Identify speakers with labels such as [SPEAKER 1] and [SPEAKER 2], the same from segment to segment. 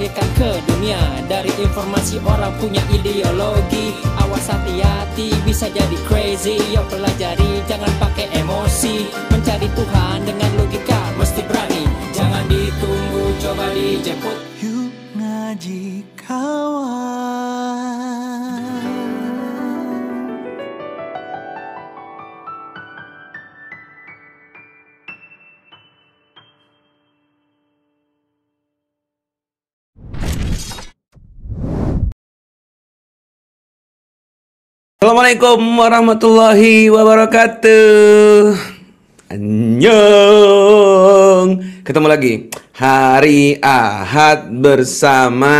[SPEAKER 1] kita dilahirkan ke dunia. Dari informasi orang punya ideologi Awas hati-hati bisa jadi crazy. Yo pelajari jangan pakai emosi. Mencari Tuhan dengan logika mesti berani. Jangan ditunggu coba dijemput
[SPEAKER 2] Yuk ngaji kawan
[SPEAKER 3] Assalamualaikum warahmatullahi wabarakatuh. Annyeong. Ketemu lagi hari Ahad bersama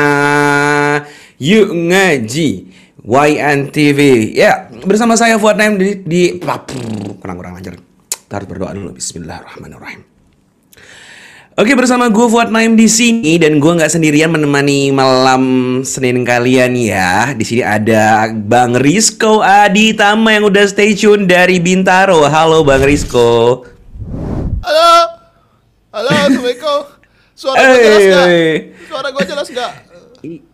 [SPEAKER 3] Yuk Ngaji YNTV. Ya, bersama saya Fuad Naim di, di kurang-kurang lancar. Kita berdoa dulu. Bismillahirrahmanirrahim. Oke bersama gue Fuad Naim di sini dan gue nggak sendirian menemani malam Senin kalian ya. Di sini ada Bang Rizko Aditama yang udah stay tune dari Bintaro. Halo Bang Rizko.
[SPEAKER 4] Halo. Halo, Assalamualaikum. Suara gue jelas nggak? Suara gue jelas nggak?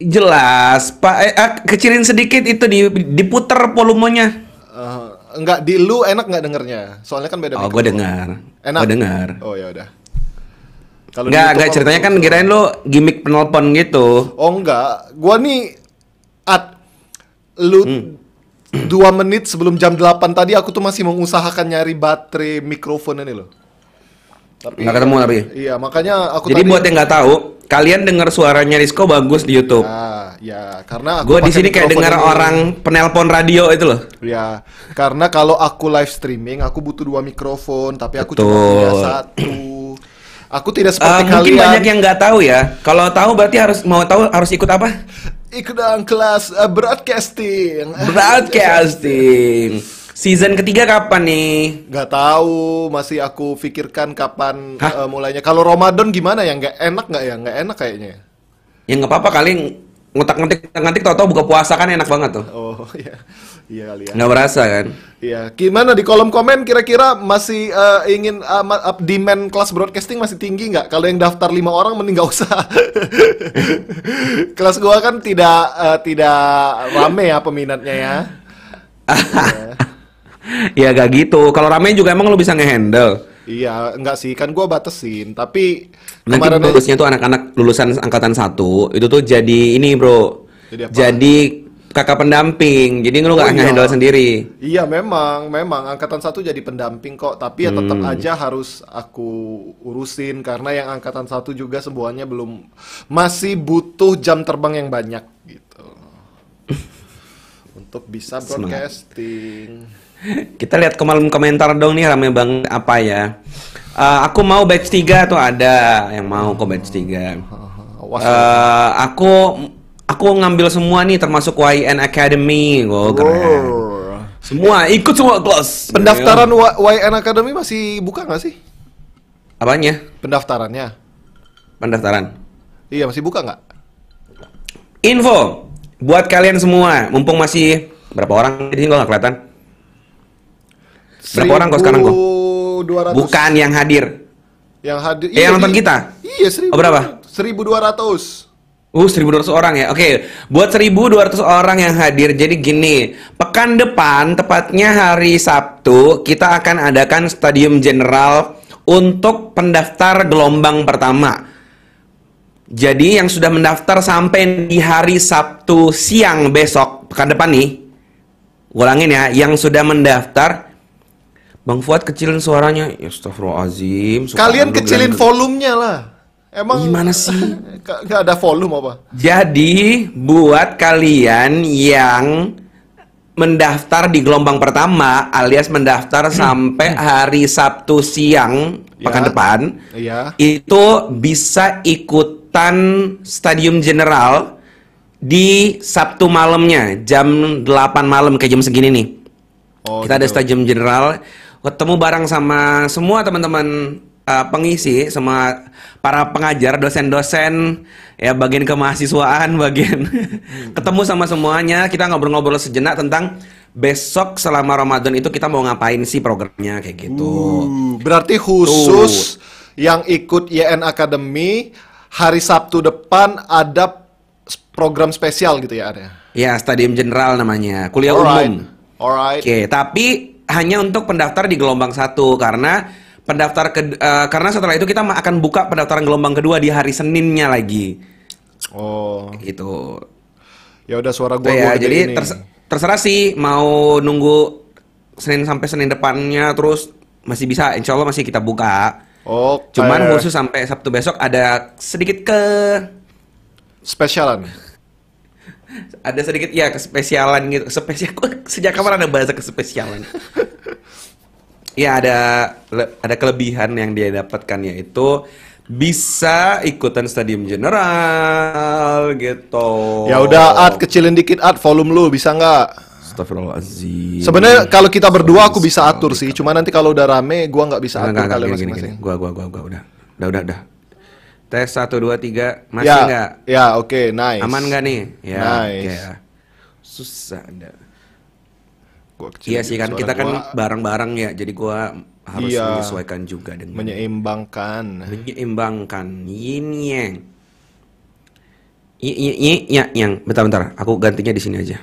[SPEAKER 3] Jelas, Pak. Eh, ah, kecilin sedikit itu di diputer volumenya.
[SPEAKER 4] Eh, enggak di lu enak nggak dengernya? Soalnya kan beda
[SPEAKER 3] Oh, gue dengar.
[SPEAKER 4] Enak.
[SPEAKER 3] Gue dengar.
[SPEAKER 4] Oh ya udah. Kalau
[SPEAKER 3] Nggak, nggak ceritanya kan kirain lo gimmick penelpon gitu.
[SPEAKER 4] Oh enggak, gua nih at lu
[SPEAKER 3] Hmm.
[SPEAKER 4] dua menit sebelum jam 8 tadi aku tuh masih mengusahakan nyari baterai mikrofon ini loh. Tapi
[SPEAKER 3] Nggak ketemu tapi.
[SPEAKER 4] Iya, makanya aku
[SPEAKER 3] Jadi
[SPEAKER 4] tadi
[SPEAKER 3] buat yang nggak tahu, kalian dengar suaranya Rizko bagus di YouTube.
[SPEAKER 4] Ya, ya, karena aku
[SPEAKER 3] Gue di sini kayak dengar orang penelpon radio itu loh.
[SPEAKER 4] Ya, karena kalau aku live streaming aku butuh dua mikrofon, tapi aku
[SPEAKER 3] Betul.
[SPEAKER 4] cuma punya satu. Aku tidak
[SPEAKER 3] Eh,
[SPEAKER 4] seperti
[SPEAKER 3] mungkin
[SPEAKER 4] kalian.
[SPEAKER 3] banyak yang nggak tahu ya. Kalau tahu berarti harus mau tahu harus ikut apa?
[SPEAKER 4] ikut dalam kelas eh, broadcasting.
[SPEAKER 3] Broadcasting. Season ketiga kapan nih?
[SPEAKER 4] Gak tahu, masih aku pikirkan kapan
[SPEAKER 3] Hah?
[SPEAKER 4] eh, mulainya. Kalau Ramadan gimana ya? Nggak enak nggak ya? Nggak enak kayaknya.
[SPEAKER 3] Ya nggak apa-apa kali ngotak-ngatik ngatik tau-tau buka puasa kan enak banget tuh.
[SPEAKER 4] Oh iya, iya kali ya.
[SPEAKER 3] Nggak berasa kan?
[SPEAKER 4] Iya, gimana di kolom komen kira-kira masih eh, ingin ma- up demand kelas broadcasting masih tinggi nggak? Kalau yang daftar lima orang mending nggak usah. kelas gua kan tidak eh, tidak rame ya peminatnya ya.
[SPEAKER 3] ya gak gitu. Kalau rame juga emang lu bisa ngehandle.
[SPEAKER 4] Iya, enggak sih, kan gua batesin. Tapi
[SPEAKER 3] Nanti
[SPEAKER 4] kemarin
[SPEAKER 3] bagusnya tuh anak-anak lulusan angkatan satu itu tuh jadi ini bro.
[SPEAKER 4] Jadi apa?
[SPEAKER 3] Jadi kakak pendamping. Jadi lu
[SPEAKER 4] Oh,
[SPEAKER 3] nggak
[SPEAKER 4] iya.
[SPEAKER 3] ngehandle sendiri.
[SPEAKER 4] Iya memang, memang angkatan satu jadi pendamping kok. Tapi ya tetap
[SPEAKER 3] Hmm.
[SPEAKER 4] aja harus aku urusin karena yang angkatan satu juga semuanya belum masih butuh jam terbang yang banyak gitu. Untuk bisa broadcasting.
[SPEAKER 3] Kita lihat kolom komentar dong nih rame banget apa ya. Eh, aku mau batch 3 tuh ada yang mau kok batch 3.
[SPEAKER 4] Awas
[SPEAKER 3] Eh, aku aku ngambil semua nih termasuk YN Academy. Oh, keren. Semua ikut semua kelas.
[SPEAKER 4] Pendaftaran YN Academy masih buka nggak sih?
[SPEAKER 3] Apanya?
[SPEAKER 4] Pendaftarannya?
[SPEAKER 3] Pendaftaran.
[SPEAKER 4] Iya masih buka nggak?
[SPEAKER 3] Info buat kalian semua, mumpung masih berapa orang di sini kok nggak kelihatan? Berapa orang kok sekarang kok?
[SPEAKER 4] 1200.
[SPEAKER 3] Bukan yang hadir.
[SPEAKER 4] Yang hadir.
[SPEAKER 3] Eh, yang nonton
[SPEAKER 4] di-
[SPEAKER 3] kita?
[SPEAKER 4] Iya, 1000.
[SPEAKER 3] Oh, berapa?
[SPEAKER 4] 1200.
[SPEAKER 3] Uh, 1200 orang ya. Oke, buat 1200 orang yang hadir. Jadi gini, pekan depan tepatnya hari Sabtu kita akan adakan Stadium General untuk pendaftar gelombang pertama. Jadi yang sudah mendaftar sampai di hari Sabtu siang besok pekan depan nih. Ulangin ya, yang sudah mendaftar Bang Fuad kecilin suaranya. Ya astagfirullahaladzim. suka
[SPEAKER 4] Kalian kecilin
[SPEAKER 3] bilang-
[SPEAKER 4] volumenya lah. Emang
[SPEAKER 3] Gimana sih?
[SPEAKER 4] Nggak ada volume apa?
[SPEAKER 3] Jadi buat kalian yang mendaftar di gelombang pertama alias mendaftar sampai hari Sabtu siang pekan
[SPEAKER 4] Ya.
[SPEAKER 3] depan
[SPEAKER 4] Iya.
[SPEAKER 3] itu bisa ikutan Stadium General di Sabtu malamnya jam 8 malam kayak jam segini nih.
[SPEAKER 4] Oh,
[SPEAKER 3] Kita ada
[SPEAKER 4] gitu.
[SPEAKER 3] Stadium General ketemu bareng sama semua teman-teman uh, pengisi, semua para pengajar, dosen-dosen, ya bagian kemahasiswaan, bagian ketemu sama semuanya. Kita ngobrol-ngobrol sejenak tentang besok selama Ramadan itu kita mau ngapain sih programnya kayak gitu.
[SPEAKER 4] Uh, berarti khusus yang ikut YN Academy hari Sabtu depan ada program spesial gitu ya ada.
[SPEAKER 3] Ya, Stadium General namanya, kuliah
[SPEAKER 4] Alright.
[SPEAKER 3] umum.
[SPEAKER 4] Alright.
[SPEAKER 3] Oke, tapi hanya untuk pendaftar di gelombang satu karena pendaftar ke eh, karena setelah itu kita akan buka pendaftaran gelombang kedua di hari Seninnya lagi.
[SPEAKER 4] Oh,
[SPEAKER 3] Gitu.
[SPEAKER 4] ya udah suara gua
[SPEAKER 3] ya,
[SPEAKER 4] gua
[SPEAKER 3] jadi
[SPEAKER 4] ini.
[SPEAKER 3] ters- terserah sih mau nunggu Senin sampai Senin depannya terus masih bisa, insya Allah masih kita buka.
[SPEAKER 4] Oh,
[SPEAKER 3] Cuman khusus sampai Sabtu besok ada sedikit ke
[SPEAKER 4] spesialan.
[SPEAKER 3] Ada sedikit ya kespesialan gitu. Spesial sejak kapan ada bahasa kespesialan? ya ada ada kelebihan yang dia dapatkan yaitu bisa ikutan stadium general gitu.
[SPEAKER 4] Ya udah, Art kecilin dikit Art volume lu bisa nggak?
[SPEAKER 3] Astagfirullahaladzim.
[SPEAKER 4] Sebenarnya kalau kita berdua aku bisa atur sih, cuma nanti kalau udah rame gua nggak bisa atur
[SPEAKER 3] enggak,
[SPEAKER 4] kalian
[SPEAKER 3] enggak,
[SPEAKER 4] masing-masing.
[SPEAKER 3] Gua, gua, gua, gua, udah. Udah, udah, udah. Tes satu dua tiga masih
[SPEAKER 4] ya,
[SPEAKER 3] nggak?
[SPEAKER 4] ya oke, nice.
[SPEAKER 3] Aman nggak nih? Ya,
[SPEAKER 4] Nice.
[SPEAKER 3] oke. Susah anda.
[SPEAKER 4] Gua kecilin
[SPEAKER 3] Iya sih kan kita kan
[SPEAKER 4] gua
[SPEAKER 3] bareng-bareng ya, jadi gua harus
[SPEAKER 4] Iya.
[SPEAKER 3] menyesuaikan juga dengan
[SPEAKER 4] menyeimbangkan.
[SPEAKER 3] menyeimbangkan yin yang. Y, y, y, ya, yang. Bentar, bentar. Aku gantinya di sini aja.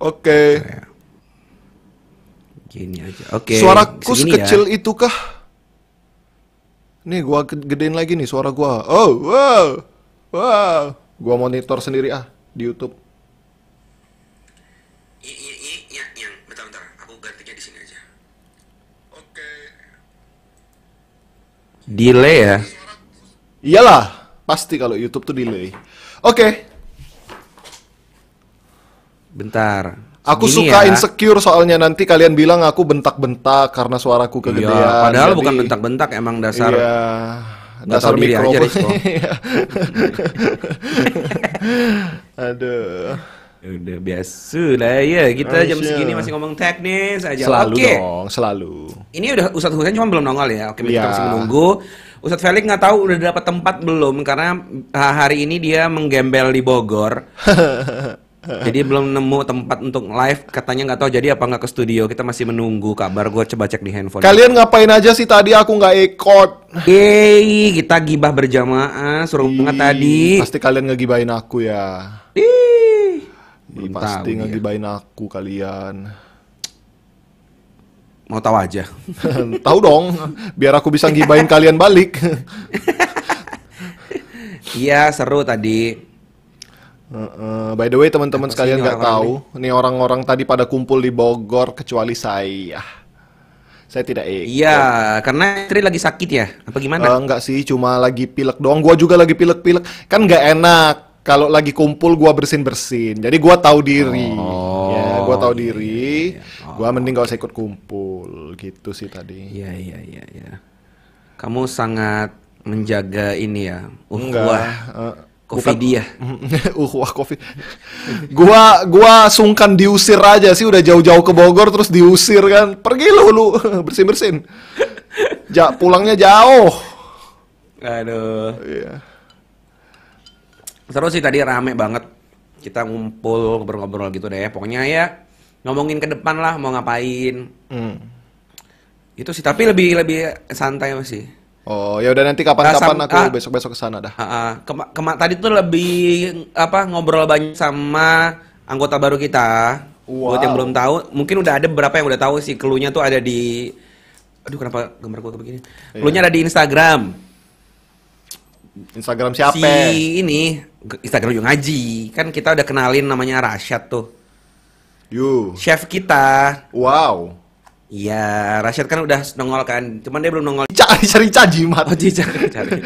[SPEAKER 4] Oke.
[SPEAKER 3] Gini aja. Oke.
[SPEAKER 4] Suaraku
[SPEAKER 3] segini ya.
[SPEAKER 4] sekecil itu kah? Nih gua ge- gedein lagi nih suara gua. Oh, wow. Wow. Gua monitor sendiri ah di YouTube.
[SPEAKER 3] Y, y, y, yang. Bentar, bentar. Aku gantinya di sini aja.
[SPEAKER 4] Oke.
[SPEAKER 3] Delay ya.
[SPEAKER 4] Iyalah, pasti kalau YouTube tuh delay. Oke.
[SPEAKER 3] Bentar.
[SPEAKER 4] Aku
[SPEAKER 3] Segini
[SPEAKER 4] suka
[SPEAKER 3] ya.
[SPEAKER 4] insecure soalnya nanti kalian bilang aku bentak-bentak karena suaraku kegedean.
[SPEAKER 3] Iya, padahal
[SPEAKER 4] jadi-
[SPEAKER 3] bukan bentak-bentak emang dasar.
[SPEAKER 4] Iya. Dasar
[SPEAKER 3] diri aja.
[SPEAKER 4] Iya. Aduh.
[SPEAKER 3] Udah biasa lah ya. Kita jam
[SPEAKER 4] Aisyah.
[SPEAKER 3] segini masih ngomong teknis aja.
[SPEAKER 4] Selalu
[SPEAKER 3] Oke.
[SPEAKER 4] dong, selalu.
[SPEAKER 3] Ini udah Ustadz Husain cuma belum nongol ya. Oke, kita
[SPEAKER 4] Iya.
[SPEAKER 3] masih menunggu. Ustadz Felix nggak tahu udah dapat tempat belum karena hari ini dia menggembel di Bogor. jadi belum nemu tempat untuk live. Katanya nggak tahu jadi apa nggak ke studio. Kita masih menunggu kabar. Gue coba cek di handphone.
[SPEAKER 4] Kalian ngapain aja sih tadi aku nggak ikut?
[SPEAKER 3] Yeay, kita gibah berjamaah. Suruh banget tadi.
[SPEAKER 4] Pasti kalian ngegibain aku ya.
[SPEAKER 3] Ih,
[SPEAKER 4] Pasti
[SPEAKER 3] tahu dia.
[SPEAKER 4] ngegibain aku kalian.
[SPEAKER 3] Mau tahu aja.
[SPEAKER 4] Tahu dong, biar aku bisa ngibain kalian balik.
[SPEAKER 3] Iya seru tadi.
[SPEAKER 4] Heeh, by the way teman-teman
[SPEAKER 3] sih
[SPEAKER 4] sekalian nggak tahu, nih orang-orang tadi pada kumpul di Bogor kecuali saya. Saya tidak ikut.
[SPEAKER 3] Iya, karena istri lagi sakit ya. Apa
[SPEAKER 4] Eh,
[SPEAKER 3] gimana?
[SPEAKER 4] enggak sih, cuma lagi pilek doang. Gua juga lagi pilek-pilek. Kan nggak enak kalau lagi kumpul gua bersin-bersin. Jadi gua tahu diri.
[SPEAKER 3] Oh,
[SPEAKER 4] ya, gua tahu
[SPEAKER 3] iya,
[SPEAKER 4] diri.
[SPEAKER 3] iya, iya.
[SPEAKER 4] Gua mending gak usah ikut kumpul gitu sih tadi.
[SPEAKER 3] Iya iya iya iya. Kamu sangat menjaga ini ya.
[SPEAKER 4] Enggak.
[SPEAKER 3] Wah.
[SPEAKER 4] Bukan-
[SPEAKER 3] ya.
[SPEAKER 4] uh, wah covid. gua gua sungkan diusir aja sih udah jauh-jauh ke Bogor terus diusir kan. Pergi lu lu bersin-bersin. Ja, pulangnya jauh.
[SPEAKER 3] Aduh.
[SPEAKER 4] Iya.
[SPEAKER 3] Seru sih tadi rame banget. Kita ngumpul ngobrol-ngobrol gitu deh. Pokoknya ya ngomongin ke depan lah mau ngapain.
[SPEAKER 4] Hmm.
[SPEAKER 3] Itu sih tapi lebih lebih santai masih.
[SPEAKER 4] Oh, ya udah nanti kapan-kapan
[SPEAKER 3] Nah,
[SPEAKER 4] aku
[SPEAKER 3] ah.
[SPEAKER 4] besok-besok ke sana dah.
[SPEAKER 3] Ah, ah. Kema- kema- tadi tuh lebih apa ngobrol banyak sama anggota baru kita. Buat yang
[SPEAKER 4] Wow.
[SPEAKER 3] belum tahu, mungkin udah ada beberapa yang udah tahu sih. Cluenya tuh ada di Aduh, kenapa gambar gua begini?
[SPEAKER 4] Iya.
[SPEAKER 3] Cluenya ada di Instagram.
[SPEAKER 4] Instagram siapa?
[SPEAKER 3] Si ini Instagram juga ngaji. Kan kita udah kenalin namanya Rashad tuh.
[SPEAKER 4] You.
[SPEAKER 3] Chef kita.
[SPEAKER 4] Wow.
[SPEAKER 3] Iya, Rashad kan udah nongol kan. Cuman dia belum nongol.
[SPEAKER 4] Cari cari cajimat.
[SPEAKER 3] Oh, cari cari.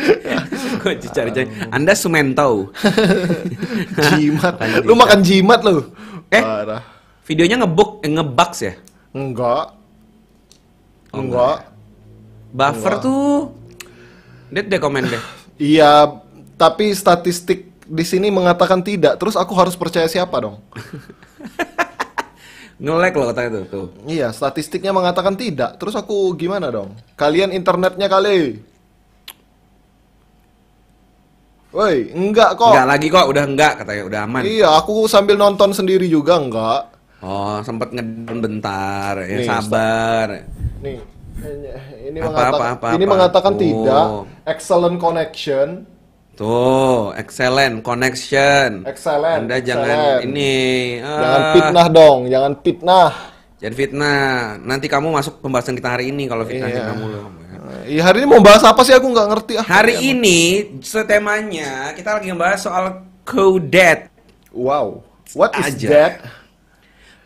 [SPEAKER 3] Kok cari cari. Anda Sumento.
[SPEAKER 4] jimat. Lu makan jimat lu.
[SPEAKER 3] Eh?
[SPEAKER 4] Parah.
[SPEAKER 3] Videonya ngebuk, eh, ngebugs ya?
[SPEAKER 4] Enggak.
[SPEAKER 3] Oh,
[SPEAKER 4] enggak.
[SPEAKER 3] Buffer
[SPEAKER 4] Enggak.
[SPEAKER 3] tuh. Lihat deh komen deh.
[SPEAKER 4] Iya, tapi statistik di sini mengatakan tidak. Terus aku harus percaya siapa dong?
[SPEAKER 3] Nge-lag loh katanya tuh. tuh.
[SPEAKER 4] Iya, statistiknya mengatakan tidak. Terus aku gimana dong? Kalian internetnya kali. Woi, enggak kok.
[SPEAKER 3] Enggak lagi kok, udah enggak katanya, udah aman.
[SPEAKER 4] Iya, aku sambil nonton sendiri juga enggak.
[SPEAKER 3] Oh, sempat ngedon bentar, ya
[SPEAKER 4] Nih,
[SPEAKER 3] sabar.
[SPEAKER 4] Nih, ini,
[SPEAKER 3] Apa,
[SPEAKER 4] mengatakan
[SPEAKER 3] apa, apa,
[SPEAKER 4] ini
[SPEAKER 3] apa?
[SPEAKER 4] mengatakan
[SPEAKER 3] Tuh.
[SPEAKER 4] tidak. Excellent connection.
[SPEAKER 3] Tuh, excellent connection.
[SPEAKER 4] Excellent,
[SPEAKER 3] Anda jangan
[SPEAKER 4] excellent.
[SPEAKER 3] ini.
[SPEAKER 4] Jangan
[SPEAKER 3] ah,
[SPEAKER 4] fitnah dong, jangan fitnah.
[SPEAKER 3] Jangan fitnah. Nanti kamu masuk pembahasan kita hari ini kalau fitnah
[SPEAKER 4] Iya.
[SPEAKER 3] kamu loh.
[SPEAKER 4] Iya, hari ini mau bahas apa sih aku nggak ngerti ah.
[SPEAKER 3] Hari ini setemanya kita lagi ngebahas soal kudet.
[SPEAKER 4] Wow. What is
[SPEAKER 3] Aja.
[SPEAKER 4] that?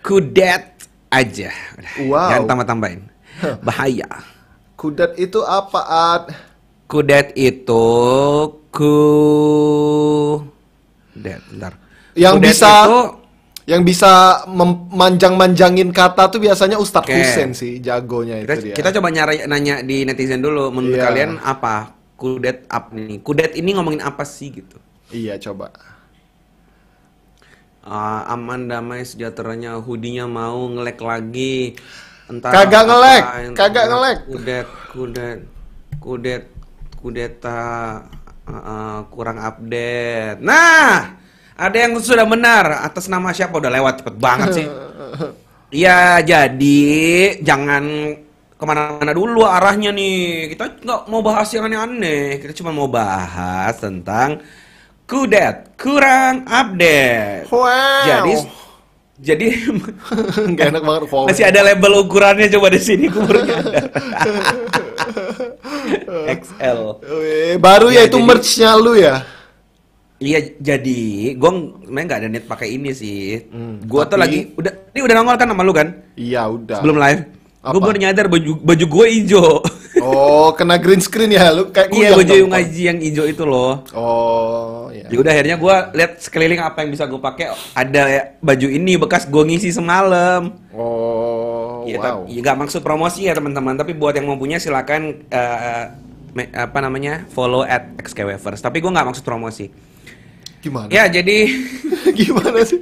[SPEAKER 3] Kudet aja.
[SPEAKER 4] Wow.
[SPEAKER 3] Jangan tambah-tambahin. Bahaya.
[SPEAKER 4] Kudat itu apa, Ad?
[SPEAKER 3] Kudet itu ku Kudet, bentar.
[SPEAKER 4] Yang
[SPEAKER 3] Kudet
[SPEAKER 4] bisa
[SPEAKER 3] itu
[SPEAKER 4] yang bisa memanjang-manjangin kata tuh biasanya Ustadz
[SPEAKER 3] Oke.
[SPEAKER 4] Husen sih jagonya
[SPEAKER 3] kita,
[SPEAKER 4] itu dia.
[SPEAKER 3] kita coba nyari nanya di netizen dulu menurut
[SPEAKER 4] Iya.
[SPEAKER 3] kalian apa kudet up nih kudet ini ngomongin apa sih gitu
[SPEAKER 4] Iya, coba.
[SPEAKER 3] Ah, aman damai sejahteranya hoodie-nya mau ngelek lagi entar
[SPEAKER 4] Kagak ngelek, kagak ngelek.
[SPEAKER 3] kudet kudet kudet kudeta ah, kurang update. Nah ada yang sudah benar. Atas nama siapa? Udah lewat cepet banget sih. Iya jadi jangan ke mana-mana dulu arahnya nih. Kita nggak mau bahas yang aneh-aneh. Kita cuma mau bahas tentang kudet. Kurang update.
[SPEAKER 4] Wow.
[SPEAKER 3] jadi jadi
[SPEAKER 4] Nggak enak banget wow.
[SPEAKER 3] masih ada label ukurannya coba di sini nyadar. XL
[SPEAKER 4] baru
[SPEAKER 3] Ya,
[SPEAKER 4] ya, itu
[SPEAKER 3] jadi-
[SPEAKER 4] merch-nya lu ya?
[SPEAKER 3] Iya jadi gue sebenarnya nggak ada niat pakai ini sih.
[SPEAKER 4] Hmm,
[SPEAKER 3] gue tuh
[SPEAKER 4] tapi-
[SPEAKER 3] lagi udah ini udah nongol kan sama lu kan
[SPEAKER 4] Iya, udah.
[SPEAKER 3] sebelum live. Gue baru nyadar baju baju gue hijau.
[SPEAKER 4] Oh, kena green screen ya lu kayak
[SPEAKER 3] iya baju yang ngaji yang hijau itu loh.
[SPEAKER 4] Oh, iya.
[SPEAKER 3] Ya udah akhirnya gue lihat sekeliling apa yang bisa gue pakai. Ada ya, baju ini bekas gue ngisi semalam.
[SPEAKER 4] Oh,
[SPEAKER 3] Iya,
[SPEAKER 4] wow.
[SPEAKER 3] tapi ya, nggak maksud promosi ya teman-teman. Tapi buat yang mau punya silakan me- apa namanya follow at xkwavers. Tapi gue nggak maksud promosi.
[SPEAKER 4] Gimana?
[SPEAKER 3] Ya jadi
[SPEAKER 4] Gimana sih?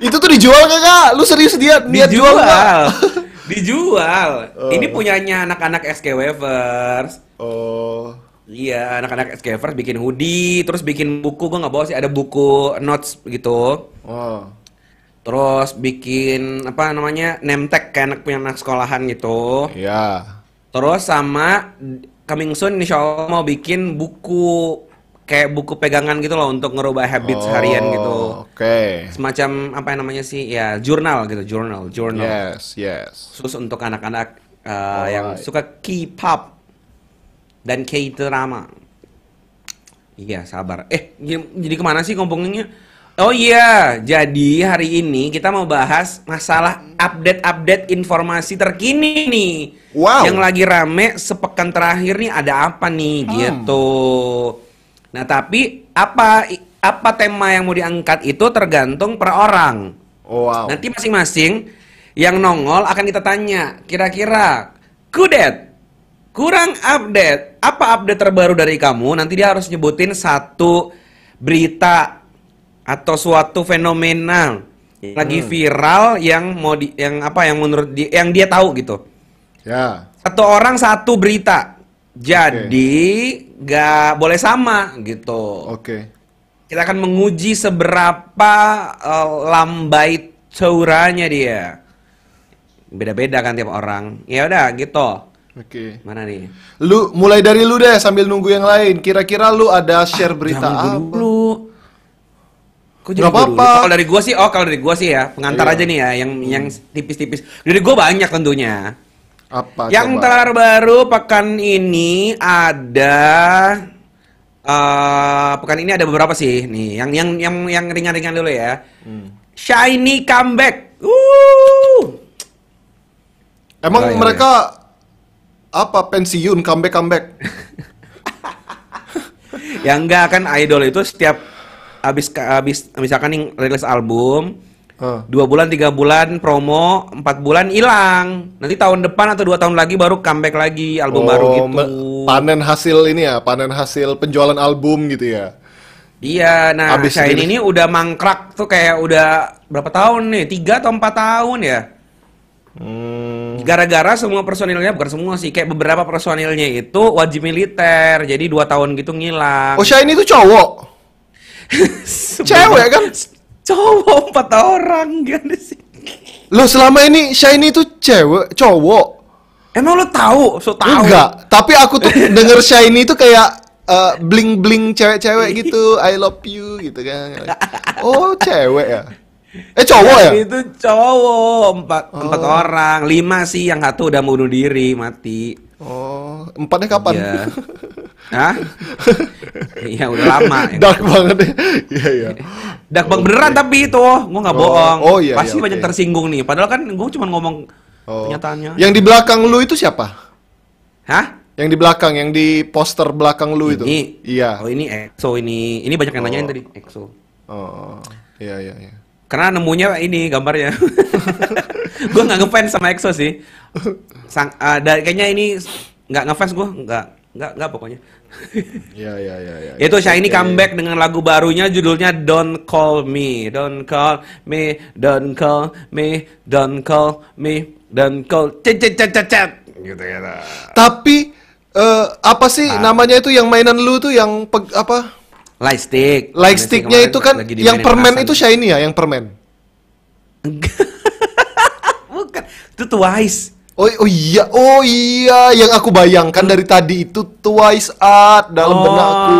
[SPEAKER 4] itu tuh dijual kagak? Lu serius dia niat jual
[SPEAKER 3] dijual,
[SPEAKER 4] nggak?
[SPEAKER 3] dijual.
[SPEAKER 4] Oh.
[SPEAKER 3] Ini punyanya anak-anak SK Wavers.
[SPEAKER 4] Oh.
[SPEAKER 3] Iya, anak-anak SK Wavers bikin hoodie, terus bikin buku. Gue nggak bawa sih, ada buku notes gitu.
[SPEAKER 4] Oh.
[SPEAKER 3] Terus bikin apa namanya name tag kayak anak punya anak sekolahan gitu.
[SPEAKER 4] Ya.
[SPEAKER 3] Terus sama coming soon insya Allah mau bikin buku kayak buku pegangan gitu loh untuk ngerubah habits harian gitu.
[SPEAKER 4] Oh, Oke.
[SPEAKER 3] Semacam apa yang namanya sih? Ya jurnal gitu, jurnal, jurnal.
[SPEAKER 4] Yes, yes.
[SPEAKER 3] Khusus untuk anak-anak uh, yang
[SPEAKER 4] Alright.
[SPEAKER 3] suka K-pop dan K-drama. Iya, sabar. Eh, jadi jadi ke mana sih ngomongnya? Oh iya, jadi hari ini kita mau bahas masalah update-update informasi terkini nih.
[SPEAKER 4] Wow.
[SPEAKER 3] Yang lagi rame sepekan terakhir nih ada apa nih gitu. Nah, tapi apa apa tema yang mau diangkat itu tergantung per orang.
[SPEAKER 4] Oh, wow.
[SPEAKER 3] Nanti masing-masing yang nongol akan kita tanya, kira-kira Kudet kurang update. Apa update terbaru dari kamu? Nanti dia harus nyebutin satu berita atau suatu fenomena yang lagi viral yang mau di, yang apa yang menurut dia yang dia tahu gitu.
[SPEAKER 4] Ya.
[SPEAKER 3] Satu orang satu berita. Jadi nggak boleh sama gitu.
[SPEAKER 4] Oke.
[SPEAKER 3] Kita akan menguji seberapa eh, lambai curanya dia. Beda-beda kan tiap orang. Ya udah gitu.
[SPEAKER 4] Oke.
[SPEAKER 3] Mana nih?
[SPEAKER 4] Lu mulai dari lu deh sambil nunggu yang lain. Kira-kira lu ada share berita
[SPEAKER 3] Jangan gua
[SPEAKER 4] apa?
[SPEAKER 3] dulu. Dulu?
[SPEAKER 4] apa-apa.
[SPEAKER 3] Kalau dari gua sih, oh kalau dari gua sih ya, pengantar
[SPEAKER 4] Iya.
[SPEAKER 3] aja nih ya, yang yang tipis-tipis. Dari gua banyak tentunya.
[SPEAKER 4] Apa
[SPEAKER 3] yang
[SPEAKER 4] coba?
[SPEAKER 3] terbaru pekan ini ada eh pekan ini ada beberapa sih nih. Yang yang yang yang ringan-ringan dulu ya.
[SPEAKER 4] Hmm.
[SPEAKER 3] Shiny comeback. Uh.
[SPEAKER 4] Emang
[SPEAKER 3] Boleh,
[SPEAKER 4] mereka apa pensiun comeback comeback?
[SPEAKER 3] yang enggak kan idol itu setiap habis habis misalkan nih rilis album
[SPEAKER 4] Hah.
[SPEAKER 3] dua bulan tiga bulan promo empat bulan hilang nanti tahun depan atau dua tahun lagi baru comeback lagi album
[SPEAKER 4] Oh,
[SPEAKER 3] baru gitu
[SPEAKER 4] panen hasil ini ya, panen hasil penjualan album gitu ya.
[SPEAKER 3] iya nah
[SPEAKER 4] Habis
[SPEAKER 3] Shine ini udah mangkrak tuh kayak udah berapa tahun nih? Tiga atau empat tahun ya?
[SPEAKER 4] Hmm.
[SPEAKER 3] Gara-gara semua personilnya bukan semua sih, kayak beberapa personilnya itu wajib militer, jadi dua tahun gitu ngilang.
[SPEAKER 4] Oh, Shiny itu cowok. Cewek kan?
[SPEAKER 3] Cowok empat orang gimana sih?
[SPEAKER 4] Loh, selama ini Shiny itu cewek, cowok.
[SPEAKER 3] Emang lo tahu? So tahu.
[SPEAKER 4] Enggak, tapi aku tuh denger Shiny itu kayak bling bling cewek-cewek gitu, I love you gitu kan. Oh, cewek ya? Eh cowok ya?
[SPEAKER 3] Itu cowok empat empat
[SPEAKER 4] Oh.
[SPEAKER 3] orang, lima sih yang satu udah bunuh diri mati.
[SPEAKER 4] Oh, empatnya kapan?
[SPEAKER 3] Iya. Hah? Iya udah lama.
[SPEAKER 4] Dark banget ya. Iya iya.
[SPEAKER 3] Dak bang beneran tapi itu, gua nggak
[SPEAKER 4] Oh,
[SPEAKER 3] bohong.
[SPEAKER 4] oh iya,
[SPEAKER 3] Pasti
[SPEAKER 4] iya,
[SPEAKER 3] banyak
[SPEAKER 4] oke.
[SPEAKER 3] tersinggung nih. Padahal kan gua cuma ngomong
[SPEAKER 4] Oh.
[SPEAKER 3] kenyataannya.
[SPEAKER 4] Yang di belakang lu itu siapa?
[SPEAKER 3] Hah?
[SPEAKER 4] Yang di belakang, yang di poster belakang lu itu?
[SPEAKER 3] Ini.
[SPEAKER 4] Iya.
[SPEAKER 3] Oh ini EXO ini. Ini banyak yang nanyain
[SPEAKER 4] Oh.
[SPEAKER 3] tadi EXO.
[SPEAKER 4] Oh, iya iya iya.
[SPEAKER 3] Karena nemunya ini gambarnya. gua nggak ngefans sama EXO sih. Sang, da- kayaknya ini nggak ngefans gua, nggak nggak nggak pokoknya.
[SPEAKER 4] Iya iya iya iya.
[SPEAKER 3] Itu Shiny
[SPEAKER 4] Oke.
[SPEAKER 3] comeback dengan lagu barunya judulnya Don't Call Me, Don't Call Me, Don't Call Me, Don't Call Me, Don't Call Cet cet cet cet cet. gitu ya.
[SPEAKER 4] Tapi eh, apa sih
[SPEAKER 3] Ah.
[SPEAKER 4] namanya itu yang mainan lu tuh yang peg- apa?
[SPEAKER 3] Light stick.
[SPEAKER 4] Light sticknya itu kan yang permen itu shiny ya, yang permen.
[SPEAKER 3] Bukan, itu Twice.
[SPEAKER 4] Oh, oh iya, oh iya, yang aku bayangkan dari tadi itu Twice art dalam benakku.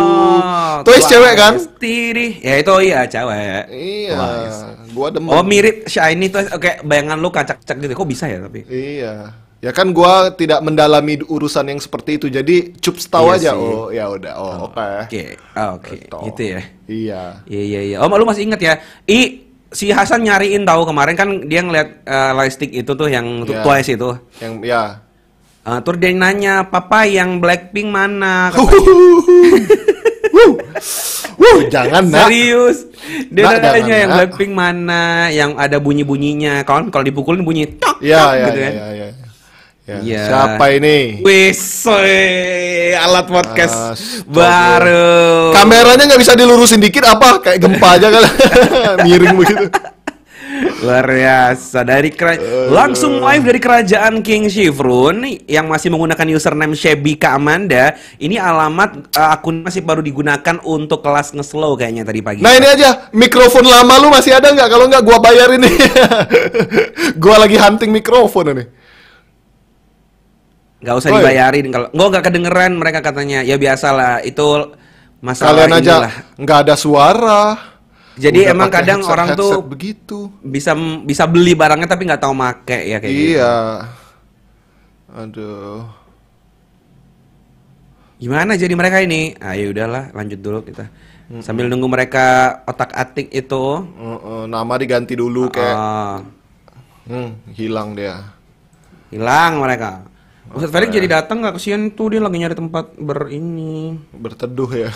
[SPEAKER 4] Twice cewek kan?
[SPEAKER 3] Tiri. Ya itu iya cewek.
[SPEAKER 4] Iya,
[SPEAKER 3] Twice.
[SPEAKER 4] gua demen.
[SPEAKER 3] Oh mirip Shiny tuh oke bayangan lu kacak-kacak gitu. Kok bisa ya tapi?
[SPEAKER 4] Iya. Ya kan gua tidak mendalami urusan yang seperti itu. Jadi cups tahu
[SPEAKER 3] Iya
[SPEAKER 4] aja.
[SPEAKER 3] sih.
[SPEAKER 4] Oh, ya udah. Oh, oke.
[SPEAKER 3] Oke, ah, oke, gitu ya.
[SPEAKER 4] Iya.
[SPEAKER 3] Iya iya iya. Oh, lu masih inget ya? I si Hasan nyariin tahu kemarin kan dia ngeliat eh, lightstick itu tuh yang
[SPEAKER 4] Iya.
[SPEAKER 3] Twice itu.
[SPEAKER 4] Yang ya.
[SPEAKER 3] Eh, terus dia nanya, "Papa yang Blackpink mana?"
[SPEAKER 4] Wuh, jangan nak.
[SPEAKER 3] Serius. Dia
[SPEAKER 4] Nak,
[SPEAKER 3] nanya
[SPEAKER 4] jangan,
[SPEAKER 3] yang
[SPEAKER 4] nak.
[SPEAKER 3] Blackpink mana, yang ada bunyi-bunyinya. Kalau kalau dipukulin bunyi tok
[SPEAKER 4] Iya,
[SPEAKER 3] tok
[SPEAKER 4] iya,
[SPEAKER 3] gitu
[SPEAKER 4] iya,
[SPEAKER 3] kan.
[SPEAKER 4] iya, iya. Ya,
[SPEAKER 3] Iya.
[SPEAKER 4] Siapa ini?
[SPEAKER 3] Wis, alat podcast
[SPEAKER 4] Astaga.
[SPEAKER 3] baru.
[SPEAKER 4] Kameranya nggak bisa dilurusin dikit apa? Kayak gempa aja kan? Miring begitu.
[SPEAKER 3] Luar biasa dari kera- langsung live dari kerajaan King Shifrun yang masih menggunakan username Shebika Amanda. Ini alamat eh, akun masih baru digunakan untuk kelas ngeslow kayaknya tadi pagi.
[SPEAKER 4] Nah ini aja mikrofon lama lu masih ada nggak? Kalau nggak gua bayar ini. gua lagi hunting mikrofon ini.
[SPEAKER 3] Nggak usah
[SPEAKER 4] Oh, iya.
[SPEAKER 3] dibayarin kalau nggak nggak kedengeran mereka katanya. Ya biasalah itu masalah
[SPEAKER 4] Kalian aja nggak ada suara.
[SPEAKER 3] Jadi
[SPEAKER 4] Udah
[SPEAKER 3] emang kadang
[SPEAKER 4] headset-
[SPEAKER 3] orang tuh
[SPEAKER 4] headset begitu.
[SPEAKER 3] bisa bisa beli barangnya tapi nggak tahu make ya kayak gitu.
[SPEAKER 4] Iya. Aduh.
[SPEAKER 3] Gimana jadi mereka ini? Ayo udahlah lanjut dulu kita. Sambil nunggu mereka otak-atik itu.
[SPEAKER 4] Uh, uh, nama diganti dulu kayak
[SPEAKER 3] Ah,
[SPEAKER 4] hmm, hilang dia.
[SPEAKER 3] hilang mereka. Ustadz Felix jadi datang nggak kesian tuh dia lagi nyari tempat ber ini.
[SPEAKER 4] Berteduh ya.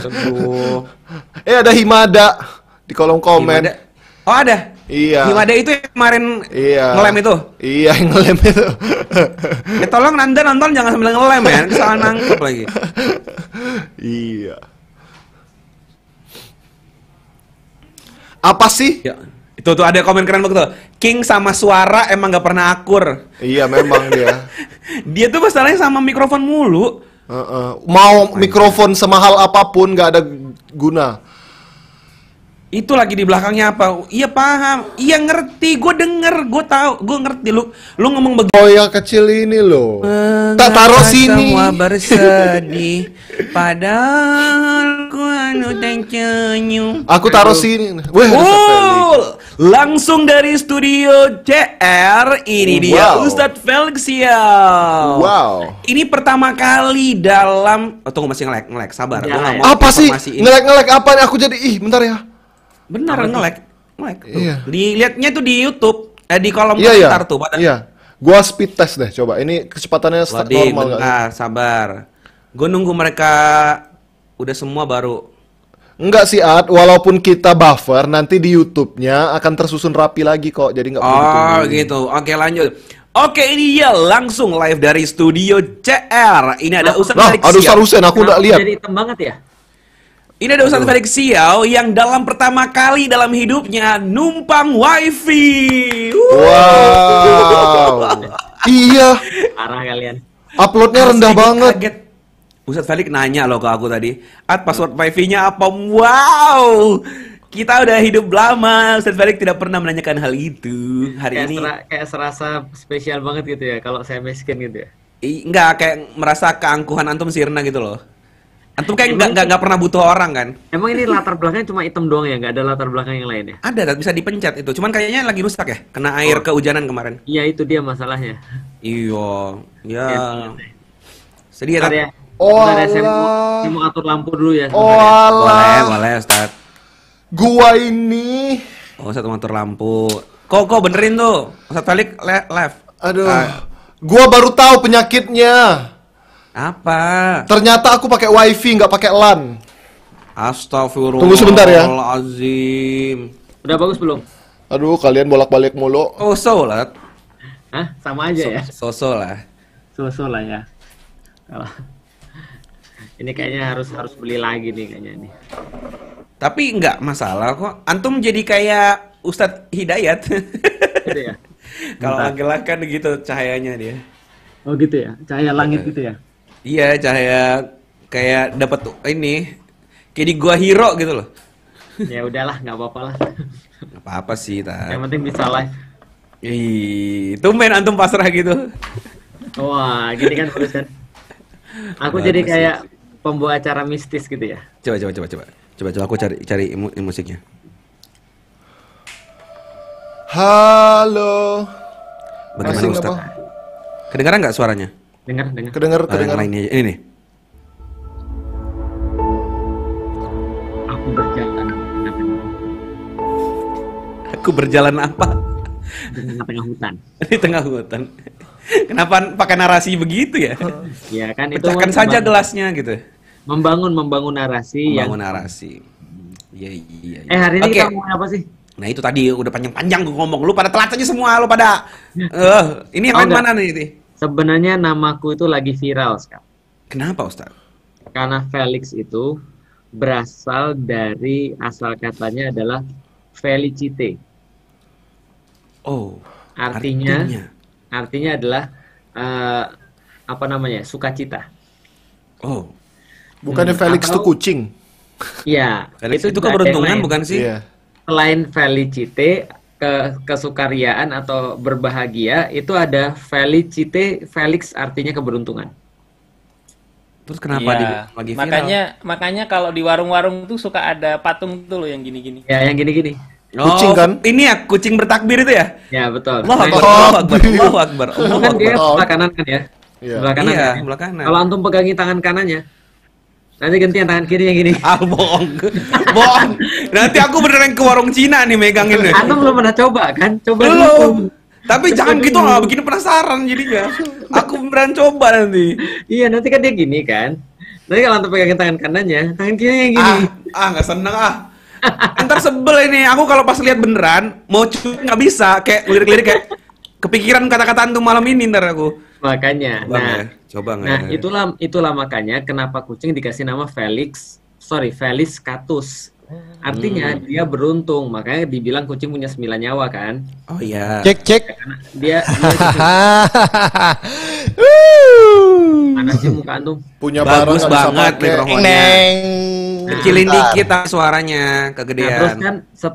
[SPEAKER 3] Aduh.
[SPEAKER 4] eh ada Himada di kolom komen.
[SPEAKER 3] Himada. Oh ada.
[SPEAKER 4] Iya.
[SPEAKER 3] Himada itu yang kemarin
[SPEAKER 4] Iya.
[SPEAKER 3] ngelem itu.
[SPEAKER 4] Iya yang ngelem itu.
[SPEAKER 3] Eh tolong Nanda nonton jangan sambil ngelem ya, salah nangkep lagi.
[SPEAKER 4] iya. Apa sih?
[SPEAKER 3] Ya. Itu tuh ada komen keren begitu. King sama suara emang nggak pernah akur.
[SPEAKER 4] Iya memang dia.
[SPEAKER 3] Dia tuh masalahnya sama mikrofon mulu.
[SPEAKER 4] Uh-uh. Mau mikrofon semahal apa pun nggak ada guna.
[SPEAKER 3] Itu lagi di belakangnya apa? Iya paham, iya ngerti, gue denger, gue tahu, gue ngerti lu, lu ngomong begitu.
[SPEAKER 4] Oh yang kecil ini loh. Tak taruh sini.
[SPEAKER 3] Semua bersedih, padahal anu dan senyum.
[SPEAKER 4] Aku taruh sini. Sapeli.
[SPEAKER 3] Oh, langsung dari studio CR, ini dia
[SPEAKER 4] Wow.
[SPEAKER 3] Ustadz Felix ya.
[SPEAKER 4] Wow.
[SPEAKER 3] Ini pertama kali dalam, oh, tunggu masih ngelek, ngelek, sabar. Nggak mau
[SPEAKER 4] Apa sih?
[SPEAKER 3] informasi ini.
[SPEAKER 4] Ngelek-ngelek apa nih? Aku jadi ih, bentar ya.
[SPEAKER 3] Bener ngelek, ngelek.
[SPEAKER 4] Iya.
[SPEAKER 3] Dilihatnya tuh di YouTube, eh di kolom
[SPEAKER 4] Iya iya.
[SPEAKER 3] komentar tuh. Pada...
[SPEAKER 4] Iya. Gua speed test deh coba. Ini kecepatannya start
[SPEAKER 3] Wadi,
[SPEAKER 4] normal
[SPEAKER 3] bentar, sabar. Gue nunggu mereka udah semua baru.
[SPEAKER 4] Enggak sih Ad, walaupun kita buffer nanti di YouTube-nya akan tersusun rapi lagi kok. Jadi nggak perlu
[SPEAKER 3] Oh
[SPEAKER 4] ditunggu.
[SPEAKER 3] gitu. Oke lanjut. Oke ini dia langsung live dari studio CR. Ini ada Ustadz
[SPEAKER 4] Nah,
[SPEAKER 3] Felix
[SPEAKER 4] aduh
[SPEAKER 3] Siap.
[SPEAKER 4] Ustaz Hussein, aku udah lihat.
[SPEAKER 1] Jadi hitam banget ya?
[SPEAKER 3] Ini ada Ustadz Felix Siau yang dalam pertama kali dalam hidupnya numpang wifi.
[SPEAKER 4] Wow. iya,
[SPEAKER 5] Parah kalian.
[SPEAKER 4] uploadnya rendah banget.
[SPEAKER 3] kaget. Ustadz Felix nanya loh ke aku tadi, At password wifi-nya apa? Wow, kita udah hidup lama, Ustadz Felix tidak pernah menanyakan hal itu. Hari
[SPEAKER 5] Kayak,
[SPEAKER 3] ini,
[SPEAKER 5] sera- kayak serasa spesial banget gitu ya kalau saya miskin gitu ya.
[SPEAKER 3] i- enggak kayak merasa keangkuhan antum sirna gitu loh. Antum kayak nggak nggak pernah butuh orang kan?
[SPEAKER 5] Emang ini latar belakangnya cuma hitam doang ya, nggak ada latar belakang yang lain ya?
[SPEAKER 3] Ada, bisa dipencet itu. Cuman kayaknya lagi rusak ya, kena air kehujanan kemarin.
[SPEAKER 5] Iya itu dia masalahnya.
[SPEAKER 3] Iya, ya.
[SPEAKER 5] Ya,
[SPEAKER 3] Sedih ya,
[SPEAKER 5] ya.
[SPEAKER 4] Oh,
[SPEAKER 5] Bentar ya, saya mau, saya mau atur lampu dulu ya.
[SPEAKER 4] Oh,
[SPEAKER 5] sebentar ya.
[SPEAKER 3] Boleh, boleh, Ustaz.
[SPEAKER 4] Gua ini.
[SPEAKER 3] Oh, satu motor lampu. Kok, kok benerin tuh. Ustaz Felix le- left.
[SPEAKER 4] Aduh.
[SPEAKER 3] Ah,
[SPEAKER 4] Gua baru tahu penyakitnya.
[SPEAKER 3] apa?
[SPEAKER 4] Ternyata aku pakai wifi nggak pakai LAN.
[SPEAKER 3] Astagfirullah.
[SPEAKER 4] Tunggu sebentar ya.
[SPEAKER 3] Azim.
[SPEAKER 5] Udah bagus belum?
[SPEAKER 4] Aduh, kalian bolak-balik mulu.
[SPEAKER 3] Oh, so lah.
[SPEAKER 5] Hah? Sama aja ya?
[SPEAKER 3] So, so lah.
[SPEAKER 5] So-so lah ya. Kalau ini kayaknya harus harus beli lagi nih kayaknya nih.
[SPEAKER 3] Tapi nggak masalah kok. Antum jadi kayak Ustadz Hidayat.
[SPEAKER 5] Gitu ya?
[SPEAKER 3] Kalau laki-laki kan gitu cahayanya dia.
[SPEAKER 5] Oh gitu ya? Cahaya langit gitu ya?
[SPEAKER 3] Iya, cahaya kayak dapat ini kayak di gua hero gitu loh.
[SPEAKER 5] ya udahlah, nggak apa-apa lah.
[SPEAKER 3] Nggak apa-apa sih,
[SPEAKER 5] Yang
[SPEAKER 3] tak.
[SPEAKER 5] penting bisa live.
[SPEAKER 3] Ih, tumben antum pasrah gitu.
[SPEAKER 5] Wah, gini kan terus kan. Aku
[SPEAKER 3] Bagus
[SPEAKER 5] jadi
[SPEAKER 3] sih.
[SPEAKER 5] Pembawa acara mistis gitu ya.
[SPEAKER 3] Coba coba coba coba. Coba coba aku cari cari mu- musiknya.
[SPEAKER 4] Halo.
[SPEAKER 3] Bagaimana Ustaz?
[SPEAKER 4] apa?
[SPEAKER 3] Kedengaran nggak suaranya?
[SPEAKER 5] Dengar, dengar.
[SPEAKER 4] Kedengar,
[SPEAKER 3] Ah, yang
[SPEAKER 4] kedengar.
[SPEAKER 3] lainnya aja. Ini nih.
[SPEAKER 5] Aku berjalan
[SPEAKER 3] Aku berjalan apa?
[SPEAKER 5] di tengah-tengah hutan.
[SPEAKER 3] Di tengah hutan. Kenapa pakai narasi begitu ya?
[SPEAKER 5] Ya kan itu
[SPEAKER 3] Pecahkan
[SPEAKER 5] kan
[SPEAKER 3] saja gelasnya gitu.
[SPEAKER 5] Membangun membangun narasi
[SPEAKER 3] Membangun
[SPEAKER 5] yang
[SPEAKER 3] narasi. Iya iya. iya.
[SPEAKER 5] Eh hari ini
[SPEAKER 3] Oke.
[SPEAKER 5] kita ngomongin apa sih?
[SPEAKER 3] Nah itu tadi udah panjang-panjang gue ngomong. Lu pada telat aja semua. Lu pada. Eh, ini yang
[SPEAKER 5] Oh,
[SPEAKER 3] mana nih? Ti?
[SPEAKER 5] Sebenarnya namaku itu lagi viral sekarang.
[SPEAKER 3] Kenapa Ustaz?
[SPEAKER 5] Karena Felix itu berasal dari asal katanya adalah felicite.
[SPEAKER 3] Oh.
[SPEAKER 5] Artinya
[SPEAKER 3] Artinya.
[SPEAKER 5] artinya adalah eh, apa namanya? sukacita.
[SPEAKER 3] Oh.
[SPEAKER 4] Bukannya
[SPEAKER 5] Hmm,
[SPEAKER 4] Felix
[SPEAKER 5] atau-
[SPEAKER 4] tuh kucing.
[SPEAKER 5] Iya,
[SPEAKER 3] Felix itu,
[SPEAKER 5] yang
[SPEAKER 3] keberuntungan
[SPEAKER 5] lain.
[SPEAKER 3] bukan sih?
[SPEAKER 4] Iya.
[SPEAKER 5] Selain felicite ke kesukariaan atau berbahagia itu ada felicite Felix artinya keberuntungan.
[SPEAKER 3] Terus kenapa
[SPEAKER 6] Iya,
[SPEAKER 3] di lagi viral?
[SPEAKER 6] makanya makanya kalau di warung-warung tuh suka ada patung tuh loh yang gini-gini.
[SPEAKER 5] Ya, yang gini-gini.
[SPEAKER 3] Oh,
[SPEAKER 4] Kucing kan?
[SPEAKER 3] Ini ya kucing bertakbir itu ya?
[SPEAKER 5] Ya, betul.
[SPEAKER 3] Allahu
[SPEAKER 5] Nah,
[SPEAKER 3] Akbar, Allahu Akbar. Allahu Akbar,
[SPEAKER 5] itu
[SPEAKER 3] Allahu
[SPEAKER 5] kan dia
[SPEAKER 3] Akbar.
[SPEAKER 4] Akbar.
[SPEAKER 5] sebelah kanan kan ya?
[SPEAKER 4] Iya.
[SPEAKER 5] Sebelah kanan.
[SPEAKER 3] Iya,
[SPEAKER 5] kan ya?
[SPEAKER 3] sebelah kanan.
[SPEAKER 5] Kalau antum pegangin tangan kanannya, nanti gantian tangan kiri yang gini.
[SPEAKER 3] Ah, bohong. bohong. Nanti aku beneran ke warung Cina nih megangin nih.
[SPEAKER 5] Antum belum pernah coba kan? Coba dulu.
[SPEAKER 3] Belum. Tapi jangan gitu lah, bikin penasaran jadinya. Aku beneran coba nanti.
[SPEAKER 5] Iya, nanti kan dia gini kan. Nanti kalau antum pegangin tangan kanannya, tangan kiri yang gini.
[SPEAKER 3] Ah, ah nggak seneng ah. Ntar sebel ini. Aku kalau pas lihat beneran mau cuy nggak bisa. Kayak lirik-lirik kayak kepikiran kata-kata antum malam ini ntar aku.
[SPEAKER 5] Makanya.
[SPEAKER 3] Coba
[SPEAKER 5] nah,
[SPEAKER 3] ya? Coba nggak
[SPEAKER 5] Nah,
[SPEAKER 3] ya?
[SPEAKER 5] itulah itulah makanya kenapa kucing dikasih nama Felix, sorry, Felis catus. Artinya
[SPEAKER 3] Hmm.
[SPEAKER 5] dia beruntung, makanya dibilang kucing punya sembilan nyawa kan.
[SPEAKER 3] Oh iya.
[SPEAKER 4] Cek cek.
[SPEAKER 5] Karena dia, dia mana sih muka antum?
[SPEAKER 4] Punya
[SPEAKER 3] Bagus banget mikrofonnya.
[SPEAKER 4] Neng.
[SPEAKER 3] Kecilin
[SPEAKER 4] Bentar.
[SPEAKER 3] dikit ah suaranya
[SPEAKER 5] Nah, terus
[SPEAKER 3] kegedean.
[SPEAKER 5] kan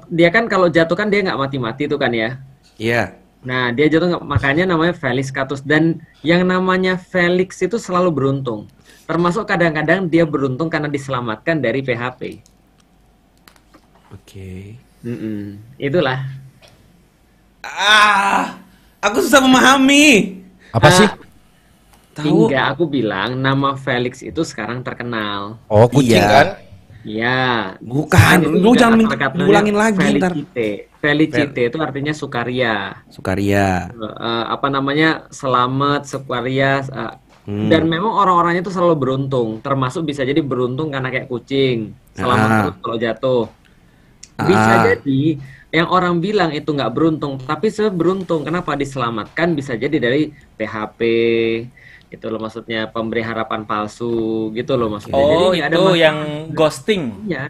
[SPEAKER 5] dia kan kalau jatuh kan dia nggak mati-mati tuh kan ya.
[SPEAKER 3] Iya.
[SPEAKER 5] Nah, dia jatuh makanya namanya Felix catus dan yang namanya Felix itu selalu beruntung. Termasuk kadang-kadang dia beruntung karena diselamatkan dari PHP.
[SPEAKER 3] Oke.
[SPEAKER 5] Mm-mm. Itulah.
[SPEAKER 3] Ah, aku susah memahami.
[SPEAKER 7] Apa
[SPEAKER 5] Ah,
[SPEAKER 7] sih?
[SPEAKER 3] Tahu?
[SPEAKER 5] Hingga aku bilang nama Felix itu sekarang terkenal.
[SPEAKER 7] Oh, kucing
[SPEAKER 3] Iya.
[SPEAKER 7] kan?
[SPEAKER 5] Ya.
[SPEAKER 3] Bukan, lu jangan diulangin lagi ntar.
[SPEAKER 5] Felicite. Felicite itu artinya sukaria.
[SPEAKER 3] Sukaria.
[SPEAKER 5] Eh, apa namanya? Selamat, sukaria. eh,
[SPEAKER 3] Hmm.
[SPEAKER 5] Dan memang orang-orangnya itu selalu beruntung. Termasuk bisa jadi beruntung karena kayak kucing. Selamat
[SPEAKER 3] Ah.
[SPEAKER 5] terus kalau jatuh. Bisa
[SPEAKER 3] Ah.
[SPEAKER 5] jadi yang orang bilang itu nggak beruntung, tapi seberuntung. Kenapa diselamatkan? Bisa jadi dari PHP, itu loh maksudnya pemberi harapan palsu gitu loh maksudnya.
[SPEAKER 6] Oh,
[SPEAKER 5] ada
[SPEAKER 6] itu
[SPEAKER 5] masalah.
[SPEAKER 6] yang ghosting.
[SPEAKER 5] Iya.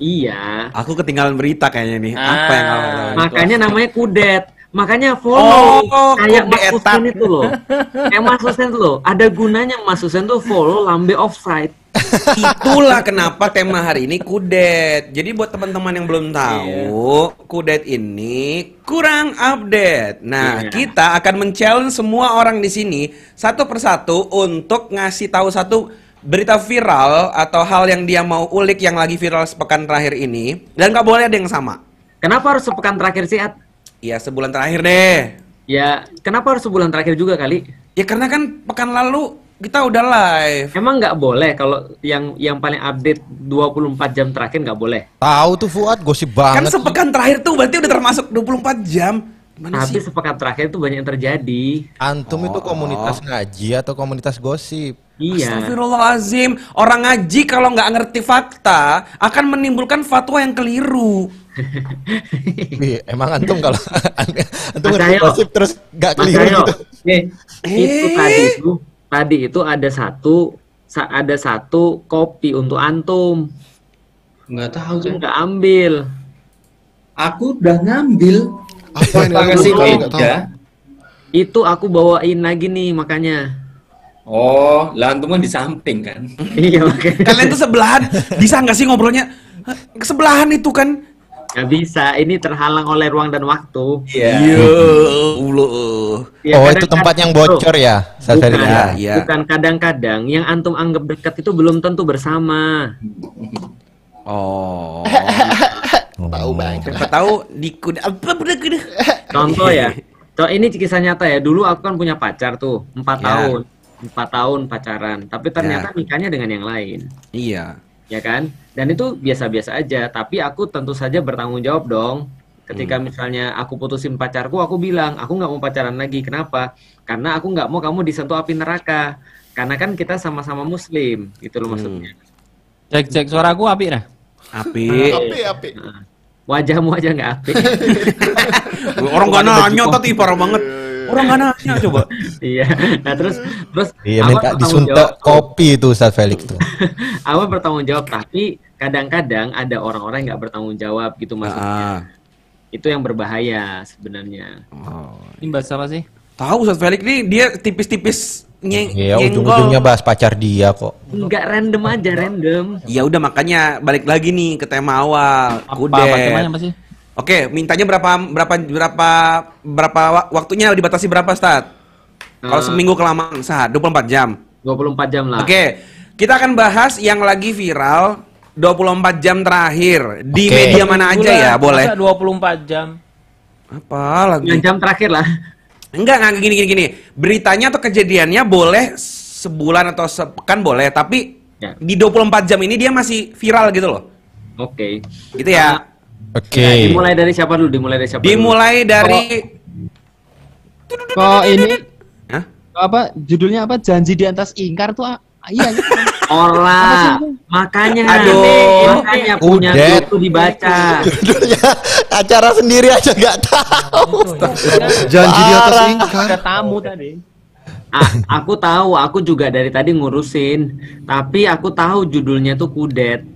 [SPEAKER 5] Iya.
[SPEAKER 3] Aku ketinggalan berita kayaknya nih.
[SPEAKER 6] Ah.
[SPEAKER 3] Apa yang kamu tahu?
[SPEAKER 5] Makanya namanya kudet. Makanya follow
[SPEAKER 3] Oh,
[SPEAKER 5] kayak Mas. Hussein itu loh. Kayak Mas Hussein itu loh. Ada gunanya Mas Hussein tuh follow lambe offside.
[SPEAKER 3] Itulah kenapa tema hari ini kudet. Jadi buat teman-teman yang belum tahu, kudet ini kurang update. Nah,
[SPEAKER 5] Iya.
[SPEAKER 3] kita akan men-challenge semua orang di sini satu persatu untuk ngasih tahu satu berita viral atau hal yang dia mau ulik yang lagi viral sepekan terakhir ini dan nggak boleh ada yang sama.
[SPEAKER 5] Kenapa harus sepekan terakhir sih, At?
[SPEAKER 3] Ya sebulan terakhir deh.
[SPEAKER 5] Ya, kenapa harus sebulan terakhir juga kali?
[SPEAKER 3] Ya karena kan pekan lalu kita udah live.
[SPEAKER 5] Emang nggak boleh kalau yang yang paling update 24 jam terakhir nggak boleh.
[SPEAKER 7] Tahu tuh Fuad gosip
[SPEAKER 3] Kan
[SPEAKER 7] banget.
[SPEAKER 3] sepekan terakhir tuh berarti udah termasuk 24 jam. Gimana
[SPEAKER 5] Tapi
[SPEAKER 3] sih?
[SPEAKER 5] sepekan terakhir itu banyak yang terjadi.
[SPEAKER 7] Antum itu komunitas ngaji atau komunitas gosip?
[SPEAKER 5] Iya.
[SPEAKER 3] Astagfirullahalazim. Orang ngaji kalau nggak ngerti fakta akan menimbulkan fatwa yang keliru.
[SPEAKER 7] Wih, emang antum kalau antum
[SPEAKER 5] Mas
[SPEAKER 7] ngerti gosip terus gak
[SPEAKER 5] Mas
[SPEAKER 7] keliru
[SPEAKER 5] Ayo,
[SPEAKER 7] gitu.
[SPEAKER 5] nih, itu
[SPEAKER 3] Eh.
[SPEAKER 5] tadi itu tadi itu ada satu sa- ada satu kopi untuk antum.
[SPEAKER 8] Nggak tahu tuh.
[SPEAKER 5] nggak ambil.
[SPEAKER 8] Aku udah ngambil.
[SPEAKER 4] Apa kalau nggak tahu.
[SPEAKER 5] Itu aku bawain lagi nih makanya.
[SPEAKER 8] Oh, lah antum kan di samping kan.
[SPEAKER 5] iya makanya.
[SPEAKER 3] Kalian tuh sebelahan, bisa nggak sih ngobrolnya? Hah, Kesebelahan itu kan.
[SPEAKER 5] Nggak bisa. Ini terhalang oleh ruang dan waktu.
[SPEAKER 8] Iya.
[SPEAKER 3] Ya Allah.
[SPEAKER 5] Ya,
[SPEAKER 7] oh, itu tempat yang bocor ya,
[SPEAKER 5] Bukan?
[SPEAKER 3] Ya, iya.
[SPEAKER 5] bukan kadang-kadang yang antum anggap dekat itu belum tentu bersama.
[SPEAKER 3] Oh.
[SPEAKER 4] Tahu banget.
[SPEAKER 3] Siapa tahu di kuda apa kuda.
[SPEAKER 5] Contoh ya, contoh ini kisah nyata ya. Dulu aku kan punya pacar tuh, empat
[SPEAKER 3] Ya.
[SPEAKER 5] tahun, empat tahun pacaran. Tapi ternyata nikahnya dengan yang lain,
[SPEAKER 3] Iya.
[SPEAKER 5] ya kan? Dan itu biasa-biasa aja. Tapi aku tentu saja bertanggung jawab dong. Ketika
[SPEAKER 3] Hmm.
[SPEAKER 5] misalnya aku putusin pacarku, aku bilang aku nggak mau pacaran lagi. Kenapa? Karena aku nggak mau kamu disentuh api neraka. Karena kan kita sama-sama Muslim, gitu
[SPEAKER 3] Hmm.
[SPEAKER 5] loh maksudnya.
[SPEAKER 6] Cek cek suaraku api nah.
[SPEAKER 3] Api.
[SPEAKER 4] Api, api.
[SPEAKER 5] Wajahmu aja nggak apik.
[SPEAKER 3] Orang nggak nanya tadi parah banget. Orang nggak nanya coba.
[SPEAKER 5] iya. Nah terus terus
[SPEAKER 7] Iya, minta
[SPEAKER 5] bertanggung
[SPEAKER 7] disuntik kopi itu Ustaz Felix tuh.
[SPEAKER 5] Awan bertanggung jawab tapi kadang-kadang ada orang-orang yang nggak bertanggung jawab gitu maksudnya.
[SPEAKER 3] Ah.
[SPEAKER 5] Itu yang berbahaya sebenarnya.
[SPEAKER 3] Oh.
[SPEAKER 6] Ini bahasa apa sih?
[SPEAKER 3] Tahu Ustaz Felix nih dia tipis-tipis nyeng
[SPEAKER 7] Iya,
[SPEAKER 3] nyenggol.
[SPEAKER 7] ujung-ujungnya bahas pacar dia kok.
[SPEAKER 5] Nggak random aja random.
[SPEAKER 3] Ya udah makanya balik lagi nih ke tema awal.
[SPEAKER 6] Apa,
[SPEAKER 3] Kudet.
[SPEAKER 6] apa temanya apa sih?
[SPEAKER 3] Oke, mintanya berapa berapa berapa berapa wa- waktunya dibatasi berapa, Stad? Kalau
[SPEAKER 5] Eh,
[SPEAKER 3] seminggu kelamaan sah 24 jam.
[SPEAKER 5] 24 jam lah.
[SPEAKER 3] Oke, kita akan bahas yang lagi viral 24 jam terakhir di
[SPEAKER 7] Oke.
[SPEAKER 3] media mana aja ya, boleh.
[SPEAKER 6] Masa 24 jam.
[SPEAKER 3] Apa lagi?
[SPEAKER 5] Yang jam terakhir lah.
[SPEAKER 3] Enggak, enggak gini gini gini. Beritanya atau kejadiannya boleh sebulan atau sepekan boleh, tapi
[SPEAKER 5] Ya.
[SPEAKER 3] di 24 jam ini dia masih viral gitu loh.
[SPEAKER 5] Oke.
[SPEAKER 3] Gitu ya.
[SPEAKER 7] Oke.
[SPEAKER 5] Nah, dimulai dari siapa dulu? Dimulai dari siapa? dulu?
[SPEAKER 3] Dimulai dari
[SPEAKER 9] Kok ini
[SPEAKER 3] Hah?
[SPEAKER 9] apa judulnya apa janji di atas ingkar tuh ah, iya gitu.
[SPEAKER 5] Ora. Makanya
[SPEAKER 3] Aduh.
[SPEAKER 5] makanya punya
[SPEAKER 7] Udet.
[SPEAKER 5] itu dibaca.
[SPEAKER 7] Judulnya acara sendiri aja nggak tahu.
[SPEAKER 4] Janji di atas ingkar.
[SPEAKER 6] Ada tamu tadi.
[SPEAKER 5] Ah, aku tahu, aku juga dari tadi ngurusin. Tapi aku tahu judulnya tuh kudet.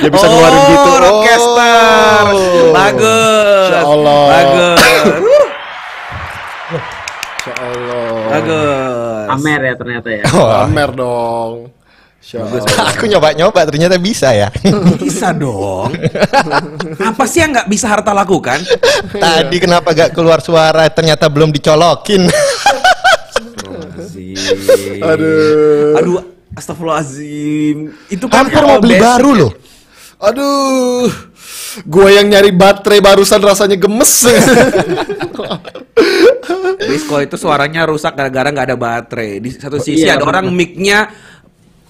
[SPEAKER 4] Dia bisa ngeluarin gitu.
[SPEAKER 3] Oh, rockcaster.
[SPEAKER 4] Oh.
[SPEAKER 3] Bagus.
[SPEAKER 4] Insya Allah.
[SPEAKER 3] Bagus.
[SPEAKER 4] Insya Allah.
[SPEAKER 3] Bagus.
[SPEAKER 5] Amer ya ternyata ya.
[SPEAKER 7] Wah,
[SPEAKER 4] Pamer dong.
[SPEAKER 7] Aku nyoba-nyoba ternyata bisa ya.
[SPEAKER 3] Bisa dong. Apa sih yang nggak bisa harta lakukan?
[SPEAKER 7] Tadi kenapa gak keluar suara ternyata belum dicolokin.
[SPEAKER 4] Aduh.
[SPEAKER 3] Aduh, astagfirullahaladzim. Itu kan
[SPEAKER 7] Hampir mau beli
[SPEAKER 3] basic.
[SPEAKER 7] baru loh.
[SPEAKER 4] Aduh. Gua yang nyari baterai barusan rasanya gemes.
[SPEAKER 3] Disco itu suaranya rusak gara-gara nggak ada baterai. Di satu sisi
[SPEAKER 5] iya,
[SPEAKER 3] ada orang
[SPEAKER 5] bener.
[SPEAKER 3] mic-nya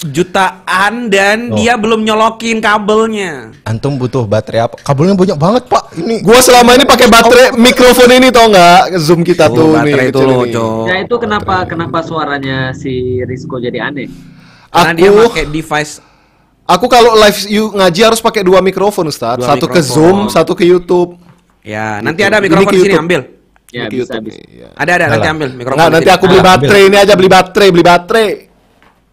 [SPEAKER 3] jutaan dan
[SPEAKER 7] Oh.
[SPEAKER 3] dia belum nyolokin kabelnya.
[SPEAKER 7] Antum butuh baterai apa? Kabelnya banyak banget pak. Ini
[SPEAKER 4] Gua selama ini pakai baterai mikrofon ini tau nggak? Zoom kita
[SPEAKER 3] Tuh,
[SPEAKER 4] tuh
[SPEAKER 3] baterai
[SPEAKER 4] nih.
[SPEAKER 3] itu loh.
[SPEAKER 5] Ya itu kenapa kenapa suaranya si Rizko jadi aneh?
[SPEAKER 3] Karena dia
[SPEAKER 4] Aku
[SPEAKER 3] pakai device
[SPEAKER 4] aku kalau live you ngaji harus pakai dua mikrofon Ustaz.
[SPEAKER 3] Dua
[SPEAKER 4] satu ke
[SPEAKER 3] mikrofon.
[SPEAKER 4] Zoom, satu ke YouTube.
[SPEAKER 3] Ya, nanti
[SPEAKER 4] Gitu.
[SPEAKER 3] ada
[SPEAKER 4] Ini
[SPEAKER 3] mikrofon
[SPEAKER 4] ke
[SPEAKER 3] di sini
[SPEAKER 4] YouTube.
[SPEAKER 3] ambil.
[SPEAKER 5] Ya,
[SPEAKER 4] Di
[SPEAKER 5] bisa,
[SPEAKER 4] YouTube
[SPEAKER 5] bisa.
[SPEAKER 4] iya.
[SPEAKER 3] Ada ada nanti
[SPEAKER 7] Alah.
[SPEAKER 3] ambil mikrofon.
[SPEAKER 4] Nggak, nanti
[SPEAKER 3] sini.
[SPEAKER 4] aku beli baterai ini aja beli baterai, beli baterai.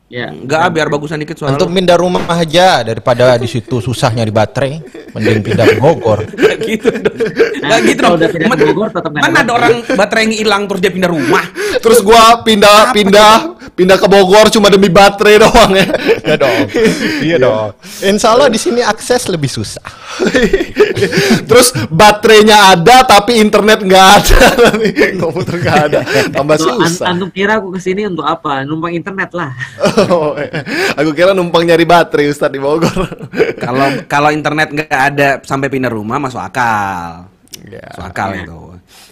[SPEAKER 5] Ya.
[SPEAKER 3] Enggak, biar bagusan dikit suara
[SPEAKER 7] Untuk pindah rumah aja daripada di situ susah nyari baterai, mending pindah ke Bogor.
[SPEAKER 3] Gitu dong. Nggak
[SPEAKER 5] Nanti
[SPEAKER 3] gitu dong.
[SPEAKER 5] udah pindah ke
[SPEAKER 3] Man-
[SPEAKER 5] Bogor, tetap nggak ada
[SPEAKER 3] Mana ada
[SPEAKER 5] baterai.
[SPEAKER 3] orang baterainya hilang terus dia pindah rumah?
[SPEAKER 4] Terus gua pindah pindah pindah ke Bogor cuma demi baterai doang ya.
[SPEAKER 7] Iya dong. Iya dong. Insya Allah di sini akses lebih susah.
[SPEAKER 4] Terus baterainya ada tapi internet nggak ada, komputer nggak ada, tambah
[SPEAKER 5] Tuh, an-
[SPEAKER 4] susah.
[SPEAKER 5] antum kira aku ke sini untuk apa? Numpang internet lah.
[SPEAKER 4] Oh, eh. aku kira numpang nyari baterai Ustadz di Bogor.
[SPEAKER 3] Kalau kalau internet nggak ada sampai pindah rumah masuk akal.
[SPEAKER 4] Ya.
[SPEAKER 3] Masuk akal itu.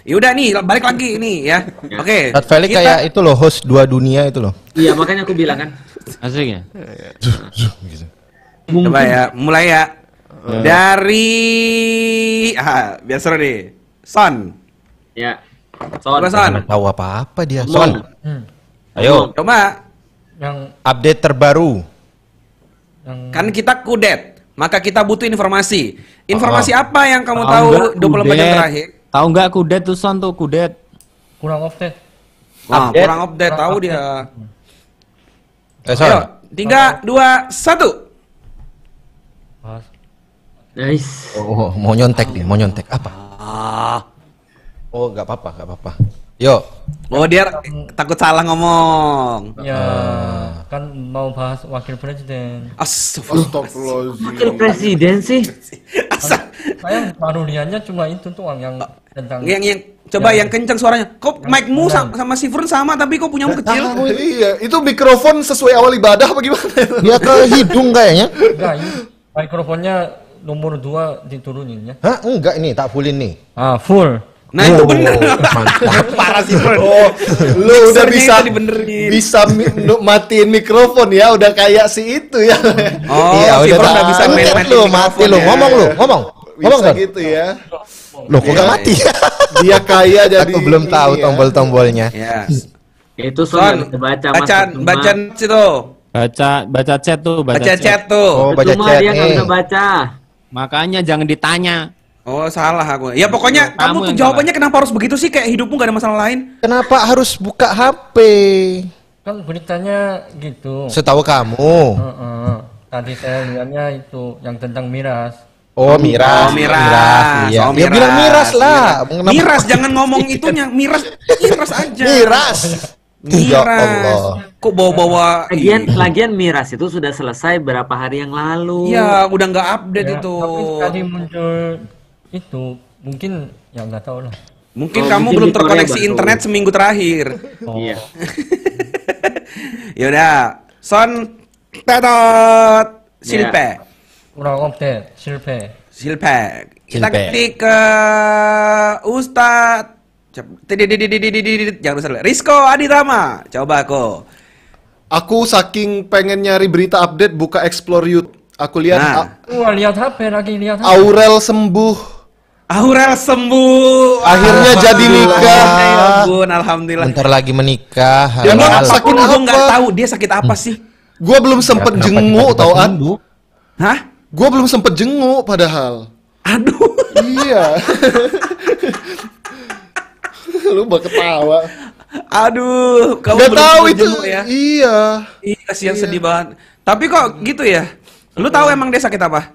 [SPEAKER 3] Ya udah nih, balik lagi nih ya. Oke.
[SPEAKER 7] Tat Felix
[SPEAKER 3] kita-
[SPEAKER 7] kayak itu loh host dua dunia itu loh.
[SPEAKER 5] Iya, makanya aku bilang kan.
[SPEAKER 9] Asik ya?
[SPEAKER 3] Coba ya, mulai ya. Dari ah, biar seru nih. Son.
[SPEAKER 5] Ya. Son.
[SPEAKER 3] Coba Son.
[SPEAKER 7] Nggak tahu apa-apa dia. Son,
[SPEAKER 9] Hmm.
[SPEAKER 7] ayo
[SPEAKER 3] Coba.
[SPEAKER 9] Yang
[SPEAKER 7] update terbaru.
[SPEAKER 9] yang
[SPEAKER 3] Kan kita kudet, maka kita butuh informasi. Informasi
[SPEAKER 7] Oh.
[SPEAKER 3] apa yang kamu
[SPEAKER 9] Tahu
[SPEAKER 3] tahu
[SPEAKER 9] nggak
[SPEAKER 3] 24 jam
[SPEAKER 9] kudet?
[SPEAKER 3] terakhir?
[SPEAKER 9] Tahu nggak kudet tuh son tuh kudet?
[SPEAKER 10] kurang update
[SPEAKER 3] Wah,
[SPEAKER 7] Update.
[SPEAKER 3] kurang update tahu dia.
[SPEAKER 7] Eh.
[SPEAKER 3] Ayo, tiga, dua, satu.
[SPEAKER 5] Nice.
[SPEAKER 7] Oh, mau nyontek dia, mau nyontek apa?
[SPEAKER 3] Ah.
[SPEAKER 7] Oh, nggak apa-apa, nggak apa-apa. Yo,
[SPEAKER 3] Oh dia takut salah ngomong.
[SPEAKER 10] ya
[SPEAKER 3] Ah.
[SPEAKER 10] kan mau bahas wakil presiden
[SPEAKER 3] Astagfirullah.
[SPEAKER 5] Wakil presiden sih.
[SPEAKER 3] Asa.
[SPEAKER 10] saya baru lihatnya cuma itu tuh yang tentang
[SPEAKER 3] Yang yang coba yang kencang suaranya. Kok mic-mu sa- sama si Fern sama tapi kok punyamu kecil?
[SPEAKER 4] iya, itu mikrofon sesuai awal ibadah apa gimana?
[SPEAKER 7] dia ke hidung kayaknya.
[SPEAKER 10] enggak ini mikrofonnya nomor dua diturunin ya
[SPEAKER 7] Hah, enggak ini tak fullin nih.
[SPEAKER 10] ah full
[SPEAKER 3] Nah itu
[SPEAKER 7] Oh,
[SPEAKER 3] bener.
[SPEAKER 7] mantap.
[SPEAKER 3] Parah si Fern.
[SPEAKER 4] Oh, lu udah bisa
[SPEAKER 3] itu dibenerin.
[SPEAKER 4] bisa matiin mikrofon ya, udah kayak si itu ya.
[SPEAKER 3] Oh,
[SPEAKER 7] iya,
[SPEAKER 3] si
[SPEAKER 7] udah tak
[SPEAKER 3] udah bisa main main
[SPEAKER 7] lu, mati lu. Ngomong lu, ngomong. Ngomong Son.
[SPEAKER 4] gitu ya.
[SPEAKER 7] Loh, kok nggak mati?
[SPEAKER 4] Dia kaya jadi
[SPEAKER 7] Aku belum tahu
[SPEAKER 4] ya.
[SPEAKER 7] tombol-tombolnya.
[SPEAKER 3] Ya.
[SPEAKER 5] Itu Son bisa baca
[SPEAKER 3] baca baca situ.
[SPEAKER 9] Baca baca chat tuh, baca,
[SPEAKER 3] Baca chat tuh.
[SPEAKER 7] Oh, baca
[SPEAKER 5] Cuma
[SPEAKER 7] chat
[SPEAKER 5] dia nggak
[SPEAKER 7] nih.
[SPEAKER 5] bisa baca.
[SPEAKER 9] Makanya jangan ditanya.
[SPEAKER 3] Oh salah aku. Ya pokoknya
[SPEAKER 9] Kamu
[SPEAKER 3] kamu tuh jawabannya kenapa harus begitu sih? Kayak hidupmu gak ada masalah lain?
[SPEAKER 7] Kenapa harus buka HP?
[SPEAKER 10] kan beritanya gitu
[SPEAKER 7] Setahu kamu.
[SPEAKER 10] Heeh. tadi saya lihatnya itu yang tentang miras
[SPEAKER 7] Oh, miras.
[SPEAKER 3] Oh, miras.
[SPEAKER 7] Iya.
[SPEAKER 3] Oh,
[SPEAKER 7] Ya bilang miras lah.
[SPEAKER 3] Miras,
[SPEAKER 7] Kenapa-
[SPEAKER 3] Miras, jangan ngomong itunya. Miras, miras aja.
[SPEAKER 7] Miras. Ya
[SPEAKER 3] Miras.
[SPEAKER 7] Allah.
[SPEAKER 3] Kok bawa-bawa
[SPEAKER 5] Lagian, lagian miras itu sudah selesai berapa hari yang lalu.
[SPEAKER 3] Iya, udah nggak update
[SPEAKER 10] Ya,
[SPEAKER 3] itu.
[SPEAKER 10] tapi tadi muncul itu mungkin ya nggak tahu lah
[SPEAKER 3] mungkin
[SPEAKER 5] oh,
[SPEAKER 3] kamu
[SPEAKER 5] mungkin
[SPEAKER 3] belum terkoneksi
[SPEAKER 5] baru.
[SPEAKER 3] internet seminggu terakhir oh.
[SPEAKER 5] iya
[SPEAKER 3] yaudah son tetot silpe yeah.
[SPEAKER 10] kurang update silpe
[SPEAKER 3] silpe kita ketik ke Ustad jangan usah Rizko Aditama coba aku
[SPEAKER 4] Aku saking pengen nyari berita update buka explore YouTube. Aku lihat
[SPEAKER 3] nah.
[SPEAKER 10] Wah, lihat HP lagi lihat HP.
[SPEAKER 4] Aurel sembuh
[SPEAKER 3] Aurel sembuh.
[SPEAKER 4] Akhirnya jadi nikah.
[SPEAKER 3] Ya ampun, alhamdulillah.
[SPEAKER 7] Bentar lagi menikah.
[SPEAKER 4] Dia
[SPEAKER 3] Emang sakit
[SPEAKER 4] Apa?
[SPEAKER 3] gue nggak tahu dia sakit apa sih?
[SPEAKER 4] Gua belum sempet
[SPEAKER 7] Kenapa
[SPEAKER 4] jenguk tau an.
[SPEAKER 3] Hah?
[SPEAKER 4] Gua belum sempet jenguk padahal.
[SPEAKER 3] Aduh.
[SPEAKER 4] iya. Lu mau ketawa.
[SPEAKER 3] Aduh, kamu
[SPEAKER 4] Gak
[SPEAKER 3] belum
[SPEAKER 4] tahu itu.
[SPEAKER 3] jenguk ya?
[SPEAKER 4] Iya.
[SPEAKER 3] Iya, kasihan sedih banget. Tapi kok gitu ya? Lu tahu emang dia sakit apa?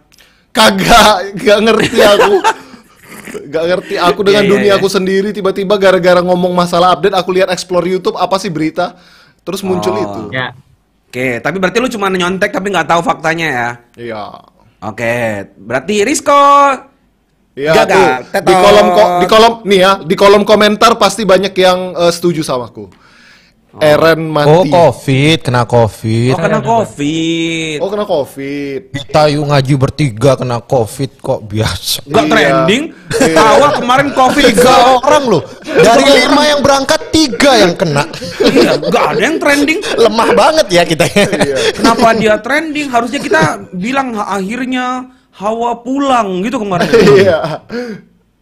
[SPEAKER 4] Kagak, gak ngerti aku. Gak ngerti aku dengan
[SPEAKER 3] Iya, iya,
[SPEAKER 4] dunia
[SPEAKER 3] iya.
[SPEAKER 4] aku sendiri tiba-tiba gara-gara ngomong masalah update aku lihat explore YouTube apa sih berita terus muncul
[SPEAKER 3] Oh.
[SPEAKER 4] itu.
[SPEAKER 5] Ya.
[SPEAKER 3] Oke, tapi berarti lu cuma nyontek tapi nggak tahu faktanya ya?
[SPEAKER 4] Iya.
[SPEAKER 3] Oke, berarti Rizko.
[SPEAKER 4] Iya. Di kolom ko- di kolom nih ya, di kolom komentar pasti banyak yang eh, setuju sama aku. Eren
[SPEAKER 7] Oh,
[SPEAKER 4] mati.
[SPEAKER 7] COVID, kena COVID.
[SPEAKER 3] Oh, kena COVID.
[SPEAKER 4] Oh, kena Covid.
[SPEAKER 7] Kita yuk ngaji bertiga kena COVID kok biasa.
[SPEAKER 3] Nggak
[SPEAKER 4] Iya.
[SPEAKER 3] trending.
[SPEAKER 4] Iya.
[SPEAKER 3] Awal kemarin COVID
[SPEAKER 7] Tiga orang loh. Dari lima yang berangkat, tiga yang kena.
[SPEAKER 3] Iya, ada yang trending.
[SPEAKER 7] Lemah banget ya kita.
[SPEAKER 3] Kenapa dia trending? Harusnya kita bilang "Ha- akhirnya Hawa pulang gitu kemarin.
[SPEAKER 4] Iya.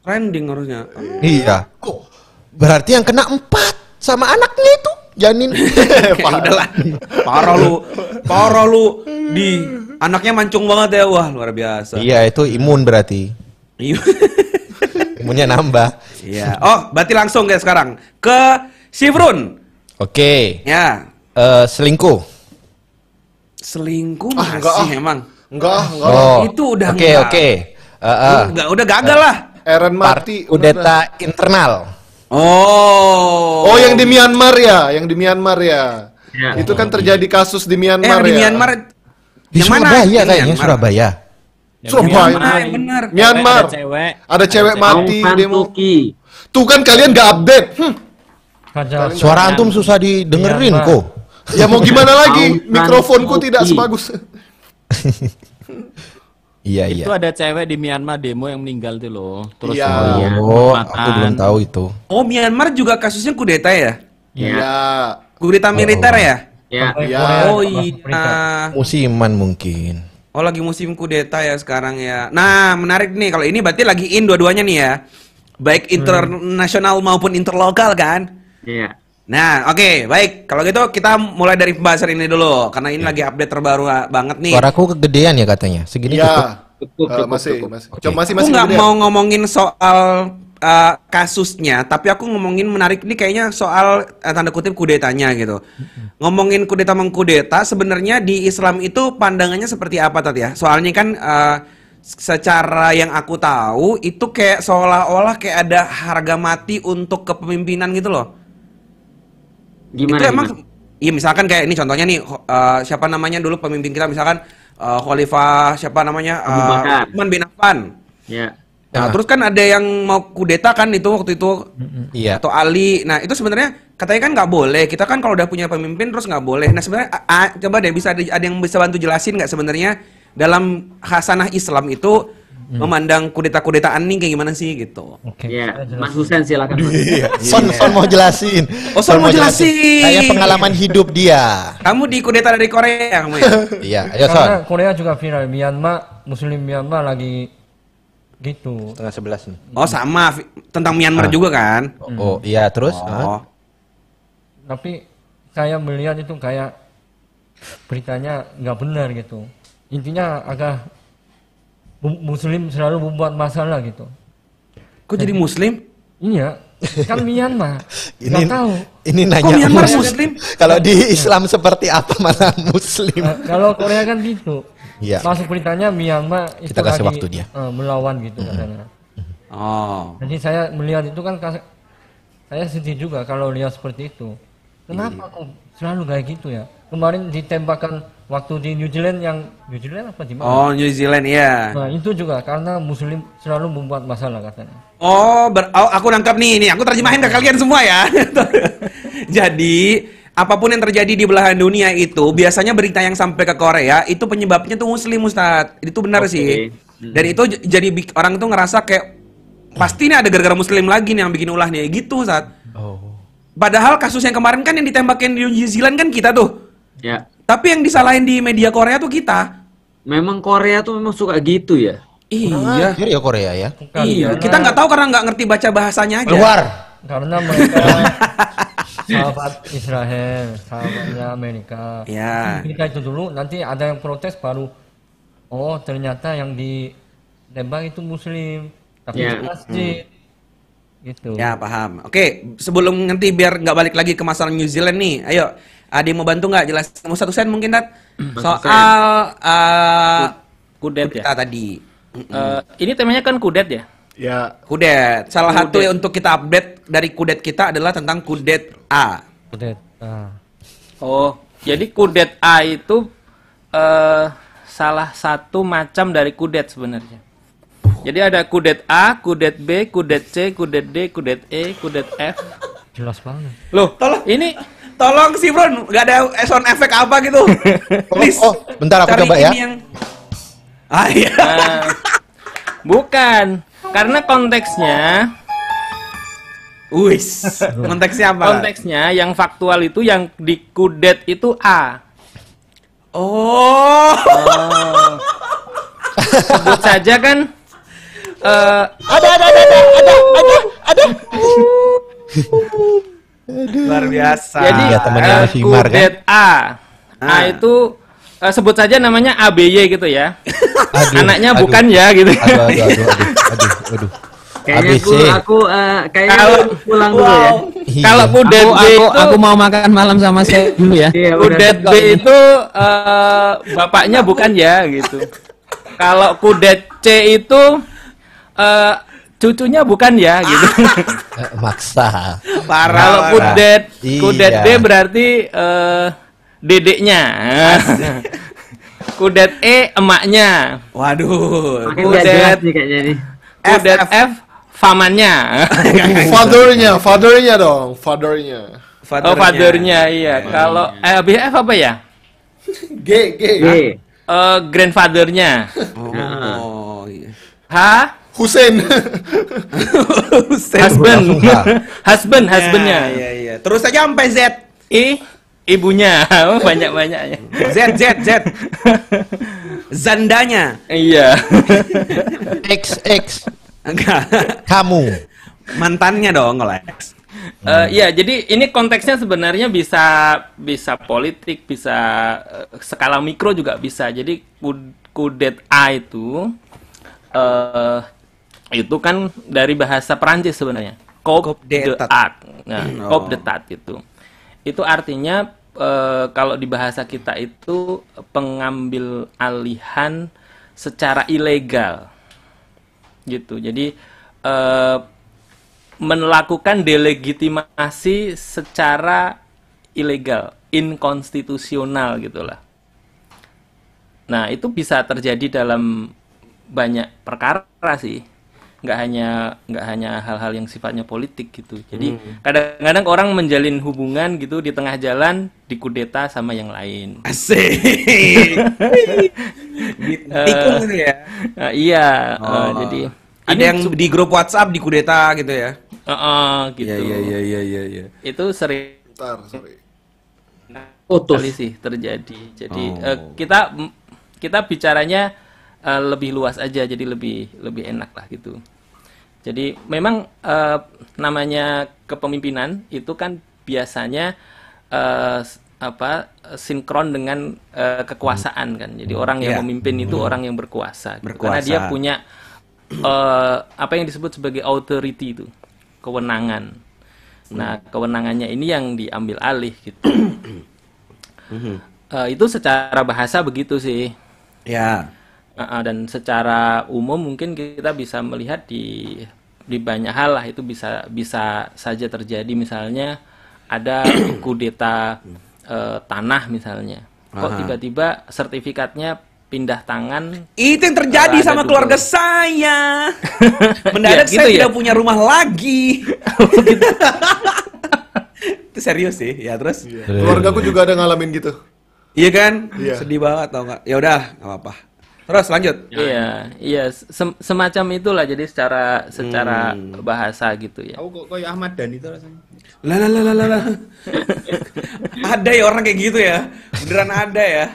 [SPEAKER 3] Trending harusnya.
[SPEAKER 7] iya. Kok berarti yang kena empat sama anaknya itu janin.
[SPEAKER 3] Ya udahlah. Parah lu. Parah lu. Di anaknya mancung banget ya. Wah, luar biasa.
[SPEAKER 7] iya, itu imun berarti.
[SPEAKER 3] Iya.
[SPEAKER 7] Ilmunya nambah.
[SPEAKER 3] Iya. Oh, berarti langsung guys sekarang ke Sifrun.
[SPEAKER 7] Oke.
[SPEAKER 3] Ya.
[SPEAKER 7] Eh, selingkuh.
[SPEAKER 3] Selingkuh
[SPEAKER 4] Ah,
[SPEAKER 3] masih
[SPEAKER 4] enggak ah.
[SPEAKER 3] emang.
[SPEAKER 4] Enggak, ah, enggak.
[SPEAKER 7] Oh.
[SPEAKER 3] Itu udah
[SPEAKER 7] Oke,
[SPEAKER 3] enggak.
[SPEAKER 7] oke. Eh, eh,
[SPEAKER 3] Udah, udah gagal lah.
[SPEAKER 4] Eren
[SPEAKER 7] part
[SPEAKER 4] mati.
[SPEAKER 7] kudeta internal.
[SPEAKER 3] Oh.
[SPEAKER 4] Oh, yang di Myanmar ya, yang di Myanmar ya.
[SPEAKER 5] Ya.
[SPEAKER 4] Itu kan terjadi kasus di
[SPEAKER 3] eh,
[SPEAKER 4] Myanmar
[SPEAKER 3] di
[SPEAKER 4] ya.
[SPEAKER 3] Myanmar.
[SPEAKER 7] Di
[SPEAKER 3] Yang mana?
[SPEAKER 7] Surabaya
[SPEAKER 3] Yang
[SPEAKER 7] kayaknya,
[SPEAKER 3] Myanmar.
[SPEAKER 7] Surabaya.
[SPEAKER 4] Surabaya.
[SPEAKER 3] Ah, yang benar.
[SPEAKER 4] Myanmar.
[SPEAKER 6] Ada cewek.
[SPEAKER 4] Ada cewek mati demo. Tuh kan kalian gak update. Hmm.
[SPEAKER 10] Kaca
[SPEAKER 7] Suara antum susah didengerin
[SPEAKER 10] Pak.
[SPEAKER 7] kok.
[SPEAKER 4] Ya mau gimana lagi? Mikrofonku tidak sebagus.
[SPEAKER 7] Iya, iya.
[SPEAKER 6] Itu ada cewek di Myanmar demo yang meninggal tuh loh. Terus
[SPEAKER 4] Iya.
[SPEAKER 7] Oh, aku belum tahu itu.
[SPEAKER 3] Oh, Myanmar juga kasusnya kudeta ya?
[SPEAKER 5] Ya.
[SPEAKER 4] Ya.
[SPEAKER 3] Kudeta militer ya?
[SPEAKER 5] Ya.
[SPEAKER 4] Ya.
[SPEAKER 3] Oh iya.
[SPEAKER 7] Musiman mungkin.
[SPEAKER 3] Oh lagi musim kudeta ya sekarang ya. Nah menarik nih kalau ini berarti lagi in dua-duanya nih ya. Baik internasional maupun interlokal kan.
[SPEAKER 5] Ya.
[SPEAKER 3] Nah oke baik kalau gitu kita mulai dari pembahasan ini dulu karena ini lagi update terbaru banget nih.
[SPEAKER 7] Suaraku kegedean ya katanya. Segini cukup.
[SPEAKER 4] Ya.
[SPEAKER 5] Cukup, cukup,
[SPEAKER 4] masih,
[SPEAKER 5] cukup.
[SPEAKER 4] masih.
[SPEAKER 7] Oke.
[SPEAKER 4] Coba masih
[SPEAKER 3] Aku
[SPEAKER 4] masih
[SPEAKER 3] nggak
[SPEAKER 4] gede.
[SPEAKER 3] mau ngomongin soal uh, kasusnya, tapi aku ngomongin menarik ini kayaknya soal uh, tanda kutip kudetanya gitu. Ngomongin kudeta mengkudeta, sebenarnya di Islam itu pandangannya seperti apa tadi ya? Soalnya kan uh, secara yang aku tahu itu kayak seolah-olah kayak ada harga mati untuk kepemimpinan gitu loh.
[SPEAKER 5] Gimana?
[SPEAKER 3] itu emang? Iya misalkan kayak ini contohnya nih uh, siapa namanya dulu pemimpin kita misalkan uh, Khalifah siapa namanya uh, bin Affan.
[SPEAKER 5] Ya.
[SPEAKER 3] Nah,
[SPEAKER 7] Ah.
[SPEAKER 3] terus kan ada yang mau kudeta kan itu waktu itu
[SPEAKER 7] Iya.
[SPEAKER 3] atau Ali. Nah, itu sebenarnya katanya kan nggak boleh. Kita kan kalau udah punya pemimpin terus nggak boleh. Nah, sebenarnya coba deh bisa ada, ada yang bisa bantu jelasin nggak sebenarnya dalam hasanah Islam itu memandang kudeta-kudetaan nih kayak gimana sih gitu.
[SPEAKER 10] Oke.
[SPEAKER 5] Ya.
[SPEAKER 10] saya
[SPEAKER 5] Mas
[SPEAKER 10] jelasin.
[SPEAKER 5] Husen silakan. Mas.
[SPEAKER 7] Iya. Son, Son mau jelasin.
[SPEAKER 3] Oh, Son mau jelasin.
[SPEAKER 7] Kayak pengalaman hidup dia.
[SPEAKER 3] Kamu di kudeta dari Korea kamu ya?
[SPEAKER 7] Iya, ayo Son.
[SPEAKER 10] Karena Korea juga viral Myanmar, Muslim Myanmar lagi gitu.
[SPEAKER 7] Setengah sebelas nih.
[SPEAKER 3] Oh, sama tentang Myanmar
[SPEAKER 7] Ah.
[SPEAKER 3] juga kan?
[SPEAKER 7] Oh, iya terus.
[SPEAKER 3] Oh.
[SPEAKER 7] ah?
[SPEAKER 10] Tapi saya melihat itu kayak beritanya nggak benar gitu. Intinya agak Muslim selalu membuat masalah gitu.
[SPEAKER 3] Kok jadi muslim?
[SPEAKER 10] Iya, kan Myanmar.
[SPEAKER 7] Ini
[SPEAKER 10] Nggak tahu.
[SPEAKER 7] ini
[SPEAKER 3] Kok
[SPEAKER 7] nanya
[SPEAKER 3] Myanmar
[SPEAKER 7] Muslim.
[SPEAKER 3] muslim?
[SPEAKER 7] Kalau di Islam seperti apa malah Muslim?
[SPEAKER 10] Eh, kalau Korea kan gitu.
[SPEAKER 7] Iya.
[SPEAKER 10] Masuk beritanya Myanmar itu
[SPEAKER 7] Kita kasih
[SPEAKER 10] lagi,
[SPEAKER 7] waktu dia.
[SPEAKER 10] eh, melawan gitu katanya.
[SPEAKER 3] Oh.
[SPEAKER 10] Jadi saya melihat itu kan saya sedih juga kalau lihat seperti itu. Kenapa kok selalu kayak gitu ya? Kemarin ditembakkan waktu di New Zealand yang New Zealand apa di mana?
[SPEAKER 3] Oh, New Zealand ya.
[SPEAKER 10] Nah itu juga karena Muslim selalu membuat masalah katanya.
[SPEAKER 3] Oh, ber- oh, aku nangkap nih, nih aku terjemahin ke kalian semua ya. Jadi, apa pun yang terjadi di belahan dunia itu biasanya berita yang sampai ke Korea itu penyebabnya tuh muslim Ustaz. Itu benar
[SPEAKER 5] Oke.
[SPEAKER 3] sih. Dan itu jadi orang tuh ngerasa kayak pasti nih ada gara-gara muslim lagi nih yang bikin ulah nih gitu Ustaz.
[SPEAKER 7] Oh.
[SPEAKER 3] Padahal kasus yang kemarin kan yang ditembakin di New Zealand kan kita tuh.
[SPEAKER 5] Ya.
[SPEAKER 3] Tapi yang disalahin di media Korea tuh kita.
[SPEAKER 5] Memang Korea tuh memang suka gitu ya.
[SPEAKER 3] Iya.
[SPEAKER 7] Akhir ya Korea ya.
[SPEAKER 10] Bukan,
[SPEAKER 3] Iya,
[SPEAKER 10] karena-
[SPEAKER 3] kita nggak tahu karena nggak ngerti baca bahasanya aja.
[SPEAKER 7] Keluar.
[SPEAKER 10] Karena mereka sahabat Israel, sahabatnya Amerika.
[SPEAKER 3] Ya.
[SPEAKER 10] Kita itu dulu, nanti ada yang protes baru. Oh ternyata yang ditembak itu Muslim, tapi
[SPEAKER 5] Ya.
[SPEAKER 10] masjid. Gitu.
[SPEAKER 3] Ya paham. Oke, sebelum nanti biar nggak balik lagi ke masalah New Zealand nih, ayo. Ada yang mau bantu nggak jelas mau satu sen mungkin dat soal uh,
[SPEAKER 6] Kudet ya.
[SPEAKER 3] kudeta tadi.
[SPEAKER 6] Eh, ini temanya kan kudet ya.
[SPEAKER 4] Ya.
[SPEAKER 3] Kudet. Salah satu
[SPEAKER 6] Kudet.
[SPEAKER 3] yang untuk kita update dari kudet kita adalah tentang kudet A.
[SPEAKER 10] Udah. Ah.
[SPEAKER 6] Oh, jadi kudet A itu eh salah satu macam dari kudet sebenarnya. Jadi ada kudet A, kudet B, kudet C, kudet D, kudet E, kudet F.
[SPEAKER 10] Jelas banget.
[SPEAKER 6] Loh,
[SPEAKER 3] Tolong.
[SPEAKER 6] ini
[SPEAKER 3] Tolong sih Bro, nggak ada sound efek apa gitu. Please.
[SPEAKER 7] Oh, bentar aku
[SPEAKER 3] Cari
[SPEAKER 7] coba ya.
[SPEAKER 3] ini Yang... Ah iya.
[SPEAKER 6] eh, bukan karena konteksnya
[SPEAKER 3] Wis. Konteksnya apa?
[SPEAKER 6] konteksnya yang faktual itu yang di kudet itu A.
[SPEAKER 3] Oh.
[SPEAKER 6] Sebut saja kan eh
[SPEAKER 7] Ada ada ada ada ada ada ada.
[SPEAKER 3] Luar biasa.
[SPEAKER 6] Jadi
[SPEAKER 7] Iya, temannya
[SPEAKER 6] eh,
[SPEAKER 7] Mas Wimar, kan?
[SPEAKER 6] kudet A. A
[SPEAKER 3] Ah.
[SPEAKER 6] itu eh, sebut saja namanya ABY gitu ya.
[SPEAKER 7] Aduh,
[SPEAKER 6] Anaknya
[SPEAKER 7] aduh.
[SPEAKER 6] bukan ya gitu.
[SPEAKER 7] Aduh aduh aduh aduh aduh. aduh.
[SPEAKER 5] Kayaknya
[SPEAKER 7] ABC.
[SPEAKER 5] aku aku eh, kayaknya
[SPEAKER 6] Kalau-
[SPEAKER 5] aku pulang dulu ya.
[SPEAKER 7] Iya.
[SPEAKER 6] Kalau kudet
[SPEAKER 9] Aku,
[SPEAKER 6] B
[SPEAKER 9] aku,
[SPEAKER 6] itu
[SPEAKER 9] aku mau makan malam sama saya dulu ya.
[SPEAKER 5] Iya,
[SPEAKER 6] kudet B itu eh, bapaknya bukan ya gitu. Kalau kudet C itu eh, cucunya bukan ya gitu.
[SPEAKER 7] Eh, maksa.
[SPEAKER 3] Parah.
[SPEAKER 6] Kalau
[SPEAKER 3] parah.
[SPEAKER 6] kudet
[SPEAKER 7] Iya.
[SPEAKER 6] kudet D berarti eh, dedeknya. kudet E emaknya.
[SPEAKER 3] Waduh.
[SPEAKER 6] Kudet
[SPEAKER 5] nih kayaknya nih.
[SPEAKER 6] kudet
[SPEAKER 3] F,
[SPEAKER 6] F famannya.
[SPEAKER 4] Fathernya, fathernya dong, fathernya.
[SPEAKER 6] oh fathernya iya. Kalau eh BF apa ya?
[SPEAKER 4] G, G.
[SPEAKER 5] G.
[SPEAKER 6] Eh grandfathernya.
[SPEAKER 3] Oh, iya.
[SPEAKER 6] H
[SPEAKER 4] Hussein.
[SPEAKER 6] husband.
[SPEAKER 7] Langsung H.
[SPEAKER 6] husband husbandnya.
[SPEAKER 3] Iya, iya. Terus aja sampai Z.
[SPEAKER 6] I ibunya. Oh, banyak-banyaknya.
[SPEAKER 3] Z, Z, Z. Zandanya.
[SPEAKER 6] Iya.
[SPEAKER 7] X X
[SPEAKER 3] Enggak.
[SPEAKER 7] kamu.
[SPEAKER 3] Mantannya dong kalau X.
[SPEAKER 6] Eh, Iya, jadi ini konteksnya sebenarnya bisa bisa politik, bisa eh, skala mikro juga bisa. Jadi kud- kudet A itu eh itu kan dari bahasa Perancis sebenarnya. Coup
[SPEAKER 3] d'etat.
[SPEAKER 6] d'etat. Nah,
[SPEAKER 3] Hmm,
[SPEAKER 6] coup
[SPEAKER 3] oh.
[SPEAKER 6] d'etat itu. Itu artinya eh, kalau di bahasa kita itu pengambil alihan secara ilegal. Gitu. Jadi eh melakukan delegitimasi secara ilegal, inkonstitusional gitulah. Nah, itu bisa terjadi dalam banyak perkara sih. Nggak hanya nggak hanya hal-hal yang sifatnya politik gitu. Jadi kadang-kadang orang menjalin hubungan gitu di tengah jalan dikudeta sama yang lain.
[SPEAKER 3] Asik. Tikung gitu ya.
[SPEAKER 6] Nah, iya, eh,
[SPEAKER 3] Oh.
[SPEAKER 6] jadi
[SPEAKER 3] Ada
[SPEAKER 6] ini
[SPEAKER 3] yang di grup WhatsApp di kudeta gitu ya.
[SPEAKER 6] Eh, eh, gitu.
[SPEAKER 3] Iya, iya, iya, iya, iya.
[SPEAKER 6] Itu sering
[SPEAKER 4] Bentar, sorry.
[SPEAKER 5] Putus.
[SPEAKER 6] kali sih terjadi. Jadi
[SPEAKER 3] Oh.
[SPEAKER 6] eh, kita kita bicaranya eh, lebih luas aja, jadi lebih lebih enak lah gitu. Jadi memang eh, namanya kepemimpinan itu kan biasanya eh, apa sinkron dengan eh, kekuasaan kan. Jadi orang yang
[SPEAKER 3] Iya.
[SPEAKER 6] memimpin itu orang yang berkuasa. gitu. Karena
[SPEAKER 3] Berkuasa.
[SPEAKER 6] dia punya eh, apa yang disebut sebagai authority itu, kewenangan. Nah, kewenangannya ini yang diambil alih gitu. Eh, itu secara bahasa begitu sih.
[SPEAKER 3] Ya.
[SPEAKER 6] Uh, uh, dan secara umum mungkin kita bisa melihat di di banyak hal lah itu bisa bisa saja terjadi misalnya ada kudeta eh, tanah misalnya kok
[SPEAKER 3] Aha.
[SPEAKER 6] tiba-tiba sertifikatnya pindah tangan
[SPEAKER 3] Itu yang terjadi sama
[SPEAKER 6] dulu.
[SPEAKER 3] keluarga saya. Mendadak
[SPEAKER 6] Ya, gitu
[SPEAKER 3] saya
[SPEAKER 6] ya?
[SPEAKER 3] tidak punya rumah lagi. Itu serius sih. Ya terus.
[SPEAKER 4] Keluarga aku juga ada ngalamin gitu.
[SPEAKER 3] Iya kan?
[SPEAKER 4] Iya.
[SPEAKER 3] Sedih banget tau nggak? Ya udah, nggak apa-apa. Terus lanjut.
[SPEAKER 6] iya iya sem- semacam itulah jadi secara secara
[SPEAKER 3] Hmm.
[SPEAKER 6] bahasa gitu ya
[SPEAKER 9] Aku kok kayak Ahmad Dhani itu rasanya.
[SPEAKER 3] Lah lah lah lah lah, lah. ada ya orang kayak gitu ya. Beneran ada ya.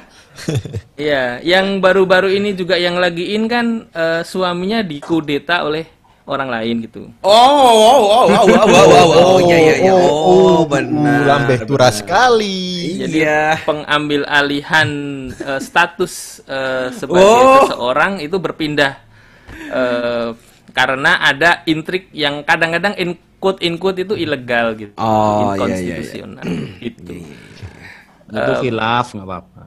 [SPEAKER 6] Iya, yang baru-baru ini juga yang lagi in kan eh, suaminya dikudeta oleh orang lain gitu.
[SPEAKER 3] Oh, oh, oh, oh, oh, oh, oh, oh, oh, iya, iya, iya. Oh, benar.
[SPEAKER 7] Lambeh tura sekali.
[SPEAKER 6] Jadi
[SPEAKER 3] Iya.
[SPEAKER 6] pengambil alihan eh, status eh, sebagai
[SPEAKER 3] Oh.
[SPEAKER 6] seseorang itu berpindah eh, karena ada intrik yang kadang-kadang in quote in quote itu ilegal gitu,
[SPEAKER 3] Oh, iya, iya, iya.
[SPEAKER 6] inkonstitusional gitu.
[SPEAKER 9] Itu khilaf nggak apa-apa.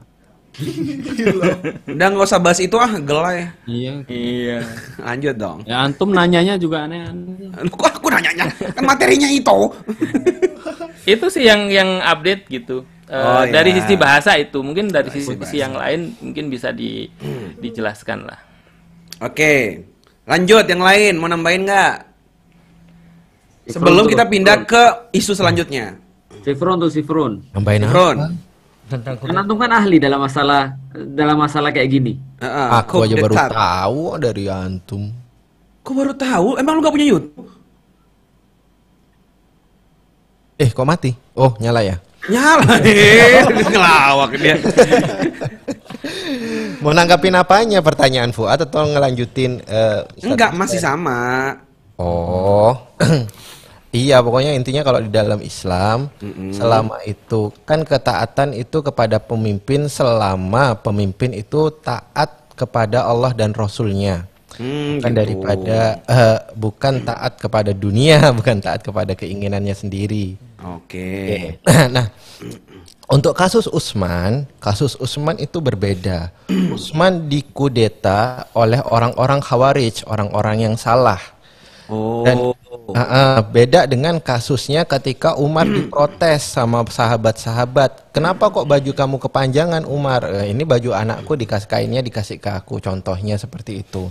[SPEAKER 3] Udah nggak usah bahas itu ah, gelai.
[SPEAKER 9] Iya.
[SPEAKER 6] Iya.
[SPEAKER 3] Lanjut dong.
[SPEAKER 9] Ya antum nanyanya juga aneh-aneh.
[SPEAKER 3] Kok aku nanyanya? Kan materinya itu.
[SPEAKER 6] itu sih yang yang update gitu Eh,
[SPEAKER 3] Oh,
[SPEAKER 6] dari
[SPEAKER 3] iya.
[SPEAKER 6] sisi bahasa itu mungkin dari sisi, sisi yang lain mungkin bisa di dijelaskan lah
[SPEAKER 3] Oke. Lanjut yang lain mau nambahin nggak? Sebelum kita pindah ke isu selanjutnya.
[SPEAKER 5] Sifron tuh Sifron.
[SPEAKER 7] Nambahin apa?
[SPEAKER 10] Tentang
[SPEAKER 5] Kan antum kan ahli dalam masalah dalam masalah kayak gini.
[SPEAKER 3] Heeh,
[SPEAKER 7] Aku aja baru tahu dari antum.
[SPEAKER 3] Kok baru tahu? Emang lu gak punya YouTube?
[SPEAKER 7] Eh, kok mati? Oh, nyala ya.
[SPEAKER 3] Nyala, eh, ngelawak dia.
[SPEAKER 7] Mau nanggapin apanya pertanyaan Fuad atau ngelanjutin Ustadz
[SPEAKER 3] Enggak, masih sama.
[SPEAKER 7] Oh. iya, pokoknya intinya kalau di dalam Islam selama itu kan ketaatan itu kepada pemimpin selama pemimpin itu taat kepada Allah dan Rasulnya.
[SPEAKER 3] Hmm,
[SPEAKER 7] bukan
[SPEAKER 3] gitu.
[SPEAKER 7] daripada eh, bukan taat kepada dunia, bukan taat kepada keinginannya sendiri.
[SPEAKER 3] Oke.
[SPEAKER 7] nah, untuk kasus Usman, kasus Usman itu berbeda. Usman dikudeta oleh orang-orang Khawarij, orang-orang yang salah.
[SPEAKER 3] Oh.
[SPEAKER 7] Dan uh, uh, beda dengan kasusnya ketika Umar diprotes sama sahabat-sahabat. Kenapa kok baju kamu kepanjangan Umar? Eh, ini baju anakku dikasih kainnya dikasih ke aku. Contohnya seperti itu.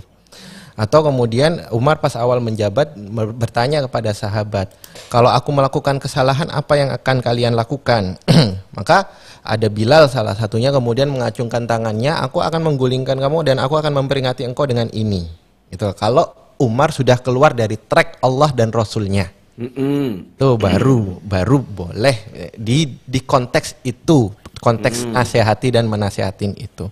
[SPEAKER 7] Atau kemudian Umar pas awal menjabat ber- bertanya kepada sahabat, kalau aku melakukan kesalahan apa yang akan kalian lakukan? Maka ada Bilal salah satunya kemudian mengacungkan tangannya, aku akan menggulingkan kamu dan aku akan memperingati engkau dengan ini. Itu kalau Umar sudah keluar dari track Allah dan Rasulnya.
[SPEAKER 3] Mm-mm.
[SPEAKER 7] Itu baru baru boleh eh, di di konteks itu, konteks nasihati dan menasihatin itu.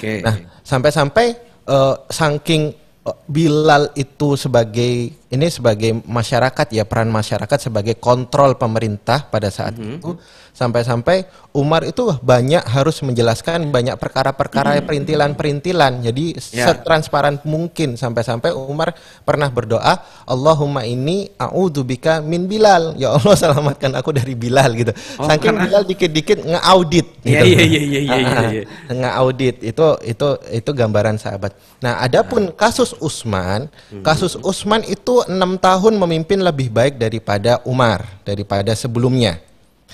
[SPEAKER 3] Oke.
[SPEAKER 7] Nah, sampai-sampai eh, saking eh, Bilal itu sebagai ini sebagai masyarakat ya peran masyarakat sebagai kontrol pemerintah pada saat itu sampai-sampai Umar itu banyak harus menjelaskan banyak perkara-perkara perintilan-perintilan. Jadi
[SPEAKER 3] Ya.
[SPEAKER 7] setransparan mungkin sampai-sampai Umar pernah berdoa, Allahumma ini a'udzubika min Bilal. Ya Allah selamatkan aku dari Bilal gitu.
[SPEAKER 3] Oh,
[SPEAKER 7] Saking
[SPEAKER 3] karena-
[SPEAKER 7] Bilal dikit-dikit nge-audit
[SPEAKER 3] Iya,
[SPEAKER 7] gitu.
[SPEAKER 3] iya, iya, iya, iya,
[SPEAKER 7] nge-audit itu itu itu gambaran sahabat. Nah, adapun kasus Utsman, kasus Utsman itu enam tahun memimpin lebih baik daripada Umar, daripada sebelumnya.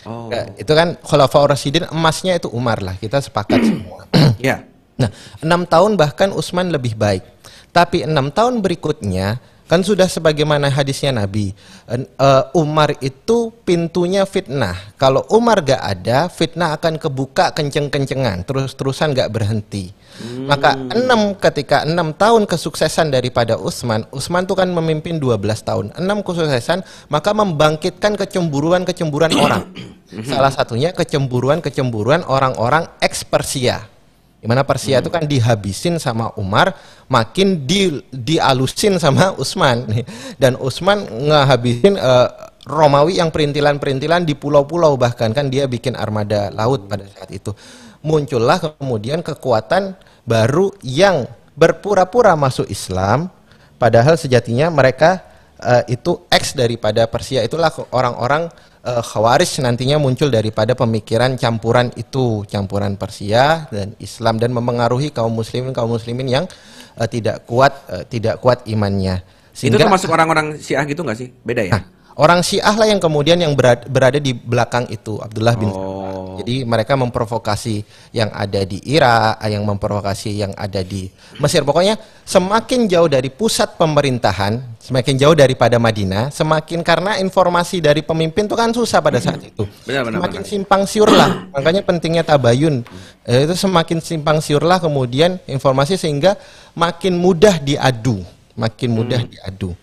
[SPEAKER 3] Oh.
[SPEAKER 7] Ya, itu kan Khulafaur Rasyidin emasnya itu Umar lah, kita sepakat semua.
[SPEAKER 3] Ya.
[SPEAKER 7] Nah, enam tahun bahkan Utsman lebih baik. Tapi enam tahun berikutnya kan sudah sebagaimana hadisnya Nabi, eh, Umar itu pintunya fitnah. Kalau Umar gak ada, fitnah akan kebuka kenceng-kencengan, terus-terusan gak berhenti. Maka enam ketika enam tahun kesuksesan daripada Utsman, Utsman itu kan memimpin 12 tahun. Enam kesuksesan maka membangkitkan kecemburuan-kecemburuan orang. Salah satunya kecemburuan-kecemburuan orang-orang ex Persia. Di mana Persia itu kan dihabisin sama Umar, makin di dialusin sama Utsman. Dan Utsman ngehabisin eh, Romawi yang perintilan-perintilan di pulau-pulau bahkan kan dia bikin armada laut pada saat itu. Muncullah kemudian kekuatan baru yang berpura-pura masuk Islam padahal sejatinya mereka eh, itu ex daripada Persia itulah orang-orang eh, Khawarij nantinya muncul daripada pemikiran campuran itu campuran Persia dan Islam dan memengaruhi kaum muslimin kaum muslimin yang eh, tidak kuat eh, tidak kuat imannya
[SPEAKER 3] Itu termasuk orang-orang Syiah gitu nggak sih? Beda ya?
[SPEAKER 7] Nah, orang Syiah lah yang kemudian yang berada, berada di belakang itu Abdullah bin Sabah. Jadi mereka memprovokasi yang ada di Irak, yang memprovokasi yang ada di Mesir. Pokoknya semakin jauh dari pusat pemerintahan, semakin jauh daripada Madinah, semakin karena informasi dari pemimpin itu kan susah pada saat itu.
[SPEAKER 3] Benar, benar,
[SPEAKER 7] semakin
[SPEAKER 3] benar.
[SPEAKER 7] simpang siur lah. Makanya pentingnya tabayun. Eh, itu semakin simpang siur lah kemudian informasi sehingga makin mudah diadu, makin mudah diadu.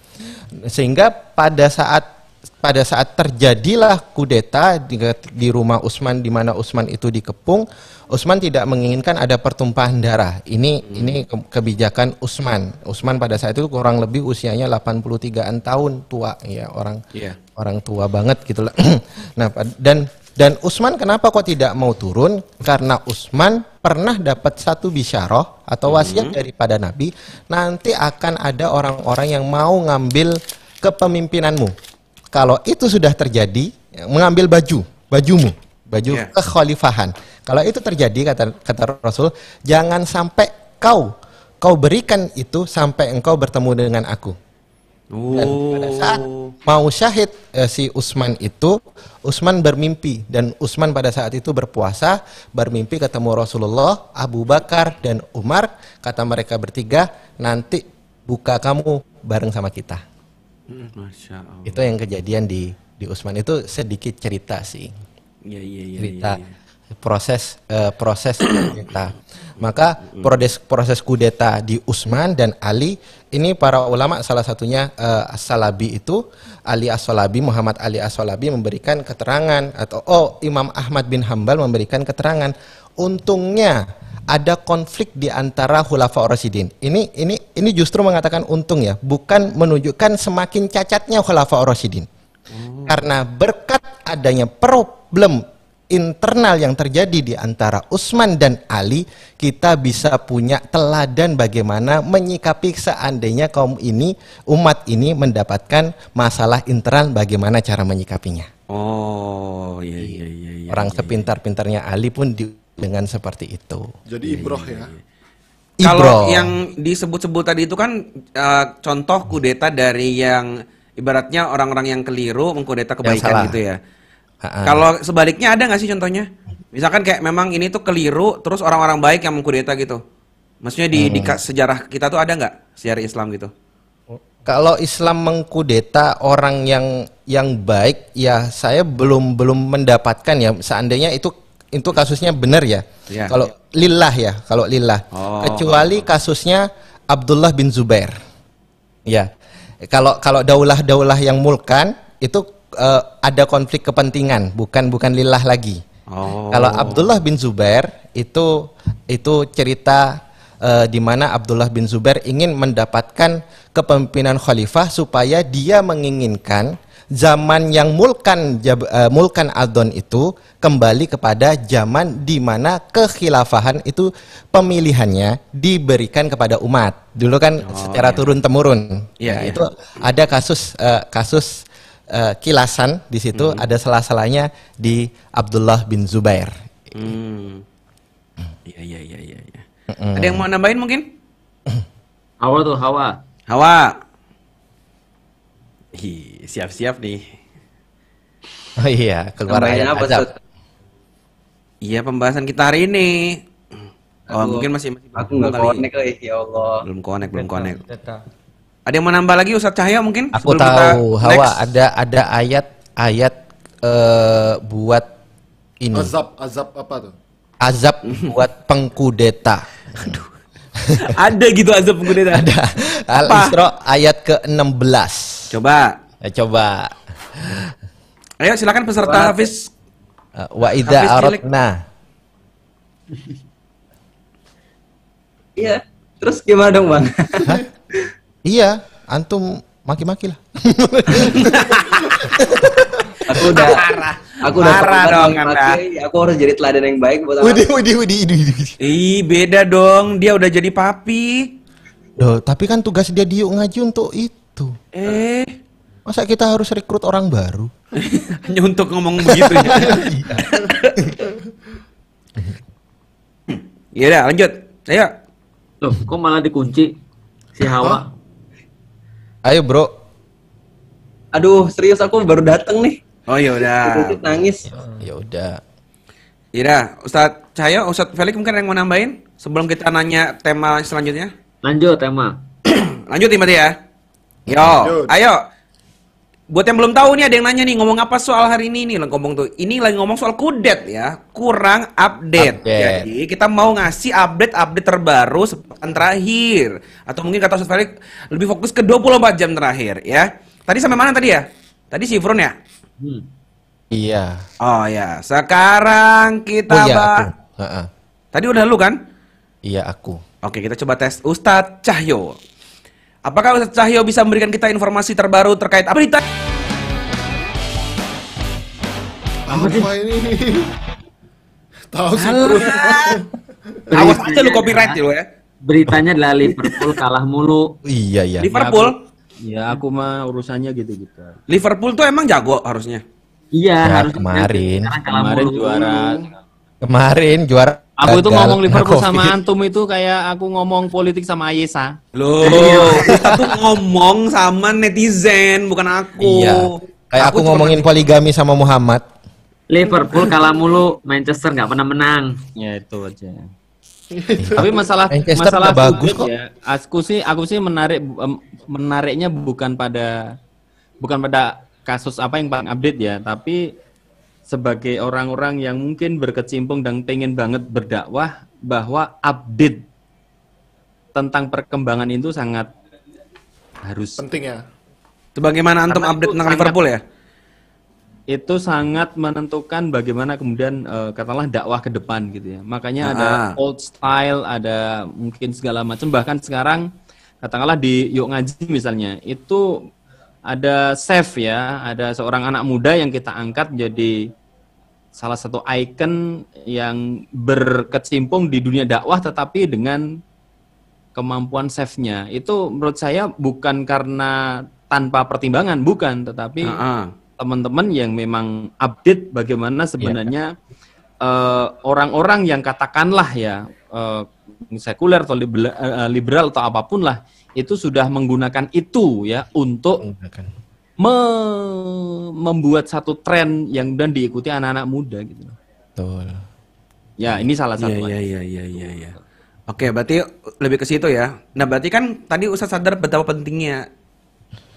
[SPEAKER 7] Sehingga pada saat pada saat terjadilah kudeta di, di rumah Utsman di mana Utsman itu dikepung, Utsman tidak menginginkan ada pertumpahan darah. Ini ini ke- kebijakan Utsman. Utsman pada saat itu kurang lebih usianya 83-an tahun tua ya orang
[SPEAKER 3] Iya.
[SPEAKER 7] orang tua banget gitu lah. nah, dan dan Utsman kenapa kok tidak mau turun? Karena Utsman pernah dapat satu bisyarah atau wasiat daripada Nabi, nanti akan ada orang-orang yang mau ngambil kepemimpinanmu. Kalau itu sudah terjadi, ya, mengambil baju, bajumu, baju
[SPEAKER 3] Ya.
[SPEAKER 7] kekhalifahan. Kalau itu terjadi kata kata Rasul, jangan sampai kau kau berikan itu sampai engkau bertemu dengan aku. Dan pada saat mau syahid eh, si Utsman itu, Utsman bermimpi dan Utsman pada saat itu berpuasa, bermimpi ketemu Rasulullah, Abu Bakar dan Umar. Kata mereka bertiga, nanti buka kamu bareng sama kita.
[SPEAKER 3] Masya Allah.
[SPEAKER 7] Itu yang kejadian di di Utsman itu sedikit cerita sih,
[SPEAKER 3] Iya, iya, iya.
[SPEAKER 7] cerita
[SPEAKER 3] iya, iya.
[SPEAKER 7] proses eh, proses kudeta. Maka proses proses kudeta di Utsman dan Ali ini para ulama salah satunya eh, As-Salabi itu Ali As-Salabi Muhammad Ali As-Salabi memberikan keterangan atau oh Imam Ahmad bin Hambal memberikan keterangan untungnya ada konflik di antara Khulafa Rasyidin. Ini ini ini justru mengatakan untung ya, bukan menunjukkan semakin cacatnya Khulafa Rasyidin. Karena berkat adanya problem internal yang terjadi di antara Utsman dan Ali, kita bisa punya teladan bagaimana menyikapi seandainya kaum ini, umat ini mendapatkan masalah internal bagaimana cara menyikapinya.
[SPEAKER 3] Oh, iya iya iya iya.
[SPEAKER 7] Orang sepintar-pintarnya Ali pun di- dengan seperti itu.
[SPEAKER 4] Jadi ibroh ya.
[SPEAKER 3] Kalau yang disebut-sebut tadi itu kan eh, contoh kudeta dari yang ibaratnya orang-orang yang keliru mengkudeta kebaikan
[SPEAKER 7] salah.
[SPEAKER 3] gitu ya. Kalau sebaliknya ada nggak sih contohnya? Misalkan kayak memang ini tuh keliru, terus orang-orang baik yang mengkudeta gitu. Maksudnya di, di ka- sejarah kita tuh ada nggak sejarah Islam gitu?
[SPEAKER 7] Kalau Islam mengkudeta orang yang yang baik, ya saya belum belum mendapatkan ya. Seandainya itu itu kasusnya benar ya.
[SPEAKER 3] Iya.
[SPEAKER 7] Kalau lillah ya, kalau lillah.
[SPEAKER 3] Oh.
[SPEAKER 7] Kecuali kasusnya Abdullah bin Zubair. Ya. Kalau kalau daulah-daulah yang mulkan itu eh, ada konflik kepentingan, bukan bukan lillah lagi.
[SPEAKER 3] Oh.
[SPEAKER 7] Kalau Abdullah bin Zubair itu itu cerita eh, di mana Abdullah bin Zubair ingin mendapatkan kepemimpinan khalifah supaya dia menginginkan zaman yang mulkan jab- eh, mulkan Adon itu kembali kepada zaman di mana kekhilafahan itu pemilihannya diberikan kepada umat. Dulu kan secara turun temurun.
[SPEAKER 3] Iya,
[SPEAKER 7] Nah,
[SPEAKER 3] iya.
[SPEAKER 7] itu ada kasus eh, kasus eh, kilasan di situ ada salah-salahnya di Abdullah bin Zubair.
[SPEAKER 3] Hmm. Iya iya iya iya. iya. Ada yang mau nambahin mungkin?
[SPEAKER 5] Hawa tuh Hawa.
[SPEAKER 3] Hawa. Hi, siap-siap nih.
[SPEAKER 7] Oh iya, keluar ayat
[SPEAKER 8] apa,
[SPEAKER 7] azab.
[SPEAKER 8] Sud?
[SPEAKER 3] Iya pembahasan kita hari ini. Oh
[SPEAKER 8] Aku-
[SPEAKER 3] mungkin masih masih
[SPEAKER 8] Aku nggak connect kali, ya Allah.
[SPEAKER 3] Belum connect, belum connect. Ada yang mau nambah lagi Ustadz Cahyo mungkin?
[SPEAKER 7] Aku tahu Hawa
[SPEAKER 3] next?
[SPEAKER 7] ada ada ayat ayat eh, buat ini
[SPEAKER 4] Azab, azab apa tuh?
[SPEAKER 7] azab buat pengkudeta.
[SPEAKER 3] ada gitu azab kudeta.
[SPEAKER 7] Ada Al Isra ayat ke-16.
[SPEAKER 3] Coba.
[SPEAKER 7] Ya, coba.
[SPEAKER 3] Ayo silakan peserta Hafiz.
[SPEAKER 7] Eh, Wa idza
[SPEAKER 3] Hafiz cilik.
[SPEAKER 7] aradna
[SPEAKER 8] Iya. Terus gimana dong, Bang?
[SPEAKER 7] Iya, antum maki-maki lah.
[SPEAKER 8] aku udah Aku udah korban
[SPEAKER 3] dong,
[SPEAKER 8] maki-maki, aku harus jadi teladan yang baik buat anak.
[SPEAKER 7] Widih, widih, widih, widih, widih.
[SPEAKER 3] Ih, beda dong. Dia udah jadi papi.
[SPEAKER 7] Duh, tapi kan tugas dia di Yuk ngaji untuk itu.
[SPEAKER 3] Eh,
[SPEAKER 7] Masa kita harus rekrut orang baru?
[SPEAKER 3] hanya untuk ngomong begitu ya. Ya udah, lanjut. Ayo.
[SPEAKER 5] Loh, kok malah dikunci si Hawa?
[SPEAKER 7] Ayo, Bro.
[SPEAKER 8] Aduh, serius aku baru dateng nih.
[SPEAKER 3] Oh ya udah.
[SPEAKER 8] Nangis.
[SPEAKER 7] Ya udah.
[SPEAKER 3] Ya udah, Ustadz Cahyo, Ustadz Felix mungkin ada yang mau nambahin sebelum kita nanya tema selanjutnya.
[SPEAKER 5] Lanjut tema.
[SPEAKER 3] Lanjut nih berarti ya. Yo,
[SPEAKER 4] Lanjut.
[SPEAKER 3] ayo. Buat yang belum tahu nih ada yang nanya nih ngomong apa soal hari ini nih ngomong tuh. Ini lagi ngomong soal kudet ya, kurang update.
[SPEAKER 7] Update.
[SPEAKER 3] Jadi kita mau ngasih update-update terbaru sepekan terakhir atau mungkin kata Ustaz Felix lebih fokus ke 24 jam terakhir ya. Tadi sampai mana tadi ya? Tadi si Ifrun ya?
[SPEAKER 5] Hmm.
[SPEAKER 7] Iya.
[SPEAKER 3] Oh ya, sekarang kita
[SPEAKER 7] Oh iya,
[SPEAKER 3] bah-
[SPEAKER 7] aku. Heeh.
[SPEAKER 3] Tadi udah lu kan?
[SPEAKER 7] Iya, aku.
[SPEAKER 3] Oke, kita coba tes Ustadz Cahyo. Apakah Ustadz Cahyo bisa memberikan kita informasi terbaru terkait apa berita?
[SPEAKER 4] Apa ini? Tahu sih bro.
[SPEAKER 3] Awas aja lu copyright lu ya.
[SPEAKER 5] Beritanya adalah Liverpool kalah mulu.
[SPEAKER 7] Iya, iya.
[SPEAKER 3] Liverpool,
[SPEAKER 11] Ya aku mah urusannya gitu-gitu.
[SPEAKER 3] Liverpool tuh emang jago harusnya.
[SPEAKER 5] Iya,
[SPEAKER 7] Ya,
[SPEAKER 5] harus
[SPEAKER 7] kemarin.
[SPEAKER 11] Kemarin juara.
[SPEAKER 7] Kemarin juara
[SPEAKER 11] Aku itu ngomong Liverpool sama
[SPEAKER 7] Covid.
[SPEAKER 11] antum itu kayak aku ngomong politik sama Ayesa.
[SPEAKER 3] Loh, kita tuh ngomong sama netizen, bukan aku.
[SPEAKER 7] Iya. Kayak aku,
[SPEAKER 3] cuma
[SPEAKER 7] ngomongin
[SPEAKER 3] ngasih-
[SPEAKER 7] poligami sama Muhammad.
[SPEAKER 5] Liverpool kalah mulu, Manchester nggak pernah menang.
[SPEAKER 11] Ya itu aja. Tapi masalah
[SPEAKER 7] Manchester
[SPEAKER 11] masalah
[SPEAKER 7] bagus kok.
[SPEAKER 11] ya, aku sih aku sih menarik menariknya bukan pada bukan pada kasus apa yang paling update ya, tapi sebagai orang-orang yang mungkin berkecimpung dan pengen banget berdakwah bahwa update tentang perkembangan itu sangat harus
[SPEAKER 4] Penting ya.
[SPEAKER 3] Sebagaimana antum
[SPEAKER 11] Karena
[SPEAKER 3] update tentang
[SPEAKER 11] sangat-
[SPEAKER 3] Liverpool ya?
[SPEAKER 11] Itu sangat menentukan bagaimana kemudian eh, katakanlah dakwah ke depan gitu ya. Makanya ada
[SPEAKER 3] Ah.
[SPEAKER 11] old style, ada mungkin segala macam. Bahkan sekarang katakanlah di Yuk Ngaji misalnya, itu ada chef ya, ada seorang anak muda yang kita angkat jadi salah satu ikon yang berkecimpung di dunia dakwah tetapi dengan kemampuan save-nya. Itu menurut saya bukan karena tanpa pertimbangan, bukan, tetapi teman-teman yang memang update bagaimana sebenarnya eh, orang-orang yang katakanlah ya eh, sekuler atau liberal, eh, liberal atau apa pun lah itu sudah menggunakan itu ya untuk me- membuat satu tren yang dan diikuti anak-anak muda gitu.
[SPEAKER 7] Betul.
[SPEAKER 11] Ya, ini salah satu.
[SPEAKER 3] Iya, iya, iya, iya, iya. Oke, berarti lebih ke situ ya. Nah, berarti kan tadi Ustaz sadar betapa pentingnya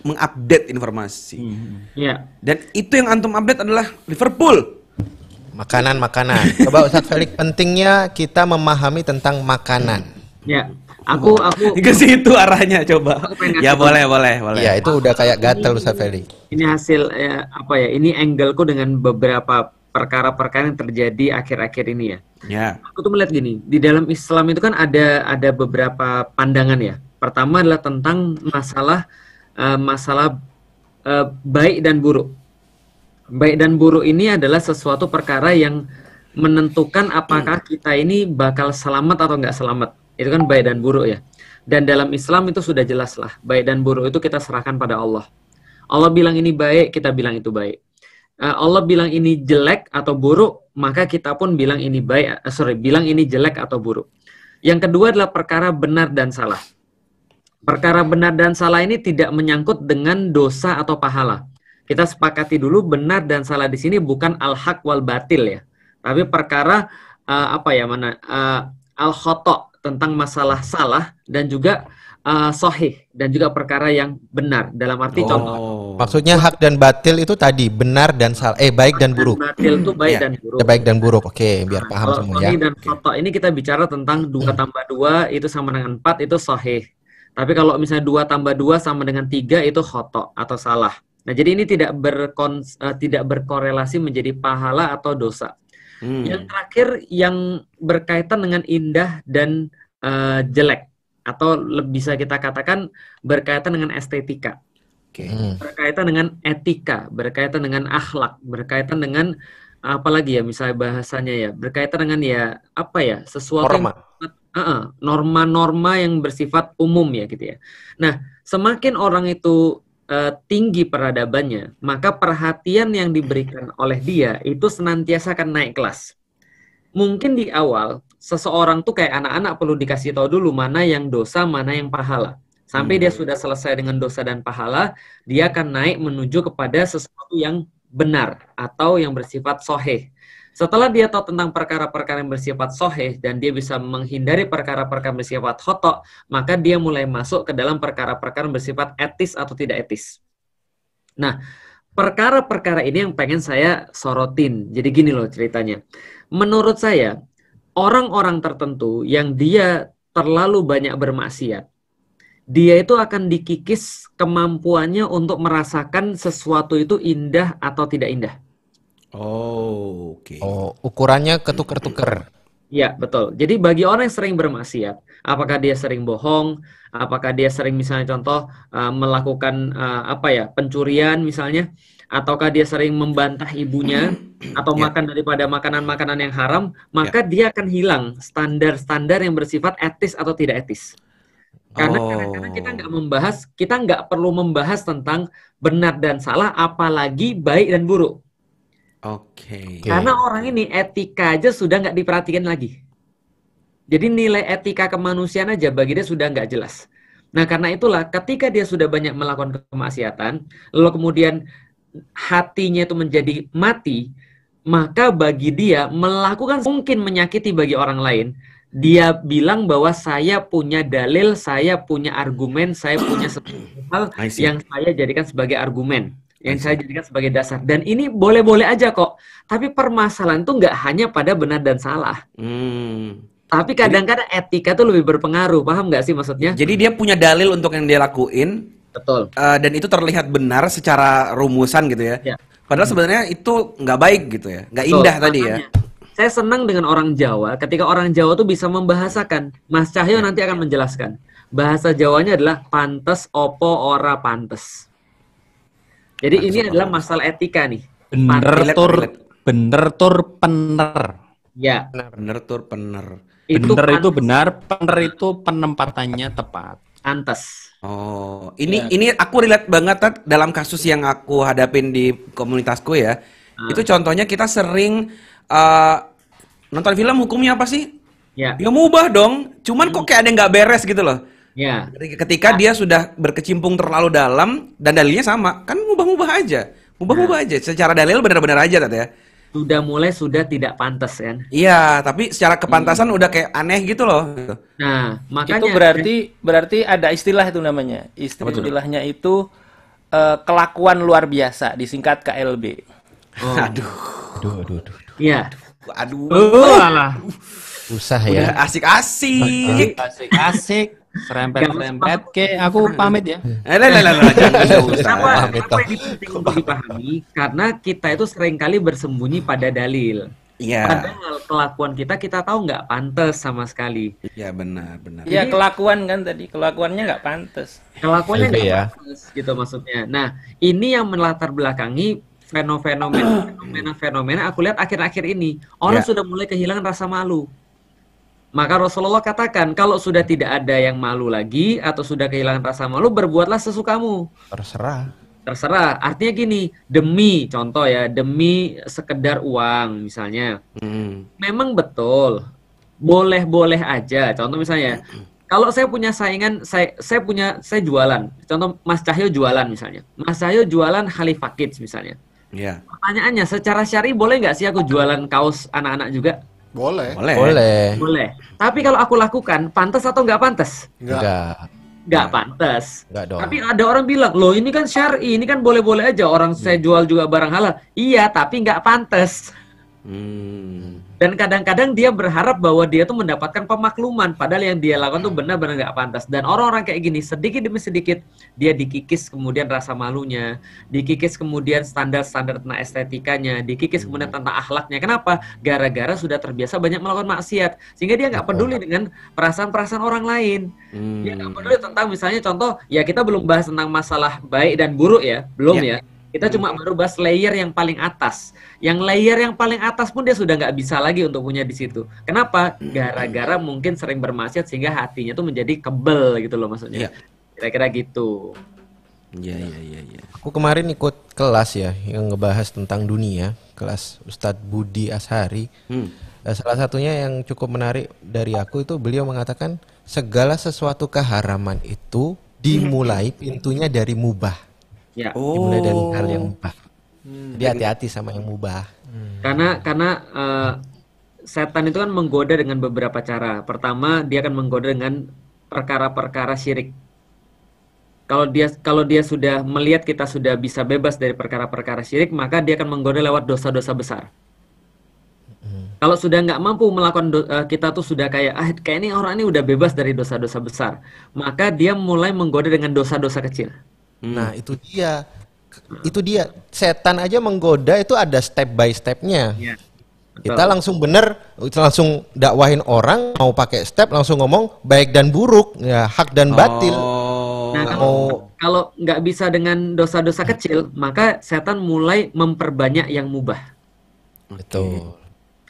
[SPEAKER 3] mengupdate informasi.
[SPEAKER 5] Iya.
[SPEAKER 3] Dan itu yang antum update adalah Liverpool.
[SPEAKER 7] Makanan-makanan. Coba Ustadz Felix, pentingnya kita memahami tentang makanan.
[SPEAKER 5] Ya, aku aku
[SPEAKER 3] Ke situ arahnya coba. Ya boleh, boleh, boleh.
[SPEAKER 7] Iya, itu udah kayak gatel Ustadz Felix.
[SPEAKER 5] ini hasil eh, apa ya? Ini angleku dengan beberapa perkara-perkara yang terjadi akhir-akhir ini ya.
[SPEAKER 3] Ya.
[SPEAKER 5] Aku tuh melihat gini, di dalam Islam itu kan ada ada beberapa pandangan ya. Pertama adalah tentang masalah eh, masalah eh, baik dan buruk. Baik dan buruk ini adalah sesuatu perkara yang menentukan apakah kita ini bakal selamat atau nggak selamat. Itu kan baik dan buruk ya. Dan dalam Islam itu sudah jelas lah. Baik dan buruk itu kita serahkan pada Allah. Allah bilang ini baik, kita bilang itu baik. Eh, Allah bilang ini jelek atau buruk, maka kita pun bilang ini baik, sorry, bilang ini jelek atau buruk. Yang kedua adalah perkara benar dan salah. Perkara benar dan salah ini tidak menyangkut dengan dosa atau pahala. Kita sepakati dulu benar dan salah di sini bukan al-haq wal batil ya. Tapi perkara eh, apa ya mana eh, al-khoto tentang masalah salah dan juga eh, sohih dan juga perkara yang benar dalam arti
[SPEAKER 3] Oh.
[SPEAKER 5] contoh
[SPEAKER 7] Maksudnya hak dan batil itu tadi benar dan salah. Eh baik dan buruk.
[SPEAKER 5] batil itu baik
[SPEAKER 7] Ya,
[SPEAKER 5] dan buruk.
[SPEAKER 7] ya, baik dan buruk. Oke, biar paham semua ya.
[SPEAKER 5] dan khoto ini kita bicara tentang dua tambah dua itu sama dengan empat itu sahih. Tapi kalau misalnya dua tambah dua sama dengan tiga itu khoto atau salah. Nah jadi ini tidak berkon eh, tidak berkorelasi menjadi pahala atau dosa.
[SPEAKER 3] Hmm.
[SPEAKER 5] Yang terakhir yang berkaitan dengan indah dan eh, jelek atau lebih bisa kita katakan berkaitan dengan estetika
[SPEAKER 7] Hmm.
[SPEAKER 5] berkaitan dengan etika, berkaitan dengan akhlak, berkaitan dengan apalagi ya misalnya bahasanya ya, berkaitan dengan ya apa ya sesuatu yang
[SPEAKER 7] Norma.
[SPEAKER 5] bersifat- uh-uh, norma-norma yang bersifat umum ya gitu ya. Nah, semakin orang itu uh, tinggi peradabannya, maka perhatian yang diberikan oleh dia itu senantiasa akan naik kelas. Mungkin di awal seseorang tuh kayak anak-anak perlu dikasih tahu dulu mana yang dosa, mana yang pahala. Sampai dia sudah selesai dengan dosa dan pahala, dia akan naik menuju kepada sesuatu yang benar atau yang bersifat soheh. Setelah dia tahu tentang perkara-perkara yang bersifat soheh dan dia bisa menghindari perkara-perkara bersifat khotok, maka dia mulai masuk ke dalam perkara-perkara bersifat etis atau tidak etis. Nah, perkara-perkara ini yang pengen saya sorotin. Jadi gini loh ceritanya. Menurut saya, orang-orang tertentu yang dia terlalu banyak bermaksiat, dia itu akan dikikis kemampuannya untuk merasakan sesuatu itu indah atau tidak indah.
[SPEAKER 3] Oh, oke.
[SPEAKER 7] Oh, ukurannya ketuker-tuker.
[SPEAKER 5] Ya, betul. Jadi bagi orang yang sering bermaksiat, apakah dia sering bohong, apakah dia sering misalnya contoh uh, melakukan uh, apa ya, pencurian misalnya, ataukah dia sering membantah ibunya atau makan daripada makanan-makanan yang haram, maka dia akan hilang standar-standar yang bersifat etis atau tidak etis. Karena
[SPEAKER 3] Oh.
[SPEAKER 5] kadang-kadang kita nggak membahas, kita nggak perlu membahas tentang benar dan salah, apalagi baik dan buruk.
[SPEAKER 3] Oke.
[SPEAKER 5] Karena orang ini etika aja sudah nggak diperhatikan lagi. Jadi nilai etika kemanusiaan aja bagi dia sudah nggak jelas. Nah karena itulah ketika dia sudah banyak melakukan kemaksiatan, lalu kemudian hatinya itu menjadi mati, maka bagi dia melakukan mungkin menyakiti bagi orang lain. Dia bilang bahwa saya punya dalil, saya punya argumen, saya punya sesuatu hal yang saya jadikan sebagai argumen, yang saya jadikan sebagai dasar. Dan ini boleh-boleh aja kok. Tapi permasalahan itu nggak hanya pada benar dan salah.
[SPEAKER 3] Hmm.
[SPEAKER 5] Tapi kadang-kadang etika tuh lebih berpengaruh, paham nggak sih maksudnya?
[SPEAKER 3] Jadi dia punya dalil untuk yang dia lakuin.
[SPEAKER 5] Betul.
[SPEAKER 3] eh, dan itu terlihat benar secara rumusan gitu ya.
[SPEAKER 5] Ya.
[SPEAKER 3] Padahal sebenarnya itu nggak baik gitu ya, nggak
[SPEAKER 5] Betul.
[SPEAKER 3] indah tadi ya.
[SPEAKER 5] Makanya, Saya senang dengan orang Jawa ketika orang Jawa tuh bisa membahasakan. Mas Cahyo nanti akan menjelaskan. Bahasa Jawanya adalah pantes opo ora pantes. Jadi ini adalah masalah etika nih.
[SPEAKER 11] Bener tur bener tur pener.
[SPEAKER 5] Ya,
[SPEAKER 3] Bener tur pener.
[SPEAKER 5] itu
[SPEAKER 11] Bener itu benar, pener itu penempatannya tepat.
[SPEAKER 5] pantes.
[SPEAKER 3] Oh, ini ini aku relate banget Tat, dalam kasus yang aku hadapin di komunitasku ya. Itu contohnya kita sering eh, nonton film hukumnya apa sih?
[SPEAKER 5] Ya,
[SPEAKER 3] Ya mubah dong. Cuman kok kayak ada yang nggak beres gitu loh.
[SPEAKER 5] Ya.
[SPEAKER 3] Ketika dia sudah berkecimpung terlalu dalam dan dalilnya sama, kan mubah-mubah aja. Mubah-mubah aja. Secara dalil benar-benar aja Tat ya.
[SPEAKER 5] Sudah mulai sudah tidak pantas kan.
[SPEAKER 3] Iya, tapi secara kepantasan udah kayak aneh gitu loh.
[SPEAKER 5] Nah, makanya
[SPEAKER 6] itu berarti berarti ada istilah itu namanya. Istilahnya itu eh, kelakuan luar biasa disingkat KLB.
[SPEAKER 3] Aduh.
[SPEAKER 7] Aduh, aduh, aduh.
[SPEAKER 5] Iya.
[SPEAKER 3] Aduh.
[SPEAKER 11] Oh, alah.
[SPEAKER 7] Susah ya.
[SPEAKER 3] asik-asik.
[SPEAKER 11] Asik-asik. Serempet-serempet ke. Aku pamit ya.
[SPEAKER 3] Eh, lah, lah, lah.
[SPEAKER 5] Kenapa, kenapa ini penting untuk dipahami? Karena kita itu sering kali bersembunyi pada dalil.
[SPEAKER 3] Iya.
[SPEAKER 5] Padahal kelakuan kita kita tahu nggak pantas sama sekali.
[SPEAKER 3] Iya benar, benar.
[SPEAKER 6] Ya kelakuan kan tadi kelakuannya nggak pantas.
[SPEAKER 5] Kelakuannya
[SPEAKER 7] Itu
[SPEAKER 5] nggak
[SPEAKER 7] ya.
[SPEAKER 5] pantas gitu maksudnya. Nah, ini yang melatar belakangi fenomena fenomena aku lihat akhir-akhir ini orang
[SPEAKER 3] Ya.
[SPEAKER 5] sudah mulai kehilangan rasa malu. Maka Rasulullah katakan kalau sudah tidak ada yang malu lagi atau sudah kehilangan rasa malu berbuatlah sesukamu.
[SPEAKER 7] Terserah.
[SPEAKER 5] Terserah. Artinya gini, demi contoh ya, demi sekedar uang misalnya.
[SPEAKER 3] Hmm.
[SPEAKER 5] Memang betul. Boleh-boleh aja. Contoh misalnya, kalau saya punya saingan, saya saya punya saya jualan. Contoh Mas Cahyo jualan misalnya. Mas Cahyo jualan Khalifa Kids misalnya.
[SPEAKER 3] Iya.
[SPEAKER 5] Pertanyaannya, secara syari boleh nggak sih aku jualan kaos anak-anak juga?
[SPEAKER 4] Boleh.
[SPEAKER 3] Boleh.
[SPEAKER 7] Boleh.
[SPEAKER 5] Boleh. Tapi kalau aku lakukan, pantas atau nggak pantas?
[SPEAKER 4] Enggak.
[SPEAKER 7] Enggak.
[SPEAKER 5] Nggak pantas.
[SPEAKER 7] Enggak dong.
[SPEAKER 5] Tapi ada orang bilang, loh ini kan syari, ini kan boleh-boleh aja. Orang saya jual juga barang halal. Iya, tapi nggak pantas.
[SPEAKER 3] Hmm.
[SPEAKER 5] Dan kadang-kadang dia berharap bahwa dia tuh mendapatkan pemakluman, padahal yang dia lakukan tuh benar-benar nggak pantas. Dan orang-orang kayak gini, sedikit demi sedikit dia dikikis kemudian rasa malunya, dikikis kemudian standar-standar tentang estetikanya, dikikis kemudian tentang akhlaknya. Kenapa? Gara-gara sudah terbiasa banyak melakukan maksiat, sehingga dia nggak peduli dengan perasaan-perasaan orang lain.
[SPEAKER 3] Hmm.
[SPEAKER 5] Dia nggak peduli tentang misalnya contoh, ya kita belum bahas tentang masalah baik dan buruk ya, belum
[SPEAKER 3] Ya.
[SPEAKER 5] ya. Kita cuma baru bahas layer yang paling atas. Yang layer yang paling atas pun dia sudah nggak bisa lagi untuk punya di situ. Kenapa? Gara-gara mungkin sering bermaksiat sehingga hatinya tuh menjadi kebel gitu loh maksudnya.
[SPEAKER 3] Iya.
[SPEAKER 5] Kira-kira gitu.
[SPEAKER 3] Iya, iya, iya, iya.
[SPEAKER 7] Aku kemarin ikut kelas ya yang ngebahas tentang dunia, kelas Ustadz Budi Ashari.
[SPEAKER 3] Hmm.
[SPEAKER 7] Eh, Salah satunya yang cukup menarik dari aku itu beliau mengatakan segala sesuatu keharaman itu dimulai pintunya dari mubah.
[SPEAKER 5] Ya.
[SPEAKER 7] Dimulai dari hal yang
[SPEAKER 3] Oh.
[SPEAKER 7] Mubah. Jadi hati-hati sama yang mubah.
[SPEAKER 5] Karena karena eh, setan itu kan menggoda dengan beberapa cara. Pertama, dia akan menggoda dengan perkara-perkara syirik. Kalau dia kalau dia sudah melihat kita sudah bisa bebas dari perkara-perkara syirik, maka dia akan menggoda lewat dosa-dosa besar. Kalau sudah nggak mampu melakukan do- eh, kita tuh sudah kayak ah kayak ini orang ini udah bebas dari dosa-dosa besar, maka dia mulai menggoda dengan dosa-dosa kecil.
[SPEAKER 7] Nah, itu dia. Itu dia. Setan aja menggoda itu ada step by stepnya.
[SPEAKER 5] Iya.
[SPEAKER 7] Kita langsung bener, langsung dakwahin orang mau pakai step langsung ngomong baik dan buruk, ya hak dan batil.
[SPEAKER 3] Oh.
[SPEAKER 5] Nah, kalau
[SPEAKER 7] Mau
[SPEAKER 5] kalau nggak bisa dengan dosa-dosa kecil, maka setan mulai memperbanyak yang mubah.
[SPEAKER 7] betul.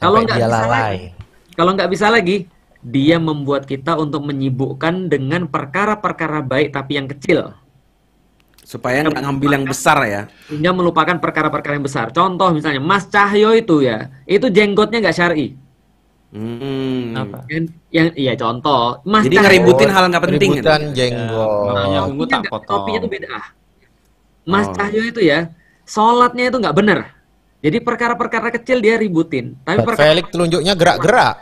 [SPEAKER 5] Kalau nggak bisa
[SPEAKER 7] lalai.
[SPEAKER 5] lagi, kalau nggak bisa lagi, dia membuat kita untuk menyibukkan dengan perkara-perkara baik tapi yang kecil,
[SPEAKER 3] Supaya nggak ngambil yang besar ya.
[SPEAKER 5] sehingga melupakan perkara-perkara yang besar. Contoh misalnya, Mas Cahyo itu ya, itu jenggotnya nggak syari.
[SPEAKER 3] Hmm.
[SPEAKER 11] Apa?
[SPEAKER 5] Yang, yang iya contoh, Mas
[SPEAKER 3] Jadi
[SPEAKER 5] Cahyo-
[SPEAKER 3] ngeributin hal nggak penting.
[SPEAKER 7] Keributan
[SPEAKER 3] gitu.
[SPEAKER 7] jenggot.
[SPEAKER 11] Makanya aku
[SPEAKER 5] Topinya
[SPEAKER 11] tak potong.
[SPEAKER 5] topinya itu beda. Mas
[SPEAKER 3] Oh.
[SPEAKER 5] Cahyo itu ya, sholatnya itu nggak bener. Jadi perkara-perkara kecil dia ributin. Tapi
[SPEAKER 7] Pak
[SPEAKER 5] perkara,
[SPEAKER 7] Felix telunjuknya gerak-gerak.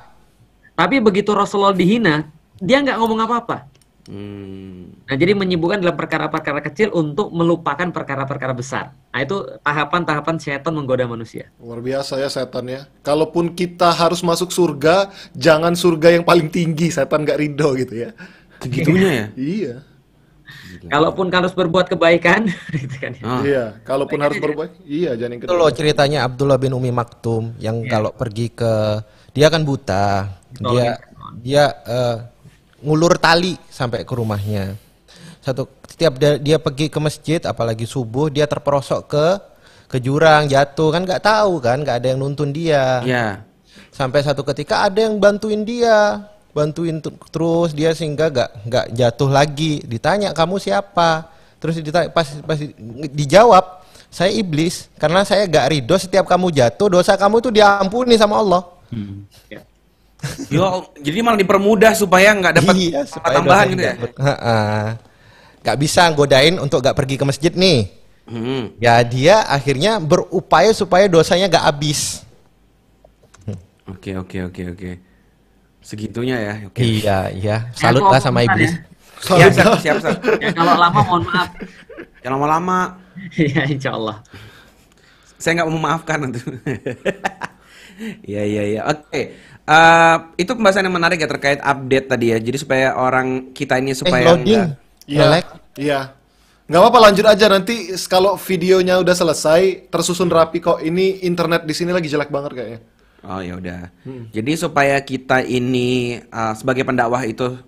[SPEAKER 5] tapi begitu Rasulullah dihina, dia nggak ngomong apa-apa.
[SPEAKER 3] Hmm.
[SPEAKER 5] Nah, jadi menyibukkan dalam perkara-perkara kecil untuk melupakan perkara-perkara besar. Nah, itu tahapan-tahapan setan menggoda manusia.
[SPEAKER 4] Luar biasa ya setan ya. Kalaupun kita harus masuk surga, jangan surga yang paling tinggi, setan nggak ridho gitu ya.
[SPEAKER 3] Segitunya ya.
[SPEAKER 4] Iya.
[SPEAKER 5] Kalaupun harus berbuat kebaikan, gitu kan. ya.
[SPEAKER 3] Ah.
[SPEAKER 4] Iya, kalaupun harus berbuat, iya jangan yang
[SPEAKER 7] Itu loh ceritanya Abdullah bin Umi Maktum yang kalau pergi ke dia kan buta. Dia dia eh, ngulur tali sampai ke rumahnya. Satu setiap dia, pergi ke masjid apalagi subuh dia terperosok ke ke jurang jatuh. Kan nggak tahu kan nggak ada yang nuntun dia.
[SPEAKER 3] Ya.
[SPEAKER 7] sampai satu ketika ada yang bantuin dia. Bantuin ter- terus dia sehingga nggak nggak jatuh lagi. Ditanya kamu siapa? Terus ditanya pas pas di- dijawab saya iblis. Karena saya gak ridho setiap kamu jatuh dosa kamu tuh diampuni sama Allah
[SPEAKER 3] Yo, jadi malah dipermudah supaya nggak dapat
[SPEAKER 7] Iya, supaya
[SPEAKER 3] tambahan gitu ya.
[SPEAKER 7] nggak bisa godain untuk gak pergi ke masjid nih
[SPEAKER 3] Hmm.
[SPEAKER 7] ya dia akhirnya berupaya supaya dosanya gak habis
[SPEAKER 3] Oke, oke, oke, oke. Segitunya ya. Oke.
[SPEAKER 7] iya iya salut lah sama iblis
[SPEAKER 3] Siap, siap, siap, siap.
[SPEAKER 5] Ya, kalau lama mohon maaf.
[SPEAKER 3] Jangan lama-lama.
[SPEAKER 5] ya insya Allah.
[SPEAKER 3] Saya nggak mau memaafkan nanti. Iya, iya, iya. Oke. Eh, itu pembahasan yang menarik ya terkait update tadi ya. Jadi supaya orang kita ini
[SPEAKER 7] eh
[SPEAKER 3] supaya
[SPEAKER 7] loading
[SPEAKER 3] nggak-
[SPEAKER 4] Iya. Iya. Nggak apa-apa lanjut aja nanti kalau videonya udah selesai tersusun rapi kok. Ini internet di sini lagi jelek banget kayaknya.
[SPEAKER 3] Oh ya udah. Jadi supaya kita ini uh, sebagai pendakwah itu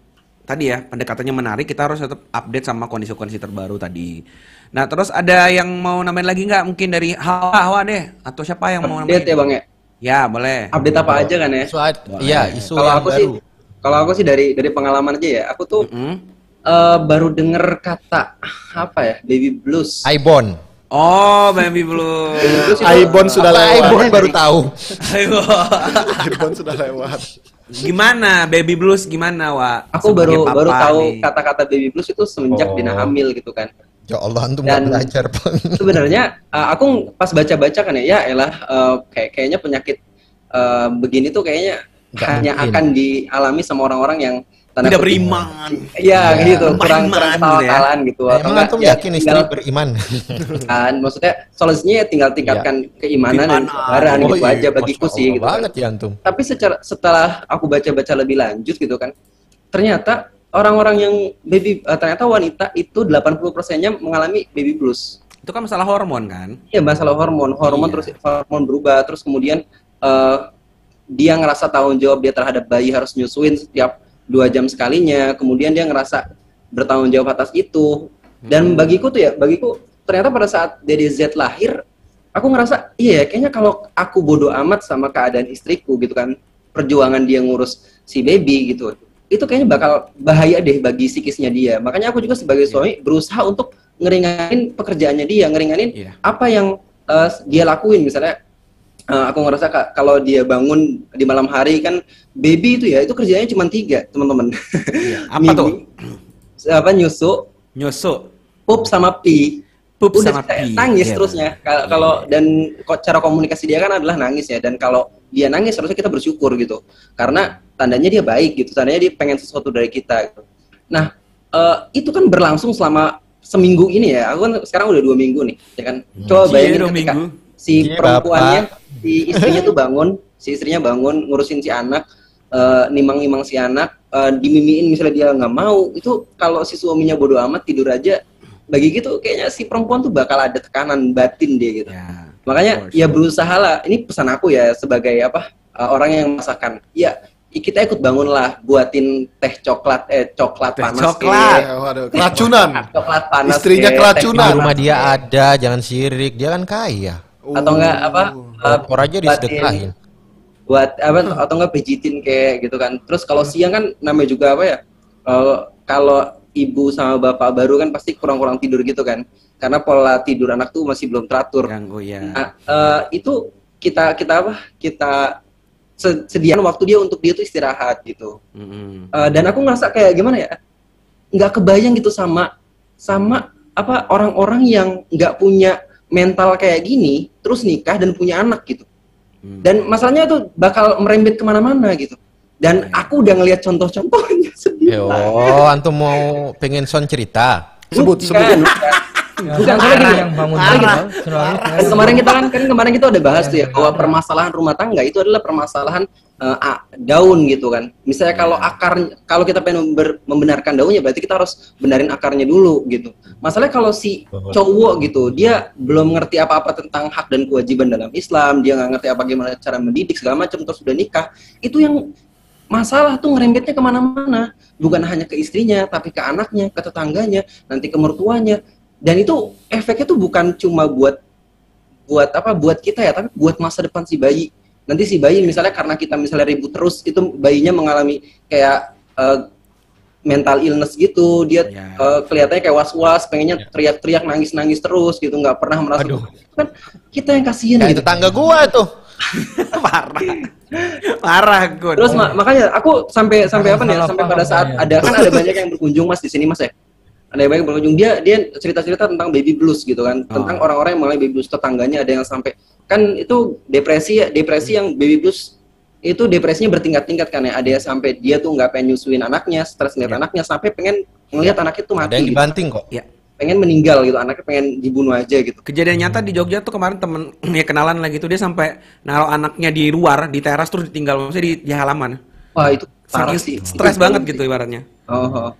[SPEAKER 3] tadi ya pendekatannya menarik, kita harus tetap update sama kondisi-kondisi terbaru tadi. Nah terus ada yang mau nambahin lagi nggak? Mungkin dari Hawa, Hawa deh, atau siapa yang mau nambahin?
[SPEAKER 8] Update ya bang ya.
[SPEAKER 3] Ya boleh.
[SPEAKER 8] Update apa aja kan ya?
[SPEAKER 7] Ad- iya isu
[SPEAKER 8] Kalau
[SPEAKER 7] yang
[SPEAKER 8] aku sih,
[SPEAKER 7] baru
[SPEAKER 8] kalau aku sih dari dari pengalaman aja ya. Aku tuh
[SPEAKER 3] Mm-mm.
[SPEAKER 8] eh, baru denger kata apa ya, baby blues.
[SPEAKER 7] Ibon
[SPEAKER 3] Oh baby blue.
[SPEAKER 8] Blues itu
[SPEAKER 4] Ibon sudah
[SPEAKER 7] Apa
[SPEAKER 4] lewat.
[SPEAKER 7] Ibon baru tahu
[SPEAKER 3] Ayo.
[SPEAKER 4] Ibon sudah lewat.
[SPEAKER 3] gimana baby blues gimana Wak?
[SPEAKER 8] Aku
[SPEAKER 3] Sebagai
[SPEAKER 8] baru baru tahu kata-kata baby blues itu semenjak
[SPEAKER 7] Oh.
[SPEAKER 8] Dina hamil gitu kan.
[SPEAKER 7] Ya Allah antum
[SPEAKER 8] Dan-
[SPEAKER 7] nggak belajar.
[SPEAKER 8] Sebenarnya eh, aku pas baca-baca kan ya, ya elah eh, kayak kayaknya penyakit eh, begini tuh kayaknya
[SPEAKER 7] Nggak
[SPEAKER 8] hanya
[SPEAKER 7] mungkin.
[SPEAKER 8] akan dialami sama orang-orang yang tanda
[SPEAKER 3] tidak beriman.
[SPEAKER 8] Iya
[SPEAKER 7] Ya,
[SPEAKER 8] gitu, kurang kurang
[SPEAKER 3] gitu ya.
[SPEAKER 8] gitu.
[SPEAKER 7] Emang
[SPEAKER 8] enggak,
[SPEAKER 7] antum
[SPEAKER 8] ya
[SPEAKER 7] yakin istri
[SPEAKER 8] tinggal-
[SPEAKER 7] beriman
[SPEAKER 8] kan maksudnya solusinya ya tinggal tingkatkan keimanan dan kesabaran
[SPEAKER 7] Oh
[SPEAKER 8] gitu
[SPEAKER 7] iya,
[SPEAKER 8] aja bagiku sih gitu kan.
[SPEAKER 7] banget ya antum
[SPEAKER 8] Tapi secara setelah aku baca-baca lebih lanjut gitu kan, ternyata orang-orang yang baby eh, ternyata wanita itu 80%-nya mengalami baby blues.
[SPEAKER 3] Itu kan masalah hormon kan?
[SPEAKER 8] Iya masalah hormon, hormon
[SPEAKER 3] Iya.
[SPEAKER 8] terus hormon berubah, terus kemudian eh, dia ngerasa tanggung jawab dia terhadap bayi harus nyusuin setiap dua jam sekalinya, kemudian dia ngerasa bertanggung jawab atas itu. Dan bagiku tuh ya, bagiku ternyata pada saat Dede Z lahir, aku ngerasa iya ya, kayaknya kalau aku bodoh amat sama keadaan istriku gitu kan, perjuangan dia ngurus si baby gitu, itu kayaknya bakal bahaya deh bagi psikisnya dia. Makanya aku juga sebagai suami berusaha untuk ngeringanin pekerjaannya dia, ngeringanin
[SPEAKER 3] Iya.
[SPEAKER 8] apa yang eh, dia lakuin misalnya eh, aku ngerasa ka- kalau dia bangun di malam hari kan baby itu ya itu kerjanya cuma tiga teman-teman
[SPEAKER 3] Iya. Apa tuh?
[SPEAKER 8] apa nyusu
[SPEAKER 3] Nyusu.
[SPEAKER 8] pup sama pi
[SPEAKER 3] Pup
[SPEAKER 8] udah
[SPEAKER 3] sama pi.
[SPEAKER 8] nangis
[SPEAKER 3] Iya,
[SPEAKER 8] terusnya Ka- kalau dan kok cara komunikasi dia kan adalah nangis ya dan kalau dia nangis harusnya kita bersyukur gitu karena tandanya dia baik gitu tandanya dia pengen sesuatu dari kita gitu. nah eh, itu kan berlangsung selama seminggu ini ya aku kan sekarang udah dua minggu nih ya kan coba
[SPEAKER 3] Cie,
[SPEAKER 8] bayangin
[SPEAKER 3] dua
[SPEAKER 8] ketika
[SPEAKER 3] minggu.
[SPEAKER 8] si
[SPEAKER 7] Cie,
[SPEAKER 8] perempuannya si istrinya tuh bangun si istrinya bangun ngurusin si anak eh, nimang-nimang si anak eh, dimimiin misalnya dia nggak mau itu kalau si suaminya bodoh amat tidur aja bagi gitu kayaknya si perempuan tuh bakal ada tekanan batin dia gitu
[SPEAKER 3] Ya.
[SPEAKER 8] makanya
[SPEAKER 3] course.
[SPEAKER 8] ya berusaha lah ini pesan aku ya sebagai apa eh, orang yang masakan ya kita ikut bangun lah buatin teh coklat eh coklat
[SPEAKER 3] Teh
[SPEAKER 8] panas
[SPEAKER 3] coklat.
[SPEAKER 4] Eh, waduh, keracunan.
[SPEAKER 8] coklat panas
[SPEAKER 4] Istrinya
[SPEAKER 8] kek,
[SPEAKER 4] keracunan.
[SPEAKER 8] teh
[SPEAKER 7] di rumah dia ada jangan sirik dia kan kaya.
[SPEAKER 8] Atau enggak apa eh,
[SPEAKER 7] Kompor aja
[SPEAKER 8] buatin-
[SPEAKER 7] disedekahin
[SPEAKER 8] buat apa atau enggak pijitin kayak gitu kan. Terus kalau siang kan namanya juga apa ya eh, kalau ibu sama bapak baru kan pasti kurang-kurang tidur gitu kan. Karena pola tidur anak tuh masih belum teratur.
[SPEAKER 3] Ganggu ya.
[SPEAKER 8] Nah, eh, itu kita kita apa kita sediakan waktu dia untuk dia tuh istirahat gitu.
[SPEAKER 3] Mm-mm.
[SPEAKER 8] Eh, dan aku ngerasa kayak gimana ya? Nggak kebayang gitu sama sama apa orang-orang yang nggak punya mental kayak gini terus nikah dan punya anak gitu.
[SPEAKER 3] Hmm.
[SPEAKER 8] dan masalahnya tuh bakal merembet ke mana-mana gitu. Dan aku udah ngelihat contoh-contohnya sedih
[SPEAKER 7] oh antum mau pengen son cerita?
[SPEAKER 4] Sebut, sebut.
[SPEAKER 8] bukan, bukan. Bukan, soalnya gini,
[SPEAKER 10] yang bangun malam selalu
[SPEAKER 8] Kan kemarin kita kan, kan kemarin kita udah bahas tuh ya bahwa permasalahan rumah tangga itu adalah permasalahan a- daun gitu kan. Misalnya kalau akar kalau kita pengen member- membenarkan daunnya berarti kita harus benarin akarnya dulu gitu. Masalahnya kalau si cowok gitu dia belum ngerti apa-apa tentang hak dan kewajiban dalam Islam, dia nggak ngerti apa gimana cara mendidik segala macam terus udah nikah, itu yang masalah tuh ngerembetnya ke mana-mana. Bukan hanya ke istrinya tapi ke anaknya ke tetangganya nanti ke mertuanya dan itu efeknya tuh bukan cuma buat buat apa buat kita ya tapi buat masa depan si bayi. Nanti si bayi misalnya karena kita misalnya ribut terus itu bayinya mengalami kayak eh, mental illness gitu. Dia eh, kelihatannya kayak was-was pengennya teriak-teriak nangis-nangis terus gitu. Nggak pernah merasa kan kita yang kasihan gitu.
[SPEAKER 7] tetangga gua tuh.
[SPEAKER 3] Parah. Gue.
[SPEAKER 8] Terus ma- makanya aku sampai sampai apa nih? ya, Sampai pada saat ada kan ada banyak yang berkunjung Mas di sini Mas ya. Ada yang banyak berkunjung dia dia cerita-cerita tentang baby blues gitu kan. Tentang orang-orang yang mengalami baby blues tetangganya ada yang sampai kan itu depresi ya, depresi yang baby blues itu depresinya bertingkat-tingkat kan ya. Ada yang sampai dia tuh nggak pengen nyusuin anaknya, stres ngeliat anaknya sampai pengen ngelihat anaknya tuh mati.
[SPEAKER 7] Ada yang
[SPEAKER 8] gitu.
[SPEAKER 7] dibanting kok.
[SPEAKER 3] Ya.
[SPEAKER 8] Pengen meninggal gitu, anaknya pengen dibunuh aja gitu.
[SPEAKER 3] Kejadian nyata di Jogja tuh kemarin temen ya kenalan lagi tuh dia sampai naruh anaknya di luar di teras terus ditinggal maksudnya di, di halaman.
[SPEAKER 8] Wah, itu parah sih.
[SPEAKER 3] Stres
[SPEAKER 8] Itu
[SPEAKER 3] banget
[SPEAKER 8] sih.
[SPEAKER 3] gitu ibaratnya.
[SPEAKER 8] Oh, oh.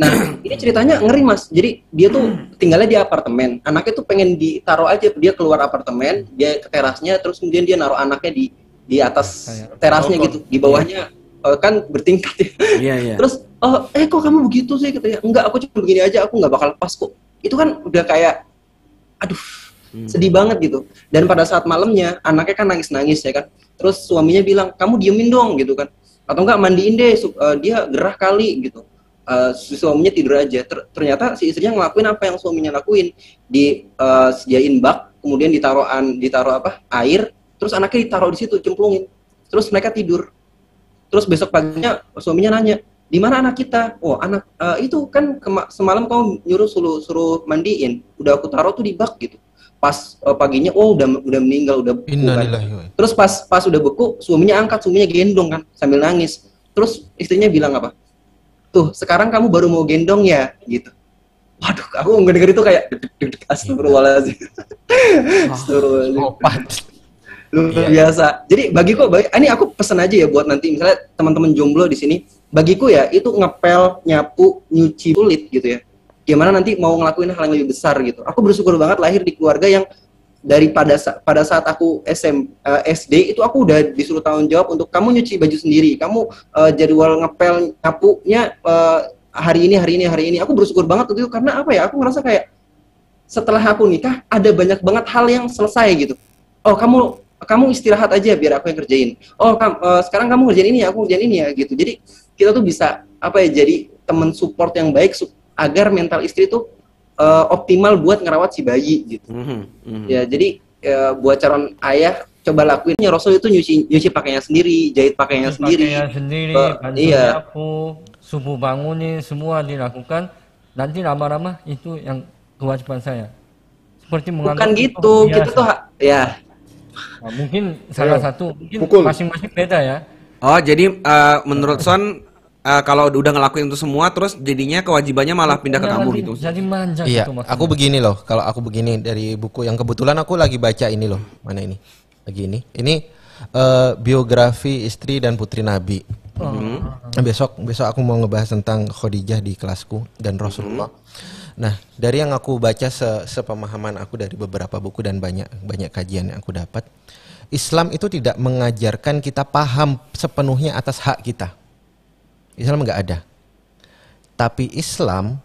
[SPEAKER 8] Nah, ini ceritanya ngeri mas. Jadi dia tuh tinggalnya di apartemen. Anaknya tuh pengen ditaruh aja. Dia keluar apartemen, dia ke terasnya, terus kemudian dia naruh anaknya di di atas terasnya gitu. Di bawahnya eh, kan bertingkat ya.
[SPEAKER 3] Iya iya.
[SPEAKER 8] Terus, oh, eh kok kamu begitu sih? Katanya, enggak, aku cuma begini aja. Aku nggak bakal lepas kok. Itu kan udah kayak, aduh, sedih banget gitu. Dan pada saat malamnya, anaknya kan nangis-nangis ya kan. Terus suaminya bilang, kamu diemin dong gitu kan. Atau enggak mandiin deh, eh, dia gerah kali gitu. Eh, si suaminya tidur aja. Ter- ternyata si istrinya ngelakuin apa yang suaminya lakuin. Di eh, sediain bak, kemudian ditaruh an, ditaruh apa? Air, terus anaknya ditaruh di situ, cemplungin. Terus mereka tidur. Terus besok paginya suaminya nanya, di mana anak kita? Oh anak eh, itu kan semalam kamu nyuruh suruh suruh mandiin, udah aku taruh tuh di bak gitu. Pas eh, paginya, oh udah udah meninggal, udah beku kan. Terus pas pas udah beku, suaminya angkat, suaminya gendong kan sambil nangis. Terus istrinya bilang apa? Tuh sekarang kamu baru mau gendong ya, gitu. Waduh, aku ngedenger itu kayak deg deg astagfirullahaladzim. Astagfirullahaladzim. Luar biasa. Jadi bagiku, bagi, ini aku pesan aja ya buat nanti misalnya teman-teman jomblo di sini. Bagiku ya itu ngepel, nyapu, nyuci kulit gitu ya. Gimana nanti mau ngelakuin hal yang lebih besar gitu. Aku bersyukur banget lahir di keluarga yang dari pada pada saat aku SM eh, SD itu aku udah disuruh tanggung jawab untuk kamu nyuci baju sendiri, kamu eh, jadwal ngepel nyapunya eh, hari ini hari ini hari ini. Aku bersyukur banget itu karena apa ya? Aku ngerasa kayak setelah aku nikah ada banyak banget hal yang selesai gitu. Oh kamu kamu istirahat aja biar aku yang kerjain. Oh kam, eh, sekarang kamu ngerjain ini ya, aku ngerjain ini ya gitu. Jadi kita tuh bisa apa ya? Jadi teman support yang baik agar mental istri tuh eh, optimal buat ngerawat si bayi gitu.
[SPEAKER 3] Mhm,
[SPEAKER 8] Ya jadi eh, buat calon ayah coba lakuin. Ya, Rasul itu nyuci nyuci pakainya sendiri, jahit pakainya sendiri.
[SPEAKER 10] Pakaian sendiri, bantu
[SPEAKER 8] iya.
[SPEAKER 10] nyapu, subuh bangunin, semua dilakukan. Nanti lama-lama itu yang kewajiban saya. Seperti menganggap
[SPEAKER 8] Bukan
[SPEAKER 10] itu
[SPEAKER 8] gitu, kita tuh ya
[SPEAKER 10] Nah, mungkin salah satu, mungkin masing-masing beda ya.
[SPEAKER 3] Oh jadi eh, menurut Son eh, kalau udah ngelakuin itu semua terus jadinya kewajibannya malah pindah ke
[SPEAKER 10] Jangan
[SPEAKER 3] kamu gitu.
[SPEAKER 10] Jadi manja
[SPEAKER 7] Iya,
[SPEAKER 10] gitu maksudnya.
[SPEAKER 7] aku begini loh. Kalau aku begini dari buku yang kebetulan aku lagi baca ini loh. Mana ini? Lagi ini. Ini eh, biografi istri dan putri Nabi. Nah, Besok besok aku mau ngebahas tentang Khadijah di kelasku dan Rasulullah. Nah, dari yang aku baca se- sepemahaman aku dari beberapa buku dan banyak banyak kajian yang aku dapat, Islam itu tidak mengajarkan kita paham sepenuhnya atas hak kita. Islam nggak ada. Tapi Islam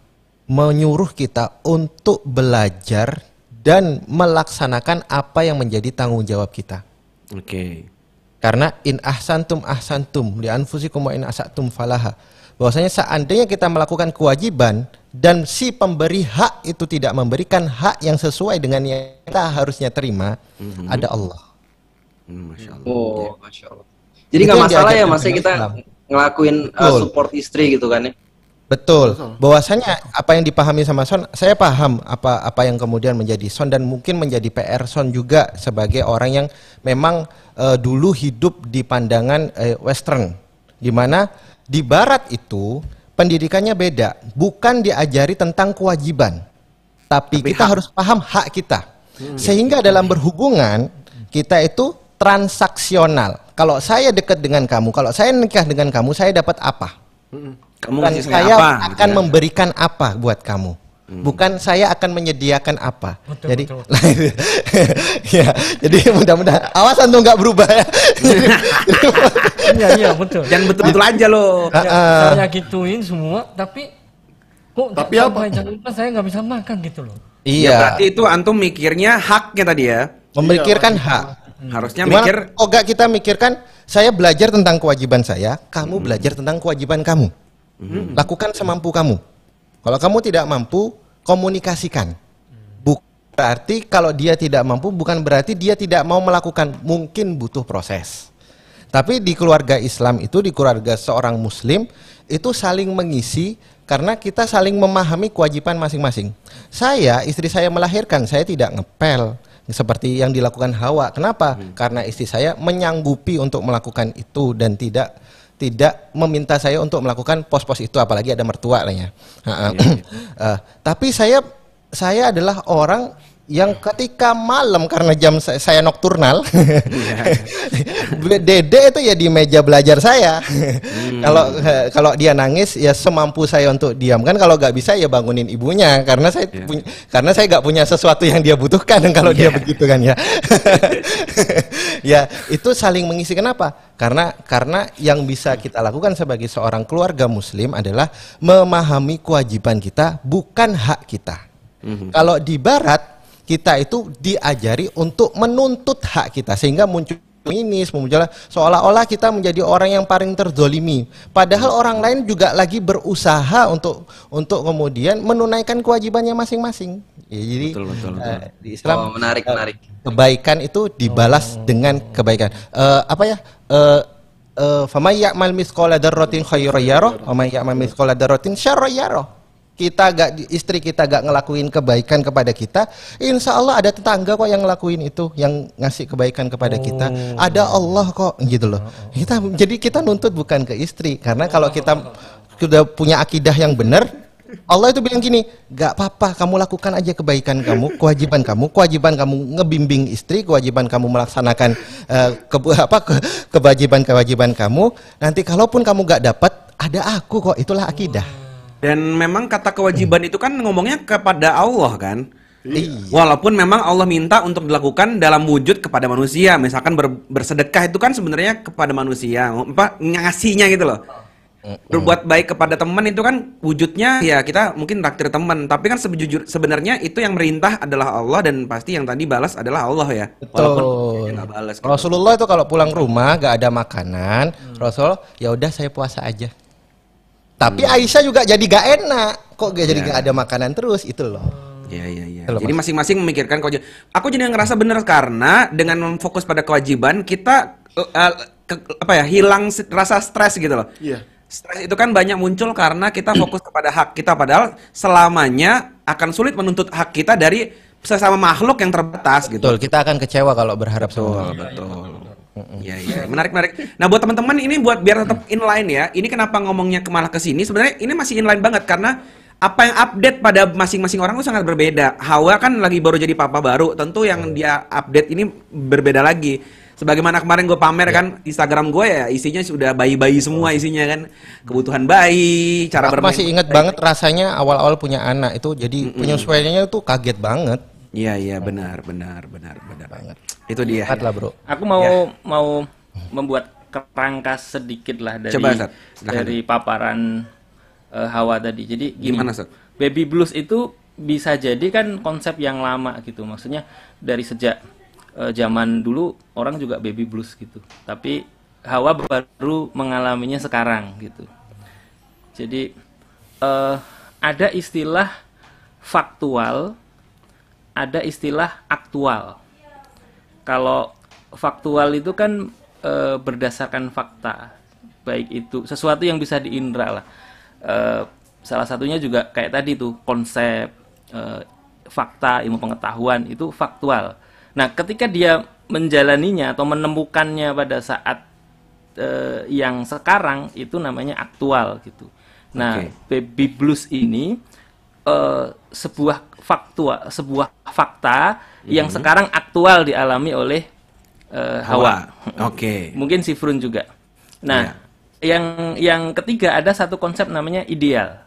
[SPEAKER 7] menyuruh kita untuk belajar dan melaksanakan apa yang menjadi tanggung jawab kita.
[SPEAKER 3] Oke.
[SPEAKER 7] Karena in ahsantum ahsantum li anfusikum wa in asatum falaha. Bahwasanya seandainya kita melakukan kewajiban dan si pemberi hak itu tidak memberikan hak yang sesuai dengan yang kita harusnya terima, ada Allah.
[SPEAKER 3] Hmm, Masya Allah.
[SPEAKER 8] Oh, masya Allah. Jadi nggak
[SPEAKER 7] yang
[SPEAKER 8] masalah ya
[SPEAKER 7] dalam
[SPEAKER 8] kita
[SPEAKER 7] Islam.
[SPEAKER 8] Ngelakuin uh, support istri gitu kan ya.
[SPEAKER 7] Betul. Bahwasanya apa yang dipahami sama Son, saya paham apa apa yang kemudian menjadi Son dan mungkin menjadi PR Son juga sebagai orang yang memang eh, dulu hidup di pandangan eh, Western, di mana di Barat itu pendidikannya beda, bukan diajari tentang kewajiban, tapi, kita harus paham hak kita, sehingga dalam berhubungan kita itu transaksional. Kalau saya dekat dengan kamu, kalau saya nikah dengan kamu, saya dapat apa?
[SPEAKER 3] Kamu
[SPEAKER 7] Bukan
[SPEAKER 3] saya
[SPEAKER 7] saya
[SPEAKER 3] apa? gitu
[SPEAKER 7] akan
[SPEAKER 3] ya?
[SPEAKER 7] memberikan apa buat kamu. Bukan saya akan menyediakan apa.
[SPEAKER 10] Betul,
[SPEAKER 7] jadi,
[SPEAKER 10] betul.
[SPEAKER 7] ya, jadi mudah-mudahan awasan tuh nggak berubah ya.
[SPEAKER 10] Iya iya betul.
[SPEAKER 3] Jangan betul-betul aja loh.
[SPEAKER 10] Ya,
[SPEAKER 7] Ah,
[SPEAKER 10] saya gituin semua, tapi kok
[SPEAKER 4] Tapi apa?
[SPEAKER 10] lima saya nggak bisa makan gitu loh.
[SPEAKER 7] Iya.
[SPEAKER 3] Ya, berarti itu antum mikirnya haknya tadi ya.
[SPEAKER 7] Memikirkan hak.
[SPEAKER 3] Harusnya
[SPEAKER 7] Gimana?
[SPEAKER 3] mikir
[SPEAKER 7] Oh enggak kita mikirkan saya belajar tentang kewajiban saya, kamu belajar tentang kewajiban kamu. Lakukan semampu kamu. Kalau kamu tidak mampu, komunikasikan. Buk berarti kalau dia tidak mampu bukan berarti dia tidak mau melakukan, mungkin butuh proses. Tapi di keluarga Islam itu di keluarga seorang muslim itu saling mengisi karena kita saling memahami kewajiban masing-masing. Saya, istri saya melahirkan, saya tidak ngepel seperti yang dilakukan Hawa. Kenapa? Karena istri saya menyanggupi untuk melakukan itu dan tidak tidak meminta saya untuk melakukan pos-pos itu apalagi ada mertua lah ya. Ha-ha. Eh, tapi saya saya adalah orang yang ketika malam karena jam saya, saya nokturnal. Dede itu ya di meja belajar saya. Kalau eh, kalau dia nangis ya semampu saya untuk diam. Kan kalau nggak bisa ya bangunin ibunya. Karena saya punya karena saya nggak punya sesuatu yang dia butuhkan kalau dia begitu kan ya. Ya itu saling mengisi. Kenapa? Karena karena yang bisa kita lakukan sebagai seorang keluarga muslim adalah memahami kewajiban kita bukan hak kita. Kalau di barat kita itu diajari untuk menuntut hak kita sehingga muncul ini seolah-olah kita menjadi orang yang paling terzolimi. Padahal orang lain juga lagi berusaha untuk untuk kemudian menunaikan kewajibannya masing-masing. Ya, jadi eh, di Islam
[SPEAKER 8] Oh, menarik,
[SPEAKER 7] eh,
[SPEAKER 8] menarik.
[SPEAKER 7] kebaikan itu dibalas dengan kebaikan. Eh, apa ya? Eh, eh, faman ya'mal mithqala dzarratin khairan yarah wa man ya'mal mithqala dzarratin syarran yarah kita gak istri kita gak ngelakuin kebaikan kepada kita, insya Allah ada tetangga kok yang ngelakuin itu, yang ngasih kebaikan kepada kita. Ada Allah kok gitu loh. Kita jadi kita nuntut bukan ke istri, karena kalau kita sudah punya akidah yang benar, Allah itu bilang gini, gak apa-apa, kamu lakukan aja kebaikan kamu, kewajiban kamu, kewajiban kamu ngebimbing istri, kewajiban kamu melaksanakan eh, ke- apa ke- kewajiban-kewajiban kamu. Nanti kalaupun kamu gak dapat, ada aku kok, itulah akidah.
[SPEAKER 3] Dan memang kata kewajiban itu kan ngomongnya kepada Allah kan.
[SPEAKER 7] Iya.
[SPEAKER 3] Walaupun memang Allah minta untuk dilakukan dalam wujud kepada manusia. Misalkan ber- bersedekah itu kan sebenarnya kepada manusia, apa ngasihnya gitu loh. Berbuat baik kepada teman itu kan wujudnya ya kita mungkin traktir teman, tapi kan sebejujur sebenarnya itu yang merintah adalah Allah dan pasti yang tadi balas adalah Allah ya. Walaupun
[SPEAKER 7] Betul.
[SPEAKER 3] dia nggak balas. gitu.
[SPEAKER 7] Rasulullah itu kalau pulang rumah gak ada makanan, Rasul ya udah saya puasa aja. Tapi Aisyah juga jadi gak enak. Kok gak jadi
[SPEAKER 3] Ya.
[SPEAKER 7] gak ada makanan terus itu loh.
[SPEAKER 3] Iya iya iya. Jadi
[SPEAKER 7] Mas-
[SPEAKER 3] masing-masing memikirkan kewajiban. Aku jadi ngerasa bener karena dengan fokus pada kewajiban kita eh, eh, ke- apa ya hilang rasa stres gitu loh.
[SPEAKER 4] Iya.
[SPEAKER 3] Stres itu kan banyak muncul karena kita fokus kepada hak kita padahal selamanya akan sulit menuntut hak kita dari sesama makhluk yang terbatas gitu.
[SPEAKER 7] Betul, kita akan kecewa kalau berharap
[SPEAKER 3] Betul,
[SPEAKER 7] semua.
[SPEAKER 3] betul. Iya, iya. Menarik, menarik. Nah, buat teman-teman ini buat biar tetap inline ya. Ini kenapa ngomongnya ke malah ke sini? Sebenarnya ini masih inline banget karena apa yang update pada masing-masing orang itu sangat berbeda. Hawa kan lagi baru jadi papa baru, tentu yang dia update ini berbeda lagi. Sebagaimana kemarin gue pamer kan Instagram gue ya isinya sudah bayi-bayi semua isinya kan kebutuhan bayi, cara
[SPEAKER 7] Aku
[SPEAKER 3] bermain.
[SPEAKER 7] masih ingat banget rasanya awal-awal punya anak itu jadi penyesuaiannya itu kaget banget.
[SPEAKER 3] Iya, iya benar, benar, benar, benar banget. Itu dia.
[SPEAKER 7] Hebat lah, Bro.
[SPEAKER 6] Aku mau
[SPEAKER 3] Ya.
[SPEAKER 6] mau membuat kerangka sedikit lah dari
[SPEAKER 3] Coba,
[SPEAKER 6] dari paparan eh, Hawa tadi. Jadi gini,
[SPEAKER 3] Gimana, Ustaz?
[SPEAKER 6] baby blues itu bisa jadi kan konsep yang lama gitu. Maksudnya dari sejak eh, zaman dulu orang juga baby blues gitu. Tapi Hawa baru mengalaminya sekarang gitu. Jadi eh, ada istilah faktual, ada istilah aktual. Kalau faktual itu kan e, berdasarkan fakta, baik itu sesuatu yang bisa diindra lah. E, salah satunya juga kayak tadi tuh konsep e, fakta, ilmu pengetahuan itu faktual. Nah, ketika dia menjalaninya atau menemukannya pada saat eh, yang sekarang itu namanya aktual gitu. Nah, baby blues ini eh, sebuah faktua, sebuah fakta yang
[SPEAKER 3] Mhm.
[SPEAKER 6] sekarang aktual dialami oleh eh,
[SPEAKER 3] Hawa.
[SPEAKER 6] Hawa.
[SPEAKER 3] Oke.
[SPEAKER 6] Mungkin Sifrun juga. Nah, yang yang ketiga ada satu konsep namanya ideal.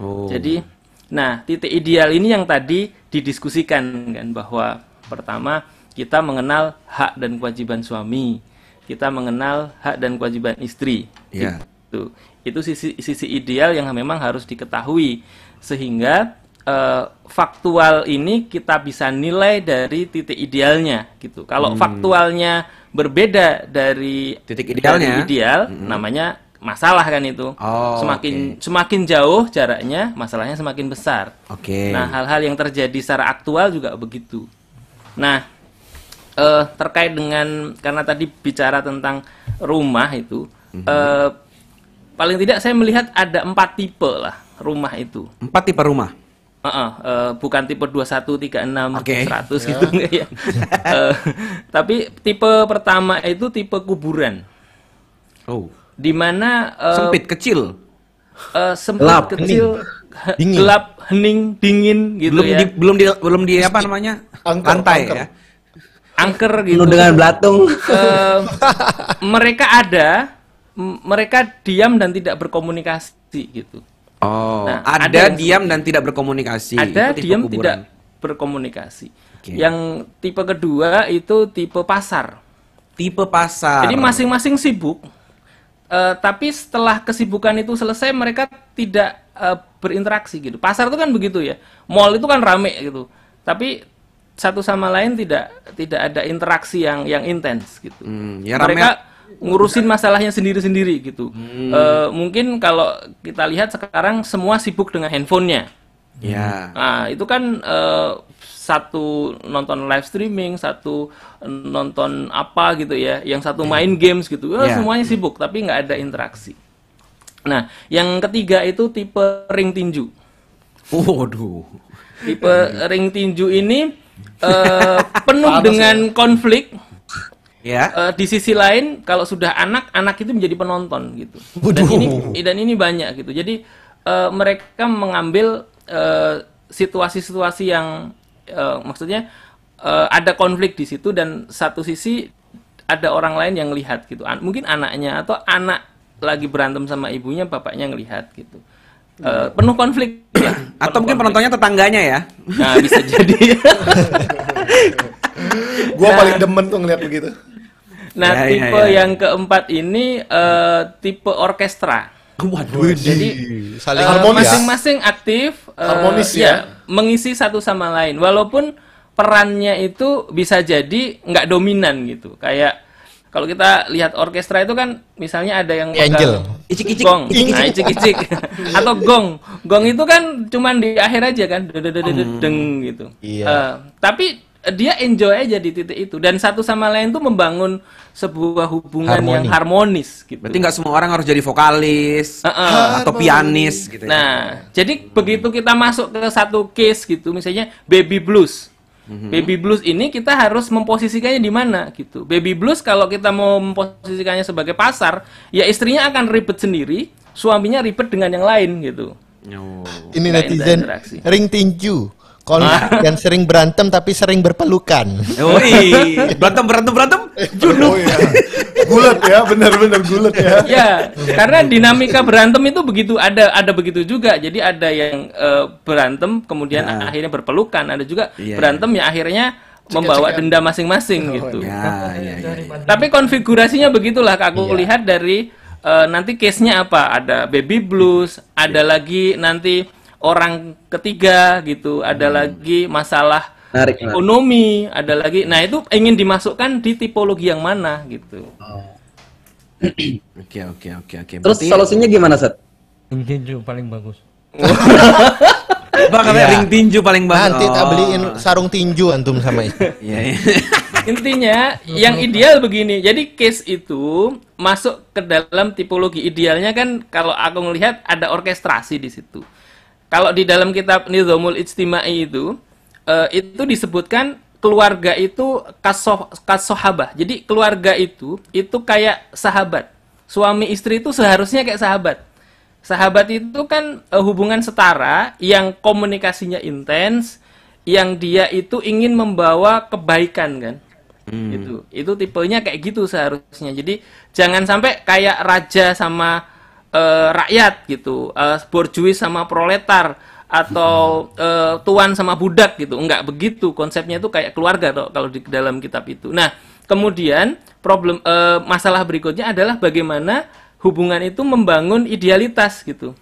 [SPEAKER 3] Oh.
[SPEAKER 6] Jadi, nah titik ideal ini yang tadi didiskusikan kan bahwa pertama kita mengenal hak dan kewajiban suami, kita mengenal hak dan kewajiban istri.
[SPEAKER 3] Iya.
[SPEAKER 6] Itu itu sisi sisi ideal yang memang harus diketahui sehingga eh, faktual ini kita bisa nilai dari titik idealnya gitu. Kalau
[SPEAKER 3] Hmm.
[SPEAKER 6] faktualnya berbeda dari
[SPEAKER 3] Titik idealnya?
[SPEAKER 6] dari ideal, namanya masalah kan itu.
[SPEAKER 3] Oh,
[SPEAKER 6] semakin semakin jauh jaraknya, masalahnya semakin besar.
[SPEAKER 3] Oke.
[SPEAKER 6] Nah, hal-hal yang terjadi secara aktual juga begitu. Nah, eh, terkait dengan karena tadi bicara tentang rumah itu,
[SPEAKER 3] Mhm.
[SPEAKER 6] eh, paling tidak saya melihat ada empat tipe lah rumah itu.
[SPEAKER 3] Empat tipe rumah.
[SPEAKER 6] Heeh, eh, bukan tipe 21, 36,
[SPEAKER 3] Oke.
[SPEAKER 6] 100
[SPEAKER 3] Ya.
[SPEAKER 6] gitu ya. Eh, tapi tipe pertama itu tipe kuburan.
[SPEAKER 3] Oh.
[SPEAKER 6] Di mana eh,
[SPEAKER 3] Sempit, kecil.
[SPEAKER 6] eh, sempit,
[SPEAKER 3] Gelap,
[SPEAKER 6] kecil, he-
[SPEAKER 3] Dingin.
[SPEAKER 6] gelap, hening, dingin gitu
[SPEAKER 3] belum
[SPEAKER 6] ya.
[SPEAKER 3] di belum di belum di apa namanya? lantai ya.
[SPEAKER 6] angker gitu.
[SPEAKER 8] Penuh dengan belatung.
[SPEAKER 6] Eh, mereka ada, mereka diam dan tidak berkomunikasi gitu.
[SPEAKER 3] Oh,
[SPEAKER 6] Nah,
[SPEAKER 3] ada,
[SPEAKER 6] ada yang
[SPEAKER 3] diam dan tidak berkomunikasi.
[SPEAKER 6] Ada diam
[SPEAKER 3] kuburan.
[SPEAKER 6] tidak berkomunikasi.
[SPEAKER 3] Oke.
[SPEAKER 6] Yang tipe kedua itu tipe pasar.
[SPEAKER 3] Tipe pasar.
[SPEAKER 6] Jadi masing-masing sibuk, eh, tapi setelah kesibukan itu selesai mereka tidak eh, berinteraksi gitu. Pasar itu kan begitu ya. Mall itu kan rame gitu. Tapi satu sama lain tidak tidak ada interaksi yang yang intens gitu.
[SPEAKER 3] Hmm, ya rame-
[SPEAKER 6] mereka ngurusin masalahnya sendiri-sendiri gitu. Eh, mungkin kalau kita lihat sekarang semua sibuk dengan handphonenya.
[SPEAKER 3] Ya.
[SPEAKER 6] Nah, itu kan eh, satu nonton live streaming, satu nonton apa gitu ya, yang satu main games gitu. Eh,
[SPEAKER 3] Ya.
[SPEAKER 6] Semuanya sibuk tapi nggak ada interaksi. Nah, yang ketiga itu tipe ring tinju.
[SPEAKER 3] Waduh.
[SPEAKER 6] Tipe ring tinju ini eh, penuh dengan konflik.
[SPEAKER 3] Ya.
[SPEAKER 6] Eh, di sisi lain, kalau sudah anak, anak itu menjadi penonton gitu. Dan ini dan ini banyak gitu. Jadi eh, mereka mengambil eh, situasi-situasi yang eh, maksudnya eh, ada konflik di situ dan satu sisi ada orang lain yang lihat gitu. An- mungkin anaknya atau anak lagi berantem sama ibunya, bapaknya ngelihat gitu. Eh, penuh konflik. lah.
[SPEAKER 3] Atau mungkin penontonnya tetangganya ya.
[SPEAKER 6] Nah, bisa jadi.
[SPEAKER 4] Gua
[SPEAKER 6] Nah.
[SPEAKER 4] paling demen tuh ngeliat begitu.
[SPEAKER 6] Nah,
[SPEAKER 3] Ya, ya,
[SPEAKER 6] tipe
[SPEAKER 3] ya.
[SPEAKER 6] yang keempat ini eh, tipe orkestra.
[SPEAKER 3] Waduh.
[SPEAKER 6] Jadi
[SPEAKER 7] saling
[SPEAKER 6] eh,
[SPEAKER 7] harmonis ya?
[SPEAKER 6] masing-masing aktif eh,
[SPEAKER 4] Harmonis ya?
[SPEAKER 6] mengisi satu sama lain. Walaupun perannya itu bisa jadi nggak dominan gitu. Kayak kalau kita lihat orkestra itu kan misalnya ada yang
[SPEAKER 7] Angel.
[SPEAKER 3] Icik-icik.
[SPEAKER 6] gong,
[SPEAKER 3] Icik-icik.
[SPEAKER 6] nah, icik-icik. atau gong. Gong itu kan cuman di akhir aja kan, deng gitu.
[SPEAKER 7] Iya.
[SPEAKER 6] Eh, tapi dia enjoy aja di titik itu dan satu sama lain tuh membangun sebuah hubungan
[SPEAKER 7] Harmoni.
[SPEAKER 6] yang harmonis gitu.
[SPEAKER 3] Berarti nggak semua orang harus jadi vokalis
[SPEAKER 6] Heeh.
[SPEAKER 3] atau pianis gitu. ya.
[SPEAKER 6] Nah, jadi begitu kita masuk ke satu case gitu, misalnya baby blues.
[SPEAKER 3] Mhm.
[SPEAKER 6] Baby blues ini kita harus memposisikannya di mana gitu. Baby blues kalau kita mau memposisikannya sebagai pasar, ya istrinya akan ribet sendiri, suaminya ribet dengan yang lain gitu.
[SPEAKER 7] Ini
[SPEAKER 6] Nggak
[SPEAKER 7] netizen ring tinju. Konflik dan sering berantem tapi sering berpelukan.
[SPEAKER 3] Woi, berantem berantem berantem.
[SPEAKER 4] Oh iya. Gulet ya, benar-benar gulet ya.
[SPEAKER 6] ya, karena dinamika berantem itu begitu ada ada begitu juga. Jadi ada yang eh, berantem kemudian
[SPEAKER 3] Ya.
[SPEAKER 6] akhirnya berpelukan, ada juga
[SPEAKER 3] Iya,
[SPEAKER 6] berantem ya akhirnya membawa denda masing-masing gitu.
[SPEAKER 3] Ya, ya, ya.
[SPEAKER 6] Tapi konfigurasinya begitulah aku
[SPEAKER 7] Iya.
[SPEAKER 6] lihat dari eh, nanti case-nya apa? Ada baby blues, ada lagi nanti orang ketiga gitu, ada lagi masalah
[SPEAKER 8] Menarik, menarik.
[SPEAKER 6] ekonomi, ada lagi. Nah, itu ingin dimasukkan di tipologi yang mana gitu.
[SPEAKER 3] Oke, oke, oke, oke.
[SPEAKER 8] Terus
[SPEAKER 3] Berarti-
[SPEAKER 8] solusinya gimana, Set?
[SPEAKER 10] Ring tinju paling bagus.
[SPEAKER 3] Bang katanya
[SPEAKER 7] Iya.
[SPEAKER 3] ring tinju paling bagus.
[SPEAKER 7] Nanti tak
[SPEAKER 3] Oh.
[SPEAKER 7] beliin sarung tinju antum sama itu.
[SPEAKER 3] Iya, iya.
[SPEAKER 6] Intinya yang ideal begini. Jadi case itu masuk ke dalam tipologi idealnya kan kalau aku ngelihat ada orkestrasi di situ. Kalau di dalam kitab Nizamul Ijtimai itu eh, itu disebutkan keluarga itu kasoh kasohabah. Jadi keluarga itu itu kayak sahabat. Suami istri itu seharusnya kayak sahabat. Sahabat itu kan eh, hubungan setara yang komunikasinya intens, yang dia itu ingin membawa kebaikan kan. Gitu. Itu tipenya kayak gitu seharusnya. Jadi jangan sampai kayak raja sama eh, rakyat gitu, eh, borjuis sama proletar atau eh, tuan sama budak gitu. Enggak begitu. Konsepnya itu kayak keluarga toh, kalau di dalam kitab itu. Nah, kemudian problem eh, masalah berikutnya adalah bagaimana hubungan itu membangun idealitas gitu.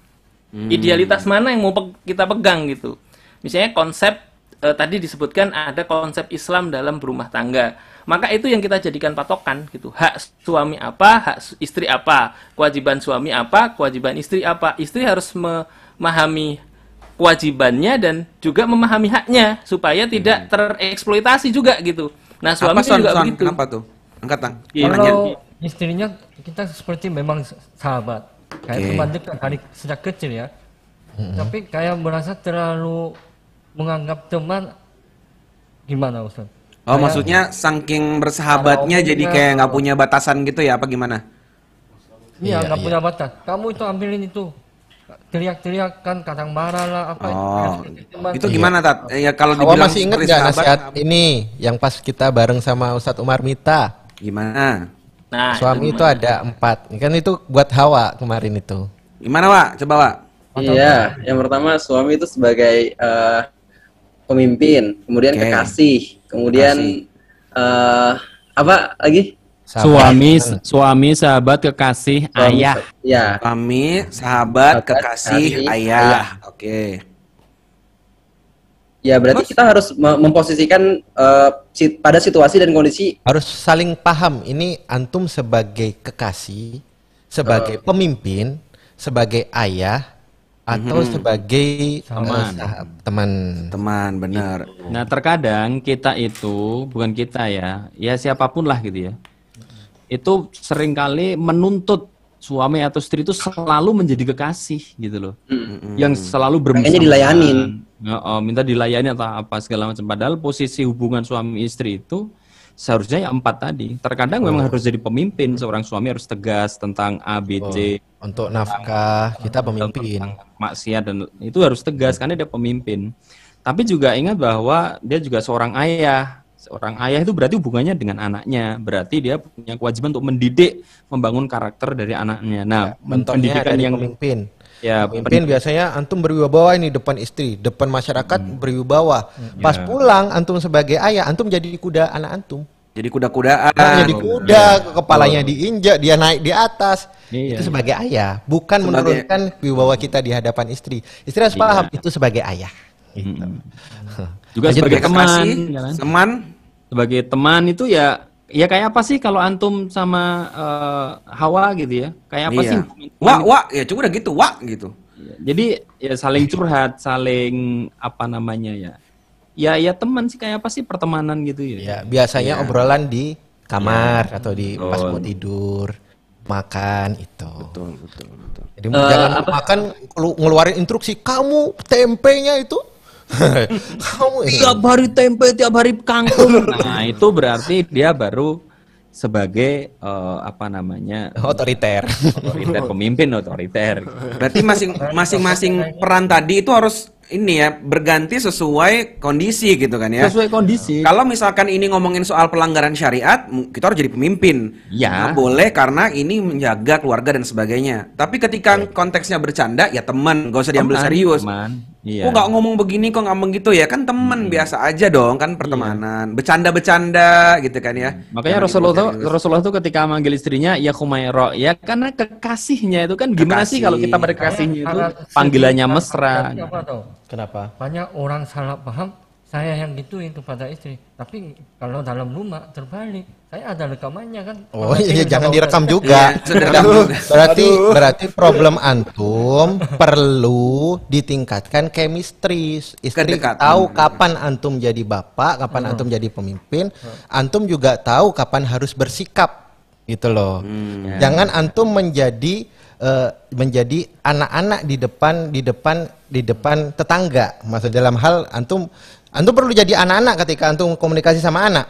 [SPEAKER 6] Idealitas mana yang mau pe- kita pegang gitu. Misalnya konsep eh, tadi disebutkan ada konsep Islam dalam berumah tangga. Maka itu yang kita jadikan patokan gitu. Hak suami apa, hak istri apa, kewajiban suami apa, kewajiban istri apa. Istri harus memahami kewajibannya dan juga memahami haknya supaya tidak tereksploitasi juga gitu. Nah, suami
[SPEAKER 3] Hmm. Apa son,
[SPEAKER 6] juga
[SPEAKER 3] son?
[SPEAKER 6] begitu.
[SPEAKER 3] Kenapa tuh? Angkat tang.
[SPEAKER 6] Iya,
[SPEAKER 10] Kalau istrinya kita seperti memang sahabat, kayak
[SPEAKER 3] Oke.
[SPEAKER 10] teman dekat dari sejak kecil ya. Tapi kayak merasa terlalu menganggap teman gimana Ustaz?
[SPEAKER 3] Oh,
[SPEAKER 10] Kayak-
[SPEAKER 3] maksudnya saking bersahabatnya jadi kayak nggak punya batasan gitu ya apa gimana?
[SPEAKER 10] Iya,
[SPEAKER 7] Iya,
[SPEAKER 10] nggak
[SPEAKER 7] iya.
[SPEAKER 10] punya batas. Kamu itu ambilin itu. Teriak-teriak kan, kadang marah lah apa.
[SPEAKER 3] Oh,
[SPEAKER 10] Teman.
[SPEAKER 3] itu gimana tat? Ya kalau
[SPEAKER 7] Awal
[SPEAKER 3] dibilang
[SPEAKER 7] masih inget
[SPEAKER 3] seperti
[SPEAKER 7] gak
[SPEAKER 3] sahabat,
[SPEAKER 7] nasihat ini yang pas kita bareng sama Ustadz Umar Mita?
[SPEAKER 3] Gimana?
[SPEAKER 6] Nah,
[SPEAKER 7] Suami itu ada empat. Kan itu buat Hawa kemarin itu.
[SPEAKER 3] Gimana, Wak? Coba, Wak.
[SPEAKER 8] Iya, yang pertama suami itu sebagai eh, pemimpin, kemudian
[SPEAKER 3] Oke.
[SPEAKER 8] kekasih, kemudian eh, apa lagi?
[SPEAKER 11] Suami, suami, sahabat, kekasih,
[SPEAKER 8] Suami,
[SPEAKER 11] ayah.
[SPEAKER 8] Ya,
[SPEAKER 3] Suami, sahabat,
[SPEAKER 8] Sahabat,
[SPEAKER 3] kekasih,
[SPEAKER 8] kekasih,
[SPEAKER 3] ayah. Oke.
[SPEAKER 8] ya berarti kita harus me- memposisikan eh, si- pada situasi dan kondisi
[SPEAKER 7] Harus saling paham. Ini antum sebagai kekasih, sebagai pemimpin, sebagai ayah, atau sebagai
[SPEAKER 11] Teman.
[SPEAKER 7] eh, teman.
[SPEAKER 3] Teman, benar.
[SPEAKER 11] Nah, terkadang kita itu bukan kita ya, ya siapa pun lah gitu ya. Itu sering kali menuntut suami atau istri itu selalu menjadi kekasih gitu loh. Yang selalu bermesra.
[SPEAKER 8] Makanya dilayanin.
[SPEAKER 11] minta dilayani atau apa segala macam. Padahal posisi hubungan suami istri itu seharusnya ya empat tadi. Terkadang memang harus jadi pemimpin. Seorang suami harus tegas tentang A, B, C.
[SPEAKER 7] Untuk nafkah kita pemimpin.
[SPEAKER 11] maksiat dan itu harus tegas karena dia pemimpin. Tapi juga ingat bahwa dia juga seorang ayah. Seorang ayah itu berarti hubungannya dengan anaknya. Berarti dia punya kewajiban untuk mendidik, membangun karakter dari anaknya. Nah,
[SPEAKER 7] dari
[SPEAKER 11] yang
[SPEAKER 7] pemimpin.
[SPEAKER 11] Ya
[SPEAKER 7] Pemimpin biasanya antum berwibawa ini depan istri, depan masyarakat berwibawa. Pas
[SPEAKER 11] Ya.
[SPEAKER 7] pulang antum sebagai ayah, antum jadi kuda anak antum.
[SPEAKER 3] Jadi kuda-kudaan.
[SPEAKER 7] Nah, jadi kuda, kepalanya diinjak, dia naik di atas.
[SPEAKER 11] Iya.
[SPEAKER 7] Itu sebagai ayah, bukan
[SPEAKER 3] Sebagai-
[SPEAKER 7] menurunkan wibawa kita di hadapan istri. Istri harus
[SPEAKER 11] Iya.
[SPEAKER 7] paham itu sebagai ayah. Gitu.
[SPEAKER 11] juga
[SPEAKER 7] Lanjut,
[SPEAKER 11] sebagai
[SPEAKER 7] Bek.
[SPEAKER 11] teman, ya kan?
[SPEAKER 3] teman,
[SPEAKER 11] sebagai teman itu ya ya kayak apa sih kalau antum sama eh, Hawa gitu ya? Kayak apa sih?
[SPEAKER 3] iya.
[SPEAKER 11] hubungan teman
[SPEAKER 3] Wak,
[SPEAKER 11] itu?
[SPEAKER 3] wak, ya coba udah gitu, wak gitu.
[SPEAKER 11] Jadi ya saling curhat, saling apa namanya ya? Ya ya teman sih kayak apa sih pertemanan gitu ya?
[SPEAKER 7] Ya, biasanya
[SPEAKER 3] Iya.
[SPEAKER 7] obrolan di kamar atau di pas mau tidur, makan itu.
[SPEAKER 3] Betul, betul, betul.
[SPEAKER 7] Jadi jangan makan kelu- ngeluarin instruksi kamu tempenya itu kamu ini.
[SPEAKER 11] Tiap hari tempe, tiap hari kangkung. Nah, itu berarti dia baru sebagai eh, apa namanya?
[SPEAKER 7] otoriter.
[SPEAKER 11] otoriter pemimpin otoriter.
[SPEAKER 3] Berarti masing masing-masing peran tadi itu harus ini ya berganti sesuai kondisi gitu kan ya.
[SPEAKER 11] Sesuai kondisi.
[SPEAKER 3] Kalau misalkan ini ngomongin soal pelanggaran syariat, kita harus jadi pemimpin.
[SPEAKER 11] Ya.
[SPEAKER 3] Nggak boleh karena ini menjaga keluarga dan sebagainya. Tapi ketika konteksnya bercanda, ya teman, gak usah diambil
[SPEAKER 11] Teman,
[SPEAKER 3] serius.
[SPEAKER 11] teman. Iya.
[SPEAKER 3] Kok nggak ngomong begini, kok nggak ngomong gitu ya? Kan teman biasa aja dong, kan pertemanan. Bercanda-bercanda gitu kan ya.
[SPEAKER 11] Makanya
[SPEAKER 3] Jangan
[SPEAKER 11] Rasulullah tuh. Rasulullah tuh ketika manggil istrinya ya Khumairo ya karena kekasihnya itu kan gimana sih
[SPEAKER 3] Kekasih.
[SPEAKER 11] kalau kita berkasihnya itu panggilannya mesra.
[SPEAKER 10] apa tau?
[SPEAKER 7] Kenapa?
[SPEAKER 10] Banyak orang salah paham saya yang gituin kepada istri. Tapi kalau dalam rumah terbalik, saya ada rekamannya kan.
[SPEAKER 7] Oh iya,
[SPEAKER 10] tinggal
[SPEAKER 7] jangan direkam juga.
[SPEAKER 3] Iya,
[SPEAKER 7] Aduh, berarti berarti problem antum perlu ditingkatkan chemistry. Istri
[SPEAKER 3] Kedekatan.
[SPEAKER 7] tahu kapan antum jadi bapak, kapan antum jadi pemimpin. Antum juga tahu kapan harus bersikap. Gitu loh. Jangan antum menjadi eh, menjadi anak-anak di depan di depan di depan tetangga. Maksud dalam hal antum antum perlu jadi anak-anak ketika antum komunikasi sama anak.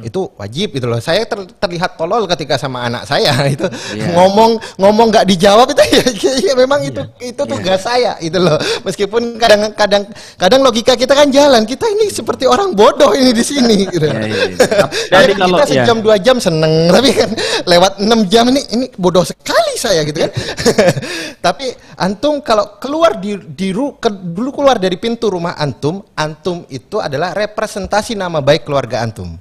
[SPEAKER 7] Itu wajib gitu loh. Saya ter- terlihat tolol ketika sama anak saya itu
[SPEAKER 3] Iya.
[SPEAKER 7] ngomong ngomong nggak dijawab itu ya, ya memang itu itu tugas saya itu loh. Meskipun kadang-kadang kadang logika kita kan jalan. Kita ini seperti orang bodoh ini di sini gitu.
[SPEAKER 3] Iya, iya, iya.
[SPEAKER 11] Tapi
[SPEAKER 7] Dari
[SPEAKER 11] kalau
[SPEAKER 7] kita
[SPEAKER 11] ya,
[SPEAKER 7] sejam dua jam seneng, tapi kan lewat enam jam ini ini bodoh sekali saya gitu kan. tapi antum kalau keluar di, di ru- ke- dulu keluar dari pintu rumah antum, antum itu adalah representasi nama baik keluarga antum.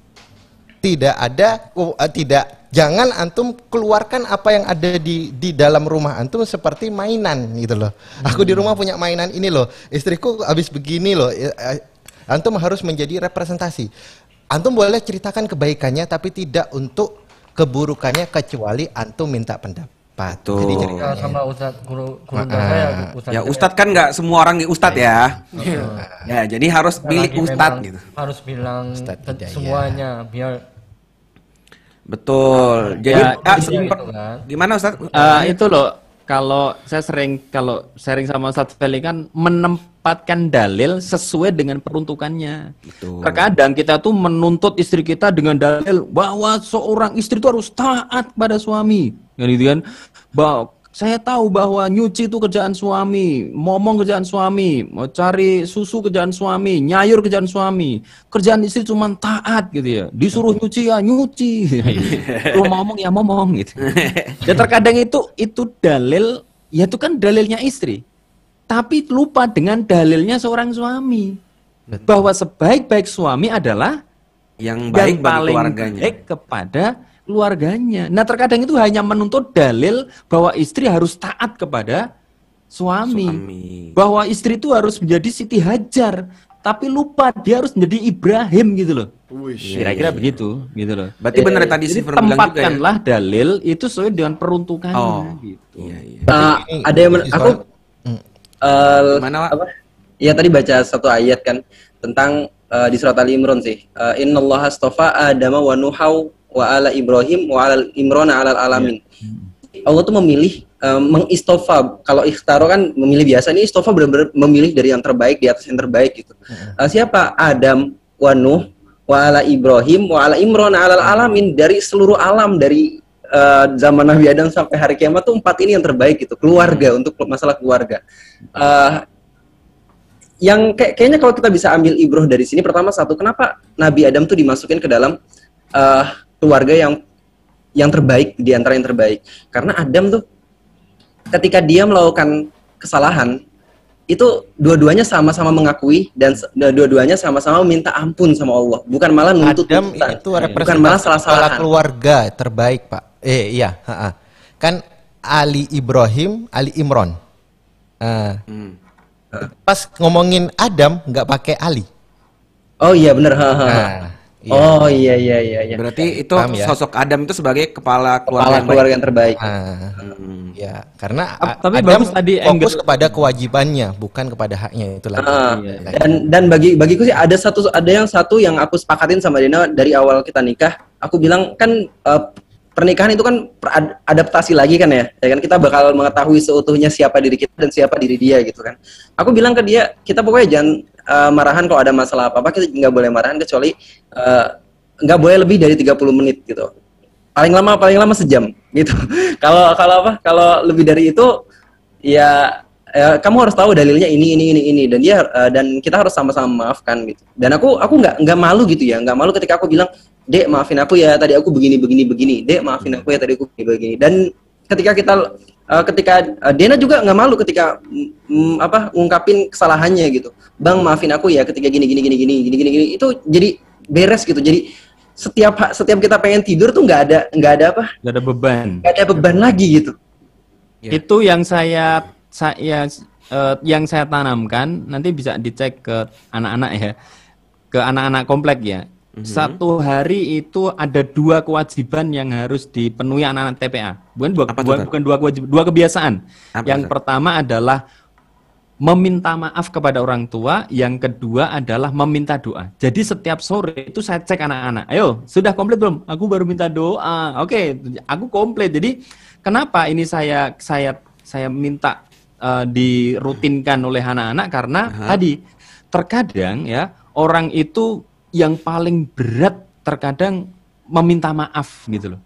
[SPEAKER 7] Tidak ada eh, tidak Jangan antum keluarkan apa yang ada di di dalam rumah antum seperti mainan gitu loh. Aku di rumah punya mainan ini loh. Istriku habis begini loh. Eh, eh, Antum harus menjadi representasi. Antum boleh ceritakan kebaikannya tapi tidak untuk keburukannya kecuali antum minta pendapat.
[SPEAKER 3] Betul.
[SPEAKER 7] Jadi
[SPEAKER 10] Cerita
[SPEAKER 7] ceritanya.
[SPEAKER 10] sama Ustaz guru guru
[SPEAKER 7] Ah.
[SPEAKER 10] saya Ustaz
[SPEAKER 3] Ya Ustadz kan nggak semua orang Ustadz ya.
[SPEAKER 10] Iya.
[SPEAKER 3] Ya jadi harus pilih Ustadz gitu.
[SPEAKER 10] Harus bilang
[SPEAKER 7] Ustadz
[SPEAKER 10] semuanya biar
[SPEAKER 3] Betul. Jadi
[SPEAKER 11] Ya,
[SPEAKER 3] ah,
[SPEAKER 10] jadi
[SPEAKER 3] sempat-
[SPEAKER 10] gitu kan.
[SPEAKER 3] gimana Ustadz?
[SPEAKER 11] Eh, itu loh, kalau saya sering kalau sharing sama Ustadz Feli kan menempatkan dalil sesuai dengan peruntukannya.
[SPEAKER 3] Betul.
[SPEAKER 11] Terkadang kita tuh menuntut istri kita dengan dalil bahwa seorang istri itu harus taat pada suami. Kan gitu kan? Bahwa saya tahu bahwa nyuci itu kerjaan suami, ngomong kerjaan suami, mau cari susu kerjaan suami, nyayur kerjaan suami. Kerjaan istri cuma taat gitu ya. Disuruh nyuci ya nyuci. Suruh ngomong ya ngomong gitu. Dan terkadang itu itu dalil ya itu kan dalilnya istri. Tapi lupa dengan dalilnya seorang suami. Bahwa sebaik-baik suami adalah
[SPEAKER 3] Yang baik
[SPEAKER 11] yang
[SPEAKER 3] bagi
[SPEAKER 11] paling
[SPEAKER 3] keluarganya.
[SPEAKER 11] baik kepada keluarganya. Nah, terkadang itu hanya menuntut dalil bahwa istri harus taat kepada suami.
[SPEAKER 3] Suami.
[SPEAKER 11] Bahwa istri itu harus menjadi Siti Hajar, tapi lupa dia harus menjadi Ibrahim gitu loh. Kira-kira begitu, gitu loh.
[SPEAKER 3] Berarti benar tadi juga ya.
[SPEAKER 11] tempatkanlah dalil itu sesuai dengan peruntukannya
[SPEAKER 3] Oh.
[SPEAKER 11] gitu.
[SPEAKER 3] Iya, iya.
[SPEAKER 8] Uh, ada yang men- aku uh,
[SPEAKER 3] Gimana, Wak?
[SPEAKER 8] apa? Ya tadi baca satu ayat kan tentang uh, di surat Ali Imran sih. Uh, Innallaha astafa Adama wa Nuhau wa ala Ibrahim wa ala Imran ala alamin. Allah tuh memilih uh, mengistofa. Kalau ikhtaro kan memilih biasa ini istofa benar-benar memilih dari yang terbaik di atas yang terbaik gitu. Uh, siapa? Adam wa Nuh wa ala Ibrahim wa ala Imran ala alamin dari seluruh alam dari eh, zaman Nabi Adam sampai hari kiamat tuh empat ini yang terbaik gitu keluarga untuk masalah keluarga Eh, yang kayak- kayaknya kalau kita bisa ambil ibroh dari sini pertama satu kenapa Nabi Adam tuh dimasukin ke dalam eh, keluarga yang yang terbaik di antara yang terbaik karena Adam tuh ketika dia melakukan kesalahan itu dua-duanya sama-sama mengakui dan dua-duanya sama-sama minta ampun sama Allah bukan malah nuntut
[SPEAKER 7] Adam
[SPEAKER 8] tuntutan.
[SPEAKER 7] itu
[SPEAKER 8] bukan malah salah-salahan
[SPEAKER 7] keluarga terbaik, Pak. Eh, iya, ha-ha. Kan Ali Ibrahim, Ali Imron. Ah,
[SPEAKER 3] Hmm.
[SPEAKER 7] Pas ngomongin Adam nggak pakai Ali.
[SPEAKER 8] Oh iya bener. ha, ha, ha.
[SPEAKER 7] Nah, iya.
[SPEAKER 8] Oh iya iya iya. iya.
[SPEAKER 3] Berarti itu
[SPEAKER 7] Paham ya?
[SPEAKER 3] sosok Adam itu sebagai kepala keluarga
[SPEAKER 8] Kepala
[SPEAKER 3] yang
[SPEAKER 8] keluarga
[SPEAKER 3] baik.
[SPEAKER 8] yang terbaik.
[SPEAKER 7] Ah,
[SPEAKER 3] Hmm.
[SPEAKER 7] ya, karena A-
[SPEAKER 11] tapi
[SPEAKER 7] Adam
[SPEAKER 11] bagus tadi
[SPEAKER 7] fokus
[SPEAKER 11] angle-
[SPEAKER 7] kepada kewajibannya, bukan kepada haknya itu lagi.
[SPEAKER 8] Ah,
[SPEAKER 11] Iya, iya.
[SPEAKER 8] dan dan bagi bagiku sih ada satu ada yang satu yang aku sepakatin sama Dina dari awal kita nikah. Aku bilang kan eh, pernikahan itu kan adaptasi lagi kan ya. Ya kan kita bakal mengetahui seutuhnya siapa diri kita dan siapa diri dia gitu kan. Aku bilang ke dia, kita pokoknya jangan eh, marahan kalau ada masalah apa-apa kita nggak boleh marahan kecuali eh, nggak boleh lebih dari 30 menit gitu. Paling lama paling lama sejam gitu. Kalau kalau apa? Kalau lebih dari itu ya eh, kamu harus tahu dalilnya ini ini ini ini dan dia eh, dan kita harus sama-sama memaafkan gitu dan aku aku nggak nggak malu gitu ya nggak malu ketika aku bilang dek maafin aku ya tadi aku begini begini begini dek maafin aku ya tadi aku begini begini dan ketika kita eh, ketika eh, Dena juga nggak malu ketika mm, apa ngungkapin kesalahannya gitu bang maafin aku ya ketika gini gini gini gini gini gini gini itu jadi beres gitu jadi setiap setiap kita pengen tidur tuh nggak ada nggak ada apa
[SPEAKER 11] Gak ada beban.
[SPEAKER 8] nggak ada beban lagi gitu
[SPEAKER 3] Ya.
[SPEAKER 11] Itu yang saya saya eh, yang saya tanamkan nanti bisa dicek ke anak-anak ya. Ke anak-anak komplek ya. Satu hari itu ada dua kewajiban yang harus dipenuhi anak-anak TPA. Bukan dua,
[SPEAKER 3] Apa
[SPEAKER 11] bukan, bukan dua kewajiban, dua kebiasaan.
[SPEAKER 3] Apa,
[SPEAKER 11] yang
[SPEAKER 3] Tar?
[SPEAKER 11] pertama adalah meminta maaf kepada orang tua, yang kedua adalah meminta doa. Jadi setiap sore itu saya cek anak-anak, ayo sudah komplit belum? Aku baru minta doa. Oke, aku komplit. Jadi kenapa ini saya saya saya minta eh, dirutinkan oleh anak-anak karena tadi terkadang ya orang itu yang paling berat terkadang meminta maaf gitu loh.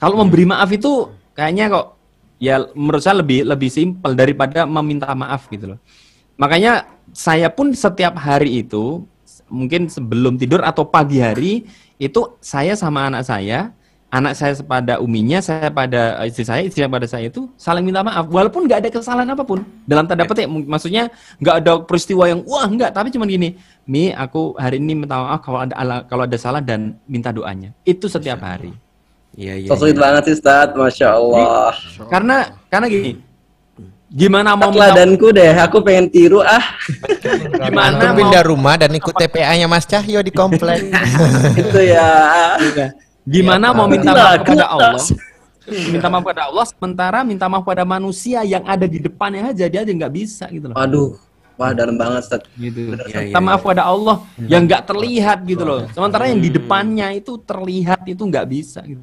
[SPEAKER 11] Kalau memberi maaf itu kayaknya kok ya menurut saya lebih lebih simpel daripada meminta maaf gitu loh. Makanya saya pun setiap hari itu mungkin sebelum tidur atau pagi hari itu saya sama anak saya, anak saya pada uminya, saya pada istri saya, istri pada saya itu saling minta maaf walaupun nggak ada kesalahan apa pun. Dalam tanda petik mak- maksudnya nggak ada peristiwa yang wah nggak, tapi cuman gini, Mi aku hari ini minta maaf kalau ada ala- kalau ada salah dan minta doanya. Itu setiap hari.
[SPEAKER 3] Iya, iya.
[SPEAKER 8] So sweet banget sih Ustaz, Masya Allah.
[SPEAKER 11] Karena karena gini. Gimana mau
[SPEAKER 8] Teladanku deh, aku pengen tiru ah.
[SPEAKER 11] gimana mau
[SPEAKER 7] pindah rumah dan ikut TPA-nya Mas Cahyo di komplek.
[SPEAKER 8] Itu ya.
[SPEAKER 11] Gimana mau minta maaf kepada. Allah? Minta maaf kepada Allah sementara minta maaf pada manusia yang ada di depannya aja dia aja nggak bisa gitu loh.
[SPEAKER 8] Aduh, wah dalam banget Ustaz.
[SPEAKER 11] Gitu.
[SPEAKER 3] Iya,
[SPEAKER 11] Minta
[SPEAKER 3] iya,
[SPEAKER 11] maaf pada Allah yang nggak terlihat gitu loh. Sementara yang di depannya itu terlihat itu nggak bisa gitu.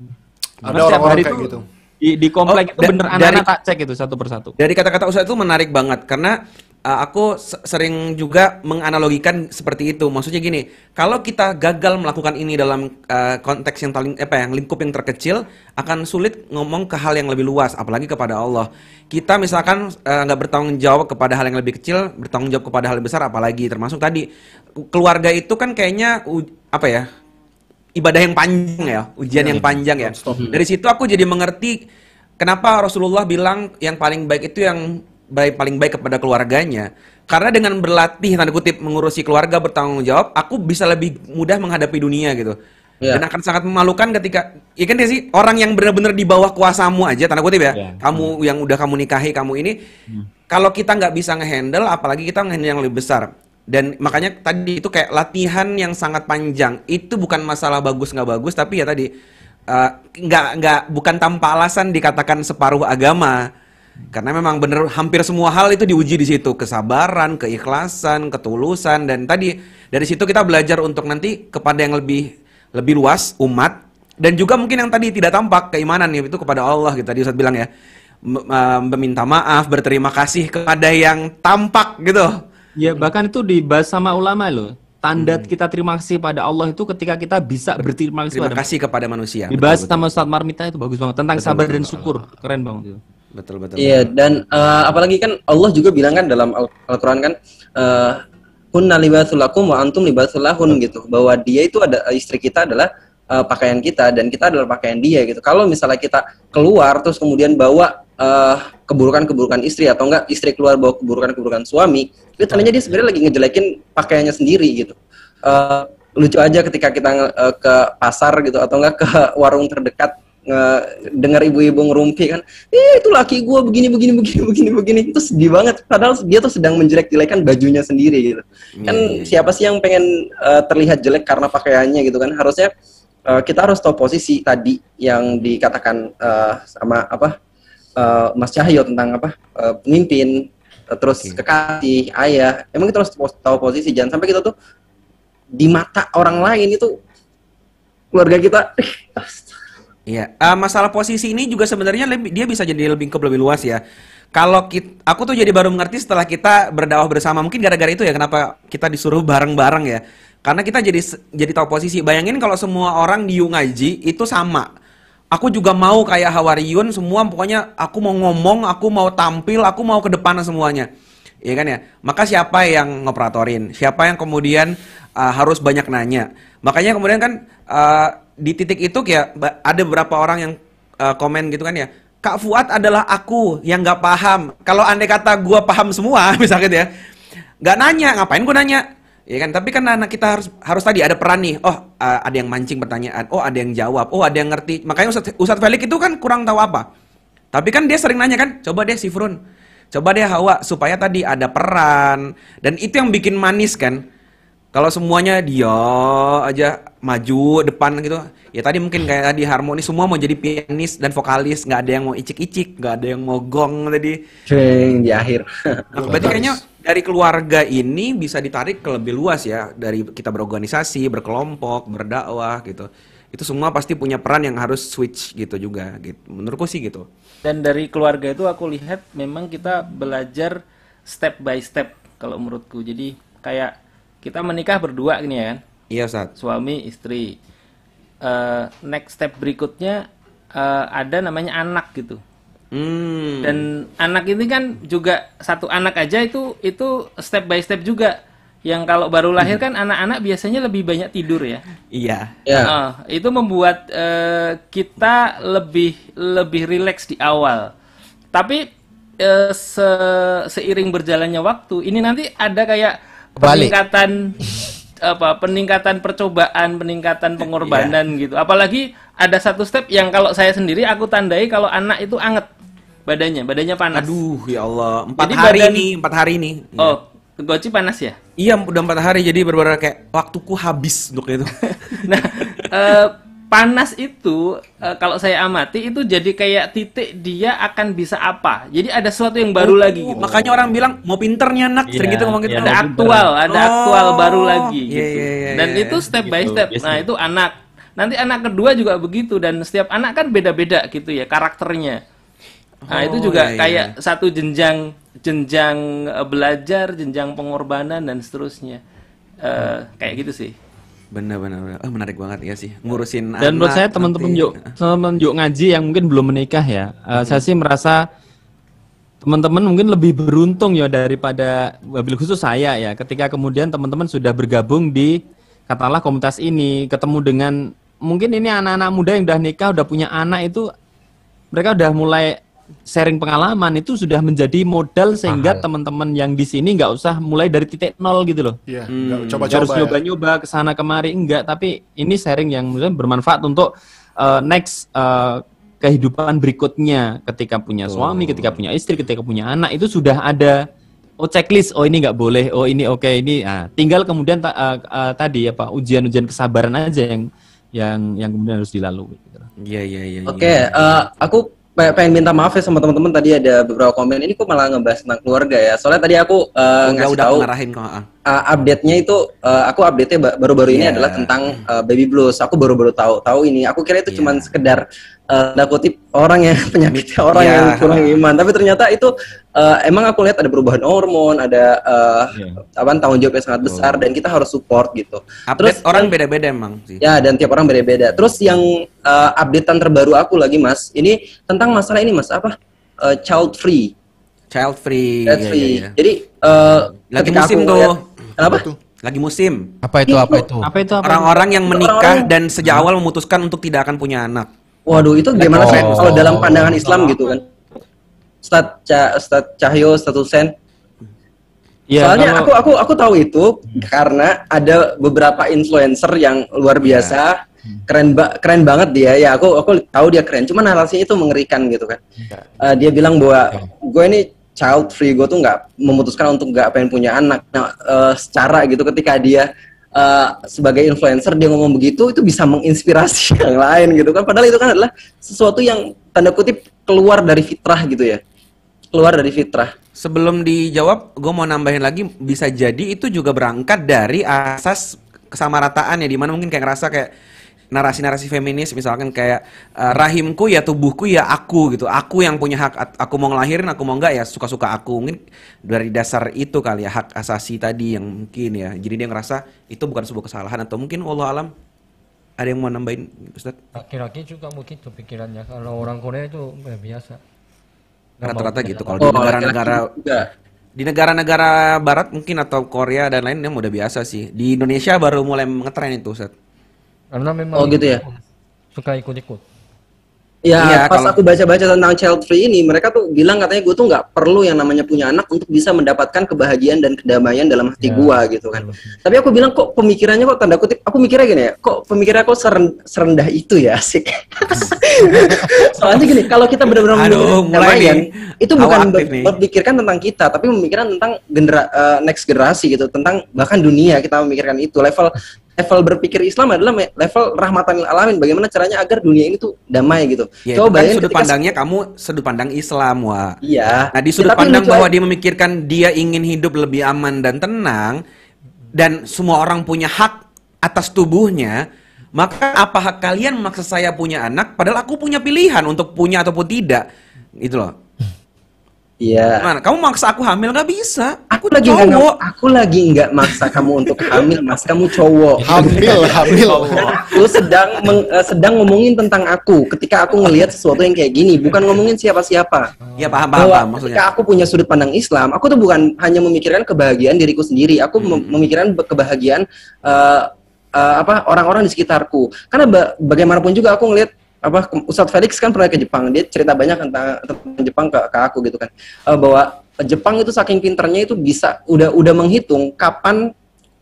[SPEAKER 4] Ada orang-orang
[SPEAKER 11] hari
[SPEAKER 4] kayak
[SPEAKER 11] itu
[SPEAKER 4] gitu.
[SPEAKER 11] Di, di komplek
[SPEAKER 3] Oh,
[SPEAKER 11] itu bener anak-anak tak cek itu satu persatu.
[SPEAKER 3] Dari kata-kata Ustadz itu menarik banget karena uh, aku se- sering juga menganalogikan seperti itu. Maksudnya gini, kalau kita gagal melakukan ini dalam uh, konteks yang paling apa yang lingkup yang terkecil, akan sulit ngomong ke hal yang lebih luas, apalagi kepada Allah. Kita misalkan uh, nggak bertanggung jawab kepada hal yang lebih kecil, bertanggung jawab kepada hal yang besar, apalagi termasuk tadi keluarga itu kan kayaknya apa ya ibadah yang panjang ya, ujian yang panjang ya. Dari situ aku jadi mengerti kenapa Rasulullah bilang yang paling baik itu yang baik paling baik kepada keluarganya. Karena dengan berlatih tanda kutip mengurusi keluarga bertanggung jawab, aku bisa lebih mudah menghadapi dunia gitu.
[SPEAKER 8] Iya.
[SPEAKER 3] Dan akan sangat memalukan ketika, ya kan dia sih orang yang benar-benar di bawah kuasamu aja, tanda kutip ya,
[SPEAKER 11] Iya.
[SPEAKER 3] kamu yang udah kamu nikahi kamu ini, kalau kita nggak bisa ngehandle, apalagi kita ngehandle yang lebih besar. Dan makanya tadi itu kayak latihan yang sangat panjang. Itu bukan masalah bagus nggak bagus, tapi ya tadi eh, nggak nggak bukan tanpa alasan dikatakan separuh agama. Karena memang bener hampir semua hal itu diuji di situ, kesabaran, keikhlasan, ketulusan dan tadi dari situ kita belajar untuk nanti kepada yang lebih lebih luas umat dan juga mungkin yang tadi tidak tampak keimanan ya itu kepada Allah gitu tadi Ustaz bilang ya eh, meminta maaf, berterima kasih kepada yang tampak gitu.
[SPEAKER 11] Ya bahkan itu dibahas sama ulama loh. Tanda kita terima kasih pada Allah itu ketika kita bisa berterima kasih
[SPEAKER 3] Terima kasih kepada manusia.
[SPEAKER 11] Dibahas
[SPEAKER 3] Betul,
[SPEAKER 11] sama Ustadz Marmita itu bagus banget tentang
[SPEAKER 3] Betul,
[SPEAKER 11] sabar
[SPEAKER 3] betul,
[SPEAKER 11] dan syukur. Keren banget itu.
[SPEAKER 3] Betul betul.
[SPEAKER 8] Iya, dan eh, apalagi kan Allah juga bilang kan dalam Al- Al-Qur'an kan eh kunna libasul lakum wa antum libasul lahun gitu. Bahwa dia itu ada istri kita adalah eh, pakaian kita dan kita adalah pakaian dia gitu. Kalau misalnya kita keluar terus kemudian bawa keburukan-keburukan istri atau enggak istri keluar bawa keburukan-keburukan suami, itu tandanya dia sebenarnya lagi ngejelekin pakaiannya sendiri gitu. Eh, lucu aja ketika kita eh, ke pasar gitu atau enggak ke warung terdekat dengar ibu-ibu ngerumpi kan, eh itu laki gue begini begini begini begini begini itu sedih banget. Padahal dia tuh sedang menjelek-jelekan bajunya sendiri gitu. Kan siapa sih yang pengen eh, terlihat jelek karena pakaiannya gitu kan? Harusnya eh, kita harus tahu posisi tadi yang dikatakan eh, sama apa eh, Mas Cahyo tentang apa eh, pemimpin eh, terus kekasih ayah. Emang kita harus tahu posisi jangan sampai kita tuh di mata orang lain itu keluarga kita
[SPEAKER 3] Iya, Eh, masalah posisi ini juga sebenarnya lebih, dia bisa jadi lebih ke lebih luas ya. Kalau kita, aku tuh jadi baru mengerti setelah kita berdakwah bersama. Mungkin gara-gara itu ya kenapa kita disuruh bareng-bareng ya. Karena kita jadi jadi tahu posisi. Bayangin kalau semua orang di ngaji itu sama. Aku juga mau kayak Hawariyun semua pokoknya aku mau ngomong, aku mau tampil, aku mau ke depan semuanya. Iya kan ya? Maka siapa yang ngoperatorin? Siapa yang kemudian uh, harus banyak nanya? Makanya kemudian kan uh, di titik itu kayak ada beberapa orang yang uh, komen gitu kan ya. Kak Fuad adalah aku yang nggak paham. Kalau andai kata gua paham semua, misalnya gitu ya, nggak nanya, ngapain gua nanya? Ya kan, tapi kan anak kita harus harus tadi ada peran nih. Oh, uh, ada yang mancing pertanyaan. Oh, ada yang jawab. Oh, ada yang ngerti. Makanya Ustadz, Ustadz Felix itu kan kurang tahu apa. Tapi kan dia sering nanya kan, coba deh si Frun, coba deh Hawa supaya tadi ada peran dan itu yang bikin manis kan. Kalau semuanya dia aja maju depan gitu, ya tadi mungkin kayak tadi harmoni semua mau jadi pianis dan vokalis, nggak ada yang mau icik-icik, nggak ada yang mau gong tadi.
[SPEAKER 8] Ceng, di akhir.
[SPEAKER 3] Nah, berarti kayaknya dari keluarga ini bisa ditarik ke lebih luas ya dari kita berorganisasi, berkelompok, berdakwah gitu. Itu semua pasti punya peran yang harus switch gitu juga gitu. Menurutku sih gitu.
[SPEAKER 6] Dan dari keluarga itu aku lihat memang kita belajar step by step kalau menurutku. Jadi kayak kita menikah berdua gini ya kan.
[SPEAKER 3] Iya, Ustaz.
[SPEAKER 6] Suami, istri. Eh, next step berikutnya eh, ada namanya anak gitu.
[SPEAKER 3] Hmm.
[SPEAKER 6] Dan anak ini kan juga satu anak aja itu itu step by step juga. Yang kalau baru lahir kan anak-anak biasanya lebih banyak tidur ya.
[SPEAKER 3] Iya.
[SPEAKER 8] Ya.
[SPEAKER 6] Ah, itu membuat eh, kita lebih lebih rileks di awal. Tapi eh, se- seiring berjalannya waktu, ini nanti ada kayak
[SPEAKER 7] Kebalik.
[SPEAKER 6] peningkatan apa peningkatan percobaan, peningkatan pengorbanan gitu. Apalagi ada satu step yang kalau saya sendiri aku tandai kalau anak itu anget badannya, badannya panas.
[SPEAKER 3] Aduh, ya Allah. Empat
[SPEAKER 6] Jadi
[SPEAKER 3] hari
[SPEAKER 6] badan-
[SPEAKER 3] nih, empat hari nih.
[SPEAKER 6] Oh, Goci panas ya?
[SPEAKER 3] Iya, udah empat hari jadi benar-benar kayak waktuku habis untuk itu.
[SPEAKER 6] Nah, eh, panas itu eh, kalau saya amati itu jadi kayak titik dia akan bisa apa. Jadi ada sesuatu yang baru lagi gitu.
[SPEAKER 3] Oh, Makanya orang bilang mau pinternya anak, sering
[SPEAKER 6] Iya,
[SPEAKER 3] gitu ngomong gitu.
[SPEAKER 6] Ada aktual, ada aktual baru lagi
[SPEAKER 3] Iya,
[SPEAKER 6] gitu.
[SPEAKER 3] iya, iya,
[SPEAKER 6] dan
[SPEAKER 3] iya.
[SPEAKER 6] itu step by
[SPEAKER 3] Gitu,
[SPEAKER 6] step. Nah,
[SPEAKER 3] biasanya.
[SPEAKER 6] itu anak. Nanti anak kedua juga begitu dan setiap anak kan beda-beda gitu ya karakternya. Nah, itu
[SPEAKER 3] Oh,
[SPEAKER 6] juga
[SPEAKER 3] iya, iya.
[SPEAKER 6] kayak satu jenjang jenjang eh, belajar, jenjang pengorbanan dan seterusnya. Eh, kayak gitu sih.
[SPEAKER 3] Bener. Oh, menarik banget ya sih. Ngurusin
[SPEAKER 11] Dan menurut
[SPEAKER 3] anak
[SPEAKER 11] saya teman-teman yuk, teman-teman yuk ngaji yang mungkin belum menikah ya, eh, saya sih merasa teman-teman mungkin lebih beruntung ya daripada wabil khusus saya ya, ketika kemudian teman-teman sudah bergabung di katakanlah komunitas ini, ketemu dengan mungkin ini anak-anak muda yang udah nikah, udah punya anak itu mereka udah mulai sharing pengalaman itu sudah menjadi modal sehingga teman-teman yang di sini nggak usah mulai dari titik nol gitu loh.
[SPEAKER 4] Iya,
[SPEAKER 3] Hmm.
[SPEAKER 4] coba-coba
[SPEAKER 11] harus
[SPEAKER 4] ya.
[SPEAKER 11] nyoba-nyoba ke sana kemari enggak, tapi ini sharing yang bermanfaat untuk uh, next uh, kehidupan berikutnya ketika punya suami, ketika punya istri, ketika punya anak itu sudah ada oh checklist, oh ini nggak boleh, oh ini oke ini, ah, tinggal kemudian ta- uh, uh, tadi apa ujian-ujian kesabaran aja yang yang yang kemudian harus dilalui. Gitu.
[SPEAKER 3] Iya iya iya.
[SPEAKER 8] Oke, eh, aku pengen minta maaf ya sama teman-teman tadi ada beberapa komen ini kok malah ngebahas tentang keluarga ya. Soalnya tadi aku eh,
[SPEAKER 3] Udah
[SPEAKER 8] ngasih
[SPEAKER 3] udah
[SPEAKER 8] tahu
[SPEAKER 3] ngarahin kok.
[SPEAKER 8] uh, update-nya itu uh, aku update-nya ba- baru-baru ini
[SPEAKER 3] Iya.
[SPEAKER 8] adalah tentang uh, baby blues. Aku baru-baru tahu tahu ini. Aku kira itu
[SPEAKER 3] Iya.
[SPEAKER 8] cuman sekedar uh, kutip orang yang penyakitnya orang
[SPEAKER 3] Iya.
[SPEAKER 8] yang kurang iman. Tapi ternyata itu uh, emang aku lihat ada perubahan hormon, ada uh, apa tanggung jawab yang sangat besar dan kita harus support gitu.
[SPEAKER 3] Update orang beda-beda emang sih.
[SPEAKER 8] Ya, dan tiap orang beda-beda. Terus yang uh, updatean terbaru aku lagi, Mas, ini tentang masalah ini, Mas, apa? Uh, child free.
[SPEAKER 3] Child free.
[SPEAKER 8] Child
[SPEAKER 3] iya,
[SPEAKER 8] free.
[SPEAKER 3] iya, iya.
[SPEAKER 8] Jadi uh,
[SPEAKER 3] Lagi musim tuh.
[SPEAKER 8] ngeliat- Kenapa?
[SPEAKER 3] Lagi musim.
[SPEAKER 7] Apa itu? Apa itu?
[SPEAKER 11] Apa itu?
[SPEAKER 3] Orang-orang yang menikah
[SPEAKER 8] orang-orang-
[SPEAKER 3] dan sejak awal memutuskan untuk tidak akan punya anak.
[SPEAKER 8] Waduh, itu gimana
[SPEAKER 7] Oh.
[SPEAKER 8] sih kalau dalam pandangan Islam gitu kan? Ustaz, Ca- Ustaz Cahyo, Ustaz Husen.
[SPEAKER 11] Ya,
[SPEAKER 8] Soalnya
[SPEAKER 11] kalau-
[SPEAKER 8] aku aku aku tahu itu karena ada beberapa influencer yang luar biasa, keren ba- keren banget dia. Ya aku aku tahu dia keren. Cuman narasinya itu mengerikan gitu kan. Eh, dia bilang bahwa gue ini child free, gue tuh nggak memutuskan untuk nggak pengen punya anak. Nah, eh, secara gitu ketika dia eh, sebagai influencer dia ngomong begitu itu bisa menginspirasi yang lain gitu kan. Padahal itu kan adalah sesuatu yang tanda kutip keluar dari fitrah gitu ya. Keluar dari fitrah.
[SPEAKER 3] Sebelum dijawab, gue mau nambahin lagi bisa jadi itu juga berangkat dari asas kesamarataan ya di mana mungkin kayak ngerasa kayak narasi-narasi feminis misalkan kayak eh, rahimku ya tubuhku ya aku gitu. Aku yang punya hak aku mau ngelahirin aku mau enggak ya suka-suka aku. Mungkin dari dasar itu kali ya hak asasi tadi yang mungkin ya. Jadi dia ngerasa itu bukan sebuah kesalahan atau mungkin Allah alam ada yang mau nambahin Ustaz?
[SPEAKER 10] Laki-laki juga begitu pikirannya. Kalau orang Korea itu eh, biasa.
[SPEAKER 3] Rata-rata gitu. Kalau di
[SPEAKER 8] Oh,
[SPEAKER 3] negara-negara
[SPEAKER 8] laki-laki juga.
[SPEAKER 3] di negara-negara barat mungkin atau Korea dan lainnya udah biasa sih. Di Indonesia baru mulai ngetren itu Ustaz
[SPEAKER 10] Karena memang
[SPEAKER 8] Oh, gitu ya?
[SPEAKER 10] suka ikut-ikut.
[SPEAKER 8] Ya,
[SPEAKER 3] Iya,
[SPEAKER 8] pas
[SPEAKER 3] kalau-
[SPEAKER 8] aku baca-baca tentang child free ini, mereka tuh bilang katanya gue tuh nggak perlu yang namanya punya anak untuk bisa mendapatkan kebahagiaan dan kedamaian dalam hati
[SPEAKER 10] Ya,
[SPEAKER 8] gua gitu kan. Tapi aku bilang kok pemikirannya kok tanda kutip, aku mikirnya gini ya, kok pemikirannya kok seren- serendah itu ya, asik. Soalnya gini, kalau kita benar-benar memikirkan
[SPEAKER 3] mulai
[SPEAKER 8] kedamaian,
[SPEAKER 3] nih.
[SPEAKER 8] itu bukan berpikirkan tentang kita, tapi memikirkan tentang genera eh, next generasi gitu, tentang bahkan dunia kita memikirkan itu. Level level berpikir Islam adalah level rahmatan lil alamin. Bagaimana caranya agar dunia ini tuh damai gitu.
[SPEAKER 3] Ya,
[SPEAKER 8] Coba
[SPEAKER 3] kan
[SPEAKER 8] bayangin
[SPEAKER 3] sudut pandangnya kamu sudut pandang Islam, wah.
[SPEAKER 8] Iya.
[SPEAKER 3] Nah, di
[SPEAKER 8] Ya,
[SPEAKER 3] sudut
[SPEAKER 8] tapi
[SPEAKER 3] pandang bahwa dia memikirkan dia ingin hidup lebih aman dan tenang dan semua orang punya hak atas tubuhnya, maka apa hak kalian memaksa saya punya anak padahal aku punya pilihan untuk punya ataupun tidak. Itu loh.
[SPEAKER 8] Iya.
[SPEAKER 3] Gimana? Kamu maksa aku hamil nggak bisa.
[SPEAKER 8] Aku lagi
[SPEAKER 3] cowok.
[SPEAKER 8] aku lagi nggak maksa kamu untuk hamil, Mas. Kamu cowok.
[SPEAKER 4] Hamil, hamil.
[SPEAKER 8] Aku sedang meng- eh, sedang ngomongin tentang aku ketika aku ngelihat sesuatu yang kayak gini, bukan ngomongin siapa-siapa.
[SPEAKER 3] Ya paham paham,
[SPEAKER 8] Bahwa
[SPEAKER 3] paham maksudnya.
[SPEAKER 8] ketika aku punya sudut pandang Islam, aku tuh bukan hanya memikirkan kebahagiaan diriku sendiri, aku
[SPEAKER 3] Hmm.
[SPEAKER 8] memikirkan kebahagiaan eh, eh, apa orang-orang di sekitarku. Karena ba- bagaimanapun juga aku ngelihat apa Ustadz Felix kan pernah ke Jepang, dia cerita banyak tentang, tentang Jepang ke, ke aku gitu kan, Eh, bahwa Jepang itu saking pinternya itu bisa udah udah menghitung kapan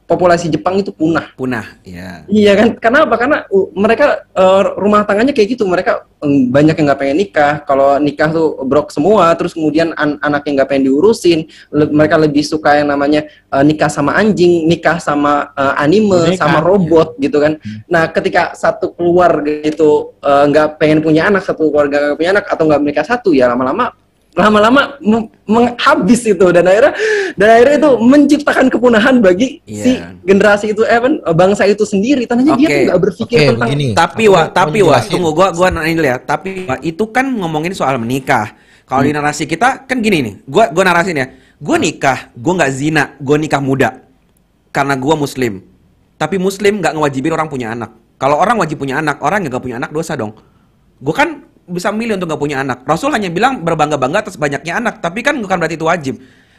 [SPEAKER 8] populasi Jepang itu punah.
[SPEAKER 3] Punah, ya.
[SPEAKER 8] Iya kan? Kenapa? Karena uh, mereka uh, rumah tangganya kayak gitu. Mereka um, banyak yang nggak pengen nikah. Kalau nikah tuh brok semua. Terus kemudian an anak yang nggak pengen diurusin. Le- mereka lebih suka yang namanya uh, nikah sama anjing, nikah sama uh, anime,
[SPEAKER 12] Boneka.
[SPEAKER 8] sama robot gitu kan. Nah, ketika satu keluarga itu uh, nggak pengen punya anak, satu keluarga nggak punya anak atau nggak menikah satu, ya lama-lama lama-lama meng- menghabis itu dan akhirnya dan akhirnya itu menciptakan kepunahan bagi si
[SPEAKER 3] Iya.
[SPEAKER 8] generasi itu eh, bangsa itu sendiri tandanya dia tuh nggak berpikir tentang
[SPEAKER 3] Tapi wa, tapi wa, tunggu gua gua nanya dulu ya. Tapi wa, itu kan ngomongin soal menikah. Kalau di narasi kita kan gini nih. Gua gua narasin ya. Gua nikah, gua nggak zina, gua nikah muda. Karena gua muslim. Tapi muslim nggak ngewajibin orang punya anak. Kalau orang wajib punya anak, orang yang nggak punya anak dosa dong. Gua kan bisa milih untuk nggak punya anak. Rasul hanya bilang berbangga-bangga atas banyaknya anak, tapi kan bukan berarti itu wajib.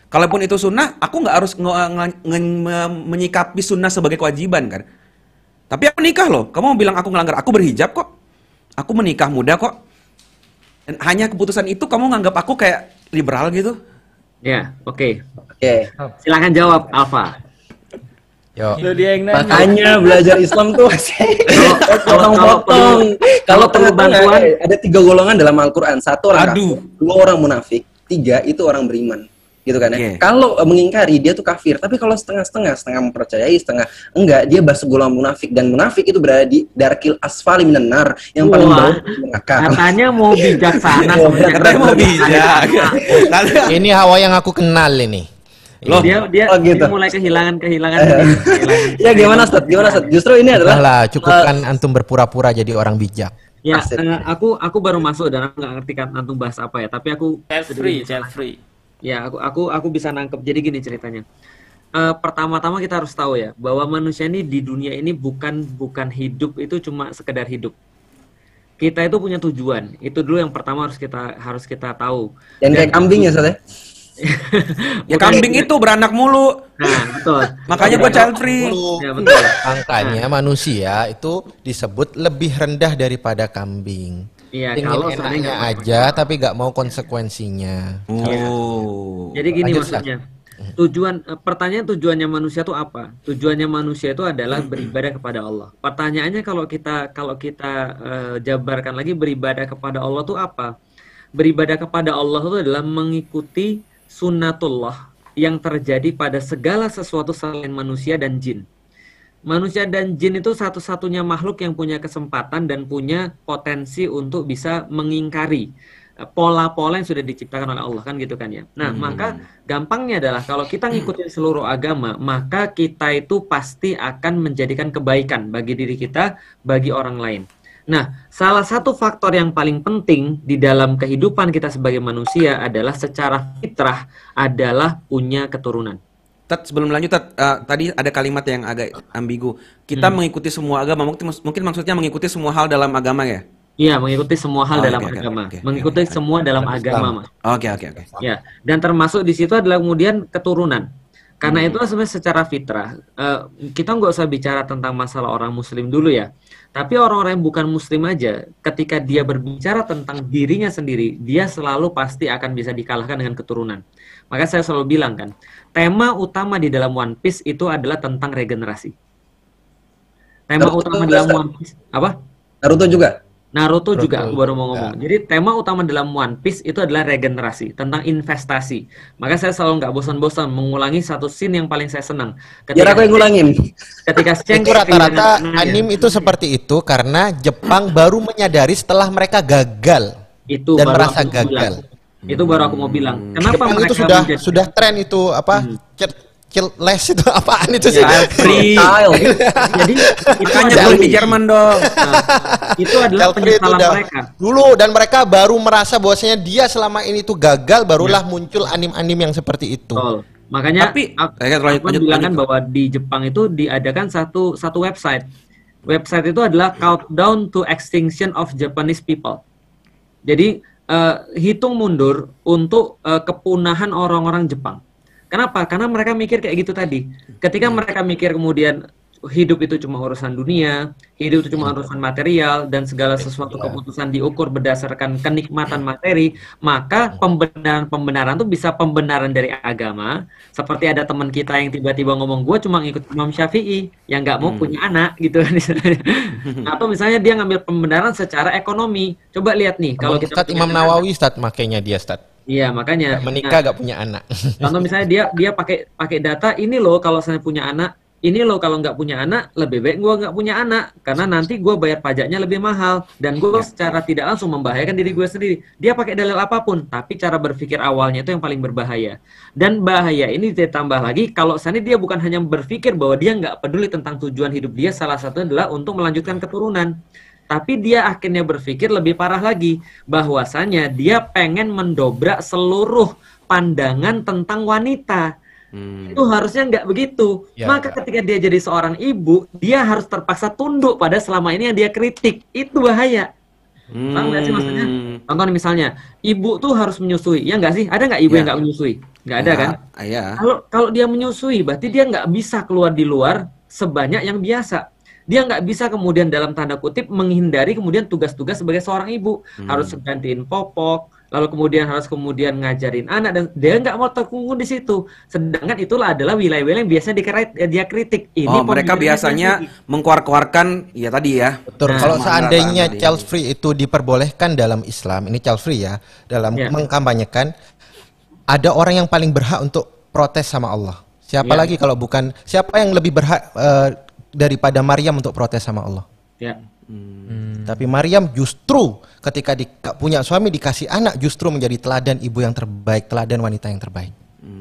[SPEAKER 3] Kalaupun itu sunnah, aku nggak harus nge- nge- nge- me- menyikapi sunnah sebagai kewajiban kan. Tapi aku nikah loh. Kamu mau bilang aku ngelanggar? Aku berhijab kok. Aku menikah muda kok. Dan hanya keputusan itu kamu nganggap aku kayak liberal gitu?
[SPEAKER 5] Ya, oke.
[SPEAKER 8] Oke.
[SPEAKER 5] Silakan jawab Alfa.
[SPEAKER 7] Yo.
[SPEAKER 6] Lu dia yang nanya.
[SPEAKER 8] Makanya belajar Islam tuh potong-potong. Kalau
[SPEAKER 5] perlu
[SPEAKER 8] tengah-tengah
[SPEAKER 5] bantuan-
[SPEAKER 8] eh, ada tiga golongan dalam Al-Quran. Satu orang
[SPEAKER 3] Aduh.
[SPEAKER 8] kafir, dua orang munafik, tiga itu orang beriman. Gitu kan ya.
[SPEAKER 3] Oke.
[SPEAKER 8] Kalau eh, mengingkari dia tuh kafir, tapi kalau setengah-setengah, setengah mempercayai, setengah enggak, dia bahas golongan munafik dan munafik itu berada di darkil asfali minan nar, yang paling
[SPEAKER 5] Wah.
[SPEAKER 8] bawah neraka.
[SPEAKER 5] Katanya mau bijaksana sebenarnya.
[SPEAKER 3] Katanya mau bijak.
[SPEAKER 7] Ini hawa yang aku kenal ini.
[SPEAKER 3] Loh.
[SPEAKER 5] Dia dia,
[SPEAKER 8] Oh, gitu.
[SPEAKER 5] dia mulai kehilangan kehilangan.
[SPEAKER 8] Ya gimana Ustaz? Gimana Ustaz? Justru ini adalah
[SPEAKER 7] Udahlah, cukupkan antum berpura-pura jadi orang bijak.
[SPEAKER 5] Ya, eh, aku aku baru masuk dan aku nggak ngerti kan antum bahas apa ya. Tapi aku
[SPEAKER 6] Child free, child free.
[SPEAKER 5] Ya, aku aku aku bisa nangkep. Jadi gini ceritanya. Eh, pertama-tama kita harus tahu ya bahwa manusia ini di dunia ini bukan bukan hidup itu cuma sekedar hidup. Kita itu punya tujuan. Itu dulu yang pertama harus kita harus kita tahu.
[SPEAKER 8] yang kayak kambing ya Ustaz ya?
[SPEAKER 3] Kambing itu beranak mulu.
[SPEAKER 5] Nah, betul.
[SPEAKER 3] Makanya gua child free.
[SPEAKER 5] Ya, betul.
[SPEAKER 7] Makanya manusia itu disebut lebih rendah daripada kambing.
[SPEAKER 5] Iya,
[SPEAKER 7] Ingin
[SPEAKER 5] kalau
[SPEAKER 7] enaknya aja tapi nggak mau konsekuensinya.
[SPEAKER 3] Oh.
[SPEAKER 5] Jadi gini
[SPEAKER 7] Lanjut,
[SPEAKER 5] maksudnya. Tujuan eh, pertanyaan tujuannya manusia itu apa? Tujuannya manusia itu adalah beribadah kepada Allah. Pertanyaannya kalau kita kalau kita eh, jabarkan lagi beribadah kepada Allah itu apa? Beribadah kepada Allah itu adalah mengikuti sunnatullah yang terjadi pada segala sesuatu selain manusia dan jin. Manusia dan jin itu satu-satunya makhluk yang punya kesempatan dan punya potensi untuk bisa mengingkari eh, pola-pola yang sudah diciptakan oleh Allah kan gitu kan ya. Nah, maka gampangnya adalah kalau kita ngikutin seluruh agama, maka kita itu pasti akan menjadikan kebaikan bagi diri kita, bagi orang lain. Nah, salah satu faktor yang paling penting di dalam kehidupan kita sebagai manusia adalah secara fitrah adalah punya keturunan.
[SPEAKER 3] Tat, sebelum lanjut, Tat, eh, tadi ada kalimat yang agak ambigu. Kita
[SPEAKER 5] Hmm.
[SPEAKER 3] mengikuti semua agama, mungkin, mungkin maksudnya mengikuti semua hal dalam agama ya?
[SPEAKER 5] Iya, mengikuti semua hal
[SPEAKER 3] Oh,
[SPEAKER 5] dalam
[SPEAKER 3] oke,
[SPEAKER 5] agama,
[SPEAKER 3] oke,
[SPEAKER 5] mengikuti semua dalam agama, Mas.
[SPEAKER 3] Oke, oke, oke.
[SPEAKER 5] Ya, dan termasuk di situ adalah kemudian keturunan. Karena itu sebenarnya secara fitrah, eh, kita nggak usah bicara tentang masalah orang Muslim dulu ya. Tapi orang-orang yang bukan Muslim aja, ketika dia berbicara tentang dirinya sendiri, dia selalu pasti akan bisa dikalahkan dengan keturunan. Maka saya selalu bilang kan, tema utama di dalam One Piece itu adalah tentang regenerasi. Tema
[SPEAKER 8] Naruto
[SPEAKER 5] utama
[SPEAKER 8] juga,
[SPEAKER 5] dalam. One Piece apa?
[SPEAKER 8] Naruto juga.
[SPEAKER 5] Naruto, juga
[SPEAKER 7] Naruto
[SPEAKER 5] aku baru mau ngomong. Jadi tema utama dalam One Piece itu adalah regenerasi, tentang investasi. Maka saya selalu nggak bosan-bosan mengulangi satu scene yang paling saya senang.
[SPEAKER 8] Biar aku yang ngulangin.
[SPEAKER 5] Ketika
[SPEAKER 7] Itu rata-rata anim itu seperti itu karena Jepang baru menyadari setelah mereka gagal
[SPEAKER 5] itu
[SPEAKER 7] dan
[SPEAKER 5] baru
[SPEAKER 7] merasa
[SPEAKER 5] mau bilang.
[SPEAKER 7] gagal.
[SPEAKER 5] Itu baru aku mau bilang. Kenapa
[SPEAKER 7] Jepang
[SPEAKER 5] mereka
[SPEAKER 7] itu sudah
[SPEAKER 5] menjadi-
[SPEAKER 7] sudah tren itu apa? Child, child less itu apaan itu sih?
[SPEAKER 3] Child free.
[SPEAKER 8] Child.
[SPEAKER 5] Jadi itu
[SPEAKER 3] Makanya
[SPEAKER 5] adalah,
[SPEAKER 3] belum di Jerman dong.
[SPEAKER 5] Nah, itu adalah penyesalan mereka.
[SPEAKER 7] dulu dan mereka baru merasa bahwasanya dia selama ini tuh gagal barulah muncul anim-anim yang seperti itu.
[SPEAKER 5] Betul. Makanya
[SPEAKER 3] Tapi-
[SPEAKER 5] aku,
[SPEAKER 3] lanjut,
[SPEAKER 5] aku
[SPEAKER 3] lanjut,
[SPEAKER 5] bilang kan
[SPEAKER 3] lanjut.
[SPEAKER 5] bahwa di Jepang itu diadakan satu satu website. Website itu adalah Countdown to Extinction of Japanese People. Jadi eh, hitung mundur untuk eh, kepunahan orang-orang Jepang. Kenapa? Karena mereka mikir kayak gitu tadi. Ketika mereka mikir kemudian hidup itu cuma urusan dunia, hidup itu cuma urusan material dan segala sesuatu keputusan diukur berdasarkan kenikmatan materi, maka pembenaran-pembenaran itu bisa pembenaran dari agama. Seperti ada teman kita yang tiba-tiba ngomong gue cuma ngikut Imam Syafi'i yang nggak mau
[SPEAKER 3] Hmm.
[SPEAKER 5] punya anak gitu kan. Atau misalnya dia ngambil pembenaran secara ekonomi. Coba lihat nih kalau kita
[SPEAKER 7] Imam Nawawi Ustadz makainya dia Ustadz.
[SPEAKER 5] Iya, makanya
[SPEAKER 7] Menikah
[SPEAKER 5] Nah,
[SPEAKER 7] gak punya anak.
[SPEAKER 5] Contoh misalnya dia dia pakai pakai data ini loh kalau saya punya anak, ini loh kalau nggak punya anak lebih baik gua nggak punya anak karena nanti gua bayar pajaknya lebih mahal dan gua secara tidak langsung membahayakan diri gue sendiri. Dia pakai dalil apa pun, tapi cara berpikir awalnya itu yang paling berbahaya. Dan bahaya ini ditambah lagi kalau sana dia bukan hanya berpikir bahwa dia nggak peduli tentang tujuan hidup dia, salah satunya adalah untuk melanjutkan keturunan. Tapi dia akhirnya berpikir lebih parah lagi bahwasanya dia pengen mendobrak seluruh pandangan tentang wanita.
[SPEAKER 3] Hmm.
[SPEAKER 5] Itu harusnya nggak begitu.
[SPEAKER 7] Ya,
[SPEAKER 5] Maka ketika dia jadi seorang ibu, dia harus terpaksa tunduk pada selama ini yang dia kritik. Itu bahaya. Paham nggak sih maksudnya? Contoh misalnya, ibu tuh harus menyusui, ya nggak sih? Ada nggak ibu
[SPEAKER 3] Ya.
[SPEAKER 5] yang nggak menyusui? Nggak ada kan?
[SPEAKER 3] Ah, Iya.
[SPEAKER 5] Kalau kalau dia menyusui, berarti dia nggak bisa keluar di luar sebanyak yang biasa. Dia nggak bisa kemudian dalam tanda kutip menghindari kemudian tugas-tugas sebagai seorang ibu.
[SPEAKER 3] Hmm.
[SPEAKER 5] Harus gantiin popok, lalu kemudian harus kemudian ngajarin anak dan dia nggak mau terkungkung di situ. Sedangkan itulah adalah wilayah-wilayah yang biasanya dikerit- eh, dia kritik. Ini
[SPEAKER 3] oh, mereka biasanya mengkuar-kuarkan ya tadi ya.
[SPEAKER 7] Betul.
[SPEAKER 5] Nah,
[SPEAKER 7] Kalau seandainya
[SPEAKER 3] tadi.
[SPEAKER 7] child free itu diperbolehkan dalam Islam, ini child free ya, dalam
[SPEAKER 5] Ya.
[SPEAKER 7] mengkampanyekan, ada orang yang paling berhak untuk protes sama Allah. Siapa
[SPEAKER 5] Ya.
[SPEAKER 7] lagi kalau bukan siapa yang lebih berhak eh, daripada Maryam untuk protes sama Allah?
[SPEAKER 5] Ya.
[SPEAKER 7] Tapi Maryam justru ketika di, punya suami dikasih anak justru menjadi teladan ibu yang terbaik, teladan wanita yang terbaik.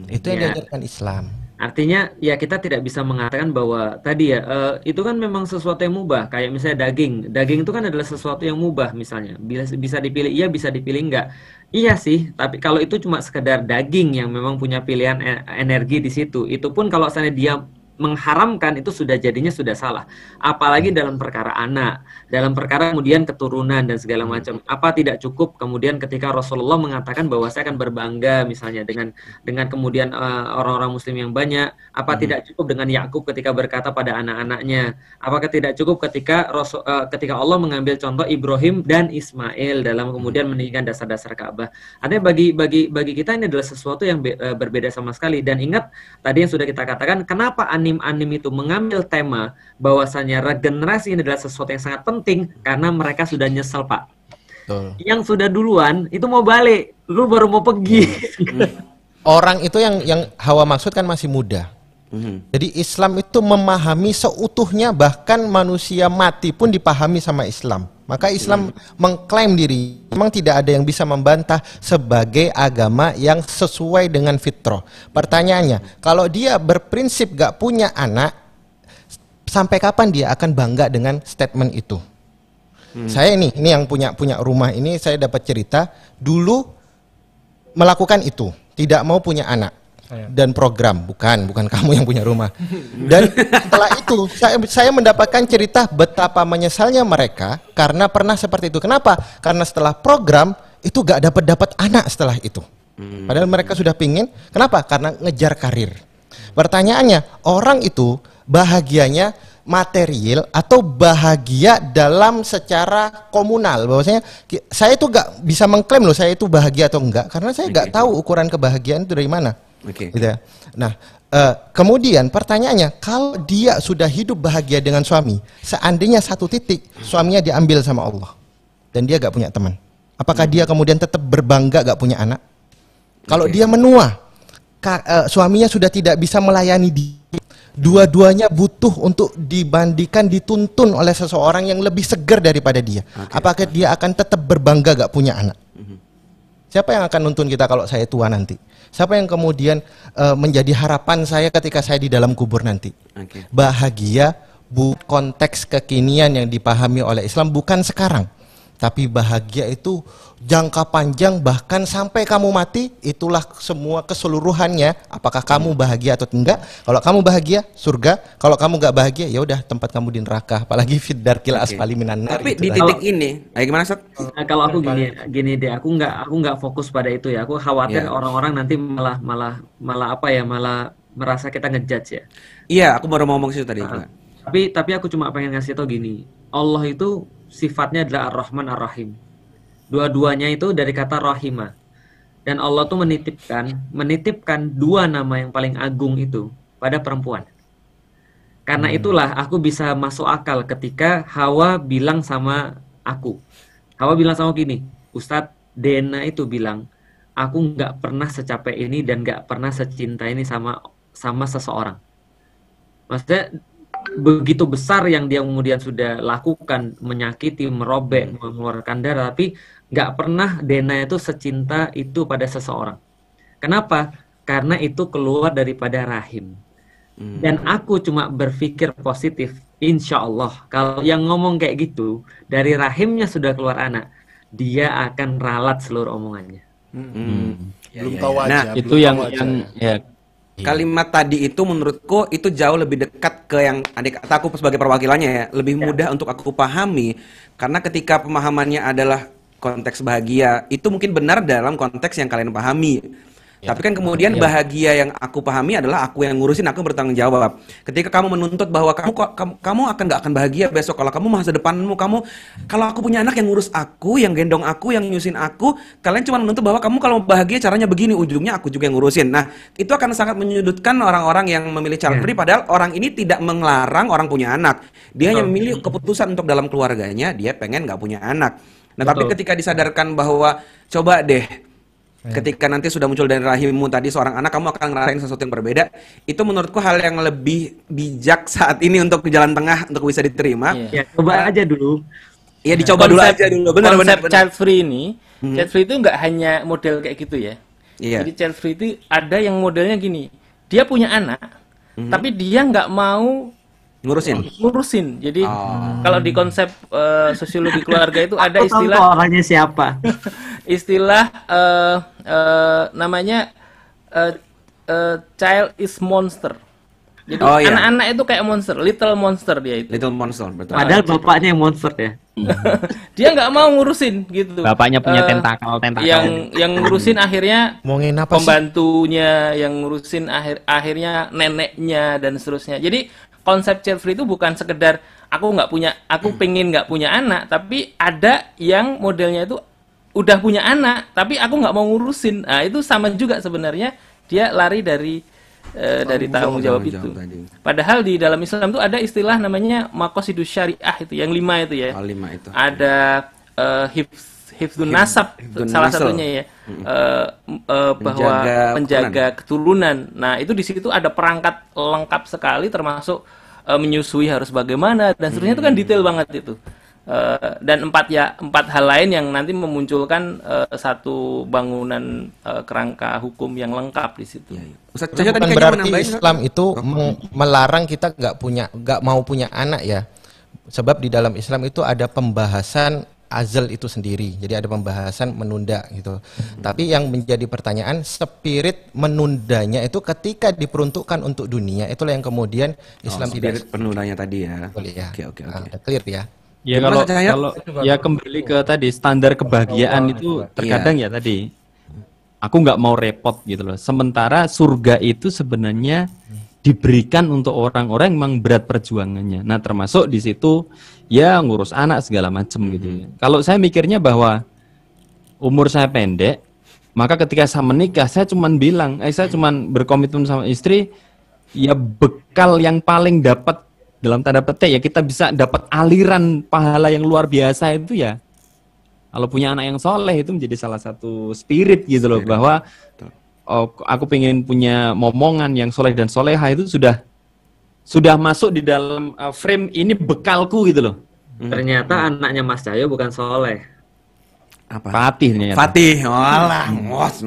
[SPEAKER 7] Itu yang
[SPEAKER 5] Ya.
[SPEAKER 7] diajarkan Islam.
[SPEAKER 5] Artinya ya kita tidak bisa mengatakan bahwa tadi ya eh, itu kan memang sesuatu yang mubah kayak misalnya daging. Daging itu kan adalah sesuatu yang mubah misalnya. Bisa bisa dipilih iya bisa dipilih enggak. Iya sih, tapi kalau itu cuma sekedar daging yang memang punya pilihan e- energi di situ, itu pun kalau misalnya dia mengharamkan itu sudah jadinya sudah salah. Apalagi dalam perkara anak, dalam perkara kemudian keturunan dan segala macam. Apa tidak cukup kemudian ketika Rasulullah mengatakan bahwa saya akan berbangga misalnya dengan dengan kemudian eh, orang-orang muslim yang banyak, apa tidak cukup dengan Yakub ketika berkata pada anak-anaknya? Apakah tidak cukup ketika Rasul eh, ketika Allah mengambil contoh Ibrahim dan Ismail dalam kemudian meninggikan dasar-dasar Ka'bah? Artinya bagi bagi bagi kita ini adalah sesuatu yang be- eh, berbeda sama sekali dan ingat tadi yang sudah kita katakan kenapa anim-anim itu mengambil tema bahwasanya regenerasi ini adalah sesuatu yang sangat penting karena mereka sudah nyesel Pak.
[SPEAKER 7] Betul.
[SPEAKER 5] Yang sudah duluan itu mau balik, lu baru mau pergi.
[SPEAKER 7] Orang itu yang yang Hawa maksud kan masih muda.
[SPEAKER 3] Mhm.
[SPEAKER 7] Jadi Islam itu memahami seutuhnya bahkan manusia mati pun dipahami sama Islam. Maka Islam mengklaim diri memang tidak ada yang bisa membantah sebagai agama yang sesuai dengan fitrah. Pertanyaannya, kalau dia berprinsip gak punya anak, sampai kapan dia akan bangga dengan statement itu? Saya ini, ini yang punya punya rumah ini saya dapat cerita dulu melakukan itu, tidak mau punya anak. Dan program, bukan bukan kamu yang punya rumah. Dan setelah itu saya saya mendapatkan cerita betapa menyesalnya mereka karena pernah seperti itu. Kenapa? Karena setelah program itu gak dapat dapat anak setelah itu. Padahal mereka sudah pingin. Kenapa? Karena ngejar karir. Pertanyaannya, orang itu bahagianya material atau bahagia dalam secara komunal bahwasanya saya itu gak bisa mengklaim loh saya itu bahagia atau enggak karena saya gak tahu ukuran kebahagiaan itu dari mana
[SPEAKER 3] Oke.
[SPEAKER 7] gitu ya. Nah, eh, kemudian pertanyaannya, kalau dia sudah hidup bahagia dengan suami, seandainya satu titik suaminya diambil sama Allah dan dia gak punya teman, apakah dia kemudian tetap berbangga gak punya anak? Kalau dia menua, ka- eh, suaminya sudah tidak bisa melayani dia, dua-duanya butuh untuk dibandingkan dituntun oleh seseorang yang lebih segar daripada dia. Apakah dia akan tetap berbangga gak punya anak? Siapa yang akan nuntun kita kalau saya tua nanti? Siapa yang kemudian eh, menjadi harapan saya ketika saya di dalam kubur nanti?
[SPEAKER 3] Oke.
[SPEAKER 7] Bahagia bu konteks kekinian yang dipahami oleh Islam bukan sekarang, tapi bahagia itu jangka panjang bahkan sampai kamu mati itulah semua keseluruhannya. Apakah kamu bahagia atau enggak? Kalau kamu bahagia surga, kalau kamu nggak bahagia ya udah tempat kamu di neraka. Apalagi fid darkil
[SPEAKER 3] Oke.
[SPEAKER 7] asfali minan nar,
[SPEAKER 3] Tapi
[SPEAKER 7] gitu
[SPEAKER 3] di
[SPEAKER 7] kan.
[SPEAKER 3] titik ini, ayo gimana Sat?
[SPEAKER 5] Nah, kalau aku gini gini deh, aku nggak aku nggak fokus pada itu ya. Aku khawatir
[SPEAKER 3] Iya.
[SPEAKER 5] orang-orang nanti malah malah malah apa ya malah merasa kita ngejudge ya.
[SPEAKER 3] Iya, aku baru mau ngomong situ tadi. Pak.
[SPEAKER 5] Tapi tapi aku cuma pengen ngasih tau gini, Allah itu sifatnya adalah Ar-Rahman Ar-Rahim. Dua-duanya itu dari kata rahimah. Dan Allah tuh menitipkan menitipkan dua nama yang paling agung itu pada perempuan. Karena itulah aku bisa masuk akal ketika Hawa bilang sama aku. Hawa bilang sama gini, Ustadz Dena itu bilang, aku nggak pernah secapek ini dan nggak pernah secinta ini sama sama seseorang. Maksudnya begitu besar yang dia kemudian sudah lakukan menyakiti, merobek, mengeluarkan darah, tapi nggak pernah Dena itu secinta itu pada seseorang. Kenapa? Karena itu keluar daripada rahim. Dan aku cuma berpikir positif, insya Allah kalau yang ngomong kayak gitu dari rahimnya sudah keluar anak, dia akan ralat seluruh omongannya.
[SPEAKER 3] Hmm.
[SPEAKER 4] Belum tahu aja.
[SPEAKER 3] Nah,
[SPEAKER 11] itu yang
[SPEAKER 4] tahu aja.
[SPEAKER 11] yang ya
[SPEAKER 3] Kalimat tadi itu menurutku itu jauh lebih dekat ke yang adik kataku sebagai perwakilannya ya, lebih mudah untuk aku pahami karena ketika pemahamannya adalah konteks bahagia, itu mungkin benar dalam konteks yang kalian pahami. Tapi kan kemudian bahagia yang aku pahami adalah aku yang ngurusin, aku bertanggung jawab. Ketika kamu menuntut bahwa kamu kamu, kamu akan nggak akan bahagia besok kalau kamu masa depanmu kamu kalau aku punya anak yang ngurus aku, yang gendong aku, yang nyusin aku, kalian cuma menuntut bahwa kamu kalau bahagia caranya begini, ujungnya aku juga yang ngurusin. Nah, itu akan sangat menyudutkan orang-orang yang memilih child free padahal orang ini tidak melarang orang punya anak. Dia hanya memilih keputusan untuk dalam keluarganya, dia pengen nggak punya anak. Nah, tapi
[SPEAKER 5] Betul.
[SPEAKER 3] ketika disadarkan bahwa coba deh ketika nanti sudah muncul dari rahimmu tadi seorang anak kamu akan ngerasain sesuatu yang berbeda itu menurutku hal yang lebih bijak saat ini untuk di jalan tengah untuk bisa diterima
[SPEAKER 5] Ya, coba aja dulu.
[SPEAKER 3] ya dicoba dulu
[SPEAKER 6] Konsep-
[SPEAKER 3] aja dulu benar
[SPEAKER 6] konsep
[SPEAKER 3] benar benar.
[SPEAKER 6] child free ini,
[SPEAKER 3] Hmm.
[SPEAKER 6] child free itu nggak hanya model kayak gitu ya.
[SPEAKER 3] Iya.
[SPEAKER 6] Jadi child free itu ada yang modelnya gini, dia punya anak,
[SPEAKER 3] Mhm.
[SPEAKER 6] tapi dia nggak mau
[SPEAKER 3] ngurusin
[SPEAKER 6] ngurusin. Jadi
[SPEAKER 3] Oh.
[SPEAKER 6] kalau di konsep eh, sosiologi keluarga itu ada istilah
[SPEAKER 5] orangnya siapa.
[SPEAKER 6] istilah eh, eh, namanya eh, eh, child is monster. Jadi
[SPEAKER 3] Oh, iya.
[SPEAKER 6] anak-anak itu kayak monster, little monster dia itu.
[SPEAKER 3] little monster betul
[SPEAKER 5] Padahal bapaknya yang monster ya.
[SPEAKER 6] dia nggak mau ngurusin gitu.
[SPEAKER 11] bapaknya punya
[SPEAKER 6] Eh,
[SPEAKER 11] tentakel tentakel.
[SPEAKER 6] Yang yang ngurusin akhirnya
[SPEAKER 7] apa sih?
[SPEAKER 6] pembantunya, yang ngurusin akhir akhirnya neneknya dan seterusnya. Jadi konsep child free itu bukan sekedar aku nggak punya, aku pengen nggak punya anak, tapi ada yang modelnya itu udah punya anak, tapi aku nggak mau ngurusin. Nah itu sama juga sebenarnya dia lari dari eh, dari tanggung jawab itu.
[SPEAKER 3] jawab tadi.
[SPEAKER 6] Padahal di dalam Islam itu ada istilah namanya makosidus syariah itu, yang lima itu ya.
[SPEAKER 3] Hal lima itu
[SPEAKER 6] Ada eh, hifz, hifdzun
[SPEAKER 3] Hif-
[SPEAKER 6] nasab
[SPEAKER 3] hifdzun
[SPEAKER 6] salah
[SPEAKER 3] nasl.
[SPEAKER 6] satunya ya. Eh, m- eh, bahwa
[SPEAKER 3] Menjaga
[SPEAKER 6] menjaga keturunan. Nah, itu di situ ada perangkat lengkap sekali termasuk eh, menyusui harus bagaimana dan seterusnya itu kan detail banget itu. Eh, dan empat ya empat hal lain yang nanti memunculkan eh, satu bangunan eh, kerangka hukum yang lengkap di situ.
[SPEAKER 3] Ustaz
[SPEAKER 7] Itu
[SPEAKER 3] Cahyo tadi
[SPEAKER 7] bukan
[SPEAKER 3] kayaknya
[SPEAKER 7] berarti
[SPEAKER 3] menambahin, Ustaz.
[SPEAKER 7] Islam itu meng- melarang kita nggak punya nggak mau punya anak ya. Sebab di dalam Islam itu ada pembahasan azal itu sendiri. Jadi ada pembahasan menunda gitu. Tapi yang menjadi pertanyaan spirit menundanya itu ketika diperuntukkan untuk dunia itulah yang kemudian Islam
[SPEAKER 3] oh,
[SPEAKER 7] tidak
[SPEAKER 3] spirit penundanya tadi ya
[SPEAKER 7] Betul ya.
[SPEAKER 3] oke oke
[SPEAKER 7] Ah,
[SPEAKER 3] oke
[SPEAKER 7] udah clear ya.
[SPEAKER 11] Ya kalau kalau ya kembali ke tadi standar kebahagiaan itu terkadang ya tadi aku nggak mau repot gitu loh. Sementara surga itu sebenarnya diberikan untuk orang-orang yang memang berat perjuangannya. Nah termasuk di situ ya ngurus anak segala macam gitu. ya. Kalau saya mikirnya bahwa umur saya pendek, maka ketika saya menikah saya cuman bilang, eh saya cuman berkomitmen sama istri, ya bekal yang paling dapat dalam tanda petik ya kita bisa dapat aliran pahala yang luar biasa itu ya kalau punya anak yang soleh itu menjadi salah satu spirit gitu loh bahwa oh, aku pengen punya momongan yang soleh dan soleha itu sudah sudah masuk di dalam uh, frame ini bekalku gitu loh.
[SPEAKER 5] Ternyata anaknya Mas Cahyo bukan soleh.
[SPEAKER 3] apa?
[SPEAKER 11] Fatih ternyata.
[SPEAKER 3] Fatih. Walah ngos.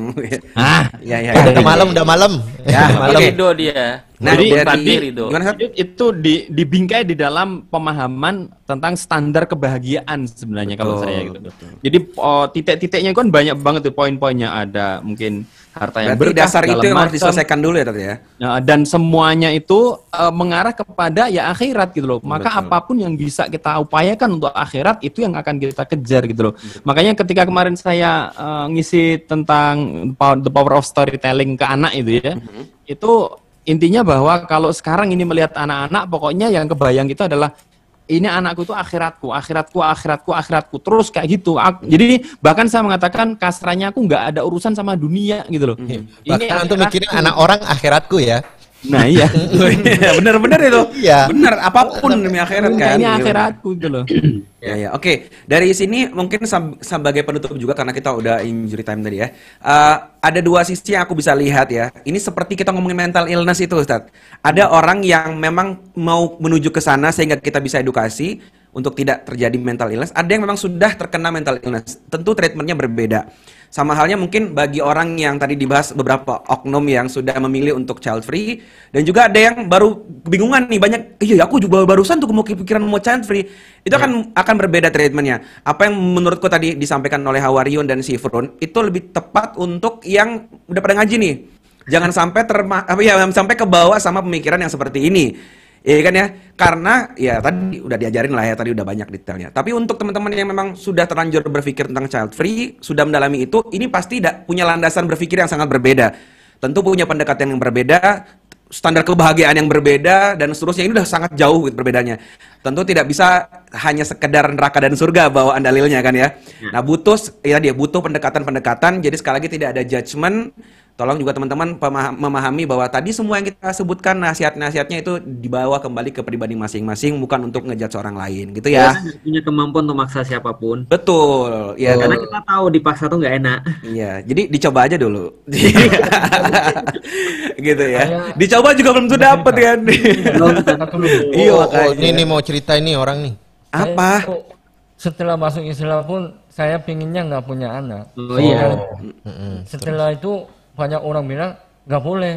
[SPEAKER 11] Ah,
[SPEAKER 3] ya ya
[SPEAKER 7] udah malam, udah malam.
[SPEAKER 3] Ya,
[SPEAKER 6] Tapi Ridho dia.
[SPEAKER 3] Nah,
[SPEAKER 6] Jadi
[SPEAKER 3] dari- Ustaz?
[SPEAKER 11] Itu, itu di, dibingkai di dalam pemahaman tentang standar kebahagiaan sebenarnya kalau
[SPEAKER 3] Betul,
[SPEAKER 11] saya gitu.
[SPEAKER 3] betul.
[SPEAKER 11] Jadi oh, titik-titiknya kan banyak banget tuh poin-poinnya ada mungkin harta yang
[SPEAKER 3] berarti
[SPEAKER 11] berkah
[SPEAKER 3] dasar itu yang harus diselesaikan dulu ya tadi ya
[SPEAKER 11] Nah, dan semuanya itu eh, mengarah kepada ya akhirat gitu loh. Maka
[SPEAKER 3] Betul.
[SPEAKER 11] apa pun yang bisa kita upayakan untuk akhirat itu yang akan kita kejar gitu loh. Makanya ketika kemarin saya eh, ngisi tentang the power of storytelling ke anak itu ya,
[SPEAKER 3] Mm-hmm.
[SPEAKER 11] itu intinya bahwa kalau sekarang ini melihat anak-anak pokoknya yang kebayang itu adalah ini anakku itu akhiratku, akhiratku, akhiratku, akhiratku terus kayak gitu. Ak- Jadi bahkan saya mengatakan kasarnya aku nggak ada urusan sama dunia gitu loh. Ini
[SPEAKER 7] Bahkan untuk mikirin anak orang akhiratku ya.
[SPEAKER 11] Nah iya.
[SPEAKER 3] Bener-bener itu.
[SPEAKER 7] Iya.
[SPEAKER 3] Bener apa pun demi akhirat kan.
[SPEAKER 11] Ini akhiratku gitu loh.
[SPEAKER 3] Ya ya, oke. Dari sini mungkin sebagai penutup juga karena kita udah injury time tadi ya. Eh, ada dua sisi yang aku bisa lihat ya. Ini seperti kita ngomongin mental illness itu, Ustaz. Ada orang yang memang mau menuju ke sana sehingga kita bisa edukasi untuk tidak terjadi mental illness. Ada yang memang sudah terkena mental illness. Tentu treatmentnya berbeda. Sama halnya mungkin bagi orang yang tadi dibahas beberapa oknum yang sudah memilih untuk child free dan juga ada yang baru kebingungan nih banyak iya aku juga barusan tuh mau kepikiran mau child free. Itu akan akan berbeda treatmentnya. Apa yang menurutku tadi disampaikan oleh Hawarion dan Sifrun itu lebih tepat untuk yang udah pada ngaji nih. Jangan sampai terma apa ya sampai ke bawah sama pemikiran yang seperti ini Iya kan ya, karena ya tadi udah diajarin lah ya tadi udah banyak detailnya. Tapi untuk teman-teman yang memang sudah terlanjur berpikir tentang child free, sudah mendalami itu, ini pasti tidak punya landasan berpikir yang sangat berbeda. Tentu punya pendekatan yang berbeda, standar kebahagiaan yang berbeda dan seterusnya ini udah sangat jauh gitu perbedaannya. Tentu tidak bisa hanya sekedar neraka dan surga bawaan dalilnya kan ya. Nah butuh ya dia butuh pendekatan-pendekatan. Jadi sekali lagi tidak ada judgement. Tolong juga teman-teman memahami bahwa tadi semua yang kita sebutkan nasihat-nasihatnya itu dibawa kembali ke pribadi masing-masing bukan untuk ngejudge orang lain gitu ya.
[SPEAKER 5] Kita punya kemampuan untuk maksa siapa pun.
[SPEAKER 3] Betul. Ya
[SPEAKER 5] Karena kita tahu dipaksa tuh nggak enak.
[SPEAKER 3] Iya, jadi dicoba aja dulu. gitu ya. Dicoba juga belum tuh dapet kan. Iya,
[SPEAKER 7] Oh, oh,
[SPEAKER 3] makanya.
[SPEAKER 7] ini nih mau cerita ini orang nih.
[SPEAKER 3] Apa?
[SPEAKER 10] Setelah masuk Islam pun saya pinginnya nggak punya anak.
[SPEAKER 5] Oh, iya.
[SPEAKER 10] Setelah itu banyak orang bilang nggak boleh.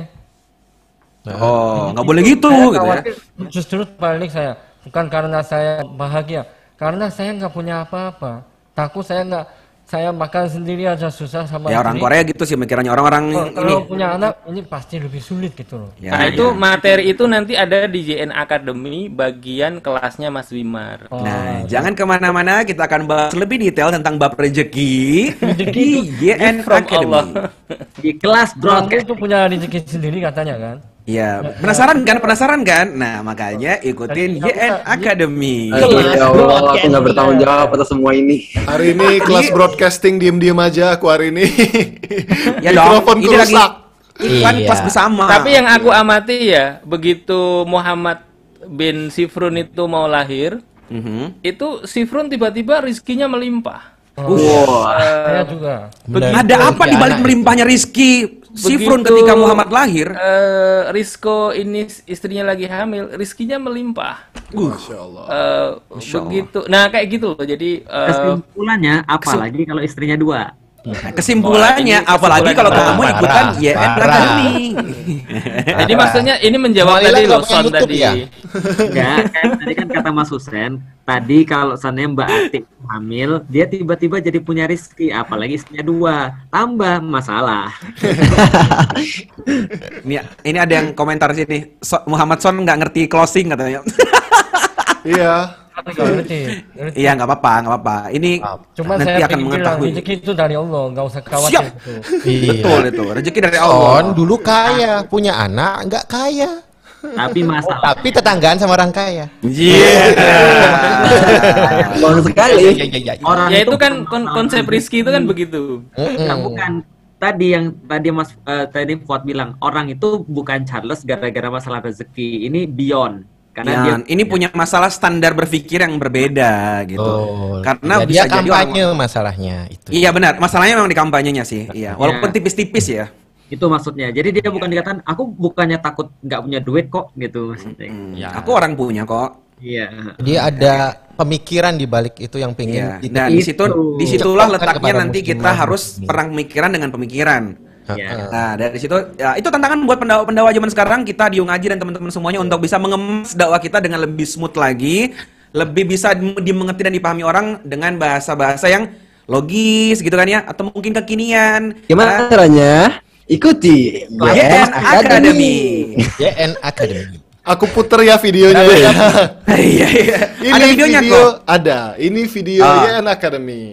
[SPEAKER 3] Oh, nggak boleh gitu
[SPEAKER 10] Saya
[SPEAKER 3] gitu ya.
[SPEAKER 10] khawatir Justru balik saya bukan karena saya bahagia, karena saya nggak punya apa-apa. Takut saya nggak saya makan sendiri aja susah sama
[SPEAKER 3] Ya orang. Korea gitu sih pikirannya orang-orang
[SPEAKER 10] Kalau-
[SPEAKER 3] ini.
[SPEAKER 10] Kalau punya anak ini pasti lebih sulit gitu loh.
[SPEAKER 3] Ya,
[SPEAKER 6] nah
[SPEAKER 3] ya.
[SPEAKER 6] itu materi itu nanti ada di JN Academy bagian kelasnya Mas Wimar.
[SPEAKER 3] Nah, jangan ke mana-mana, kita akan bahas lebih detail tentang bab rezeki di
[SPEAKER 6] From
[SPEAKER 3] Academy.
[SPEAKER 6] Allah.
[SPEAKER 5] Di kelas broadcast.
[SPEAKER 10] itu punya rezeki sendiri katanya kan.
[SPEAKER 3] Iya, penasaran kan? Penasaran kan? Nah, makanya ikutin YN Academy.
[SPEAKER 8] Ya Allah, aku nggak bertanggung jawab atas semua ini.
[SPEAKER 4] Hari ini kelas broadcasting diem-diem aja aku hari ini.
[SPEAKER 3] Ya dong,
[SPEAKER 4] Mikrofon
[SPEAKER 3] ini lagi
[SPEAKER 4] rusak.
[SPEAKER 3] iklan
[SPEAKER 7] Iya.
[SPEAKER 3] kelas bersama.
[SPEAKER 6] Tapi yang aku amati ya, begitu Muhammad bin Sifrun itu mau lahir,
[SPEAKER 3] Mhm.
[SPEAKER 6] itu Sifrun tiba-tiba rizkinya melimpah.
[SPEAKER 3] Wah.
[SPEAKER 10] Saya juga.
[SPEAKER 7] Benar.
[SPEAKER 3] Ada apa di balik melimpahnya Rizky Sifrun
[SPEAKER 6] Begitu,
[SPEAKER 3] ketika Muhammad lahir?
[SPEAKER 6] eh, Rizko ini istrinya lagi hamil, rizkinya melimpah.
[SPEAKER 4] Masya Allah.
[SPEAKER 6] Eh, begitu. Nah kayak gitu loh. Jadi eh,
[SPEAKER 5] Kesimpulannya, apalagi kalau istrinya dua.
[SPEAKER 3] Nah, kesimpulannya,
[SPEAKER 6] ini
[SPEAKER 3] apalagi kalau
[SPEAKER 6] kesimpulan
[SPEAKER 3] kamu
[SPEAKER 7] parah,
[SPEAKER 3] ikutan YN
[SPEAKER 7] parah.
[SPEAKER 3] Academy.
[SPEAKER 6] jadi maksudnya ini menjawab
[SPEAKER 7] Kembali
[SPEAKER 6] tadi loh Son tadi.
[SPEAKER 7] ya?
[SPEAKER 5] Enggak, kan tadi kan kata Mas Husen, tadi kalau seandainya Mbak Atik hamil, dia tiba-tiba jadi punya rezeki, apalagi istrinya dua, tambah masalah.
[SPEAKER 3] Ini, ini ada yang komentar sini. So- Muhammad Son nggak ngerti closing katanya.
[SPEAKER 4] Iya.
[SPEAKER 10] Ngerti.
[SPEAKER 3] Iya nggak apa-apa, nggak apa-apa. Ini
[SPEAKER 10] Cuma
[SPEAKER 3] nanti
[SPEAKER 10] saya
[SPEAKER 3] akan mengetahui.
[SPEAKER 10] rezeki itu dari Allah, nggak usah khawatir.
[SPEAKER 3] Siap.
[SPEAKER 10] gitu.
[SPEAKER 3] Betul itu, rezeki dari
[SPEAKER 7] Son
[SPEAKER 3] Allah.
[SPEAKER 7] dulu kaya, punya anak nggak kaya.
[SPEAKER 5] Tapi masalah
[SPEAKER 7] Tapi tetanggaan sama orang kaya.
[SPEAKER 3] Iya.
[SPEAKER 8] Bang sekali.
[SPEAKER 5] orang
[SPEAKER 6] Ya itu kan kon- konsep
[SPEAKER 5] rezeki.
[SPEAKER 6] rizki itu kan begitu.
[SPEAKER 5] Nah, bukan tadi yang tadi Mas eh, tadi Fuad bilang orang itu bukan Charles gara-gara masalah rezeki. Ini beyond karena
[SPEAKER 3] Ya,
[SPEAKER 5] dia
[SPEAKER 3] ini punya masalah standar berpikir yang berbeda gitu.
[SPEAKER 7] Betul.
[SPEAKER 3] Karena
[SPEAKER 7] Ya,
[SPEAKER 3] bisa
[SPEAKER 7] dia
[SPEAKER 3] jadi orang
[SPEAKER 7] kampanye masalahnya itu.
[SPEAKER 3] Iya benar, masalahnya memang di kampanyenya sih. Iya, walaupun
[SPEAKER 5] Ya.
[SPEAKER 3] tipis-tipis ya.
[SPEAKER 5] itu maksudnya. Jadi dia bukan dikatakan aku bukannya takut nggak punya duit kok gitu maksudnya.
[SPEAKER 3] Hmm,
[SPEAKER 11] Ya.
[SPEAKER 3] Aku orang punya kok.
[SPEAKER 5] Iya.
[SPEAKER 7] Dia ada pemikiran di balik itu yang
[SPEAKER 3] Iya.
[SPEAKER 7] pengen
[SPEAKER 3] Nah, di situ di
[SPEAKER 7] situlah
[SPEAKER 3] letaknya nanti kita harus perang pemikiran dengan pemikiran.
[SPEAKER 5] Iya.
[SPEAKER 3] Nah, dari situ ya itu tantangan buat pendawa-pendawa zaman sekarang kita di Ngaji dan teman-teman semuanya untuk bisa mengemas dakwah kita dengan lebih smooth lagi, lebih bisa dim- dimengerti dan dipahami orang dengan bahasa-bahasa yang logis gitu kan ya atau mungkin kekinian.
[SPEAKER 8] Gimana caranya? Ikuti
[SPEAKER 3] YN Academy.
[SPEAKER 7] YN Academy.
[SPEAKER 4] Aku puter ya videonya ya.
[SPEAKER 3] Iya, iya.
[SPEAKER 4] Ini
[SPEAKER 3] Ada videonya
[SPEAKER 4] video,
[SPEAKER 3] kok.
[SPEAKER 4] Ada. Ini video
[SPEAKER 3] Ah.
[SPEAKER 4] YN Academy.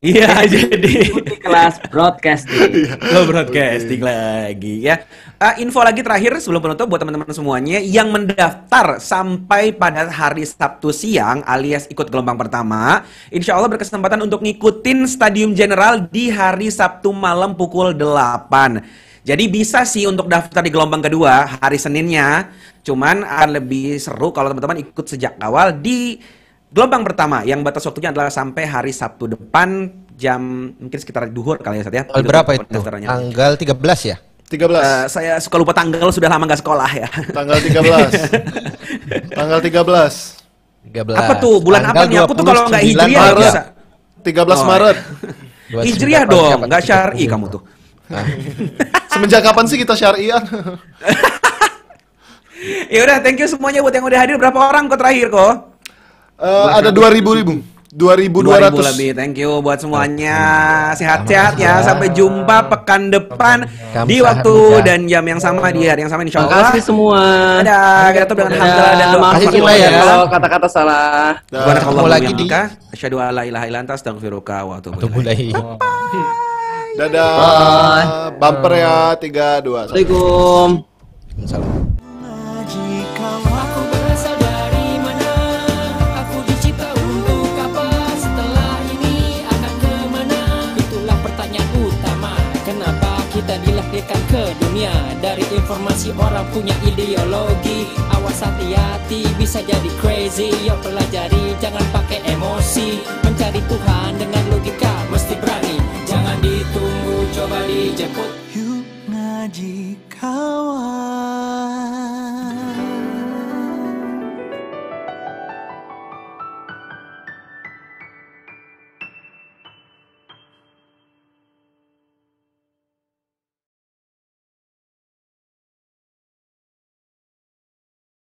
[SPEAKER 3] Iya, jadi
[SPEAKER 5] Ikuti kelas broadcasting.
[SPEAKER 3] lo broadcasting lagi ya. Eh, info lagi terakhir sebelum penutup buat teman-teman semuanya yang mendaftar sampai pada hari Sabtu siang alias ikut gelombang pertama, insya Allah berkesempatan untuk ngikutin Stadium General di hari Sabtu malam pukul 8. Jadi bisa sih untuk daftar di gelombang kedua hari Seninnya, cuman akan lebih seru kalau teman-teman ikut sejak awal di Gelombang pertama yang batas waktunya adalah sampai hari Sabtu depan jam mungkin sekitar duhur kali ya Sat ya.
[SPEAKER 7] Tanggal berapa itu? Tanggal 13 ya?
[SPEAKER 4] 13.
[SPEAKER 3] Eh, saya suka lupa tanggal sudah lama nggak sekolah ya.
[SPEAKER 4] Tanggal 13. Tanggal 13.
[SPEAKER 7] 13.
[SPEAKER 3] Apa tuh? Bulan apa nih? Aku tuh kalau nggak
[SPEAKER 7] 29
[SPEAKER 3] hijriah
[SPEAKER 4] Maret.
[SPEAKER 3] bisa.
[SPEAKER 4] 13
[SPEAKER 3] Oh,
[SPEAKER 4] Maret.
[SPEAKER 7] 29
[SPEAKER 3] Hijriah
[SPEAKER 7] Maret
[SPEAKER 3] dong, nggak syar'i kamu tuh.
[SPEAKER 4] Semenjak kapan sih kita syariah?
[SPEAKER 3] Ya udah, thank you semuanya buat yang udah hadir. Berapa orang kok terakhir kok?
[SPEAKER 4] Eh, ada 2000 ribu.
[SPEAKER 3] 2000
[SPEAKER 4] 2200.
[SPEAKER 3] lebih. Thank you buat semuanya. Sehat-sehat ya. Sampai jumpa pekan depan di waktu
[SPEAKER 7] Kamsahamnida.
[SPEAKER 3] dan jam yang sama di hari yang sama insya
[SPEAKER 11] Terima kasih semua.
[SPEAKER 3] Dadah, kita tutup dengan hamdalah dan doa.
[SPEAKER 7] Kasih
[SPEAKER 8] Maafin
[SPEAKER 7] kita ya.
[SPEAKER 8] kalau kata-kata salah.
[SPEAKER 7] Ketemu lagi di-
[SPEAKER 3] asyhadu an la ilaha illa anta astaghfiruka wa atubu ilaik.
[SPEAKER 4] Dadah. Bumper ya 3 2 1.
[SPEAKER 11] Assalamualaikum.
[SPEAKER 1] Aku dunia? Dari informasi orang punya ideologi. Awas hati-hati bisa jadi crazy. Yo pelajari jangan pakai emosi. Mencari Tuhan dengan logika mesti berani. Jangan ditunggu coba dijemput.
[SPEAKER 2] Yuk ngaji kawan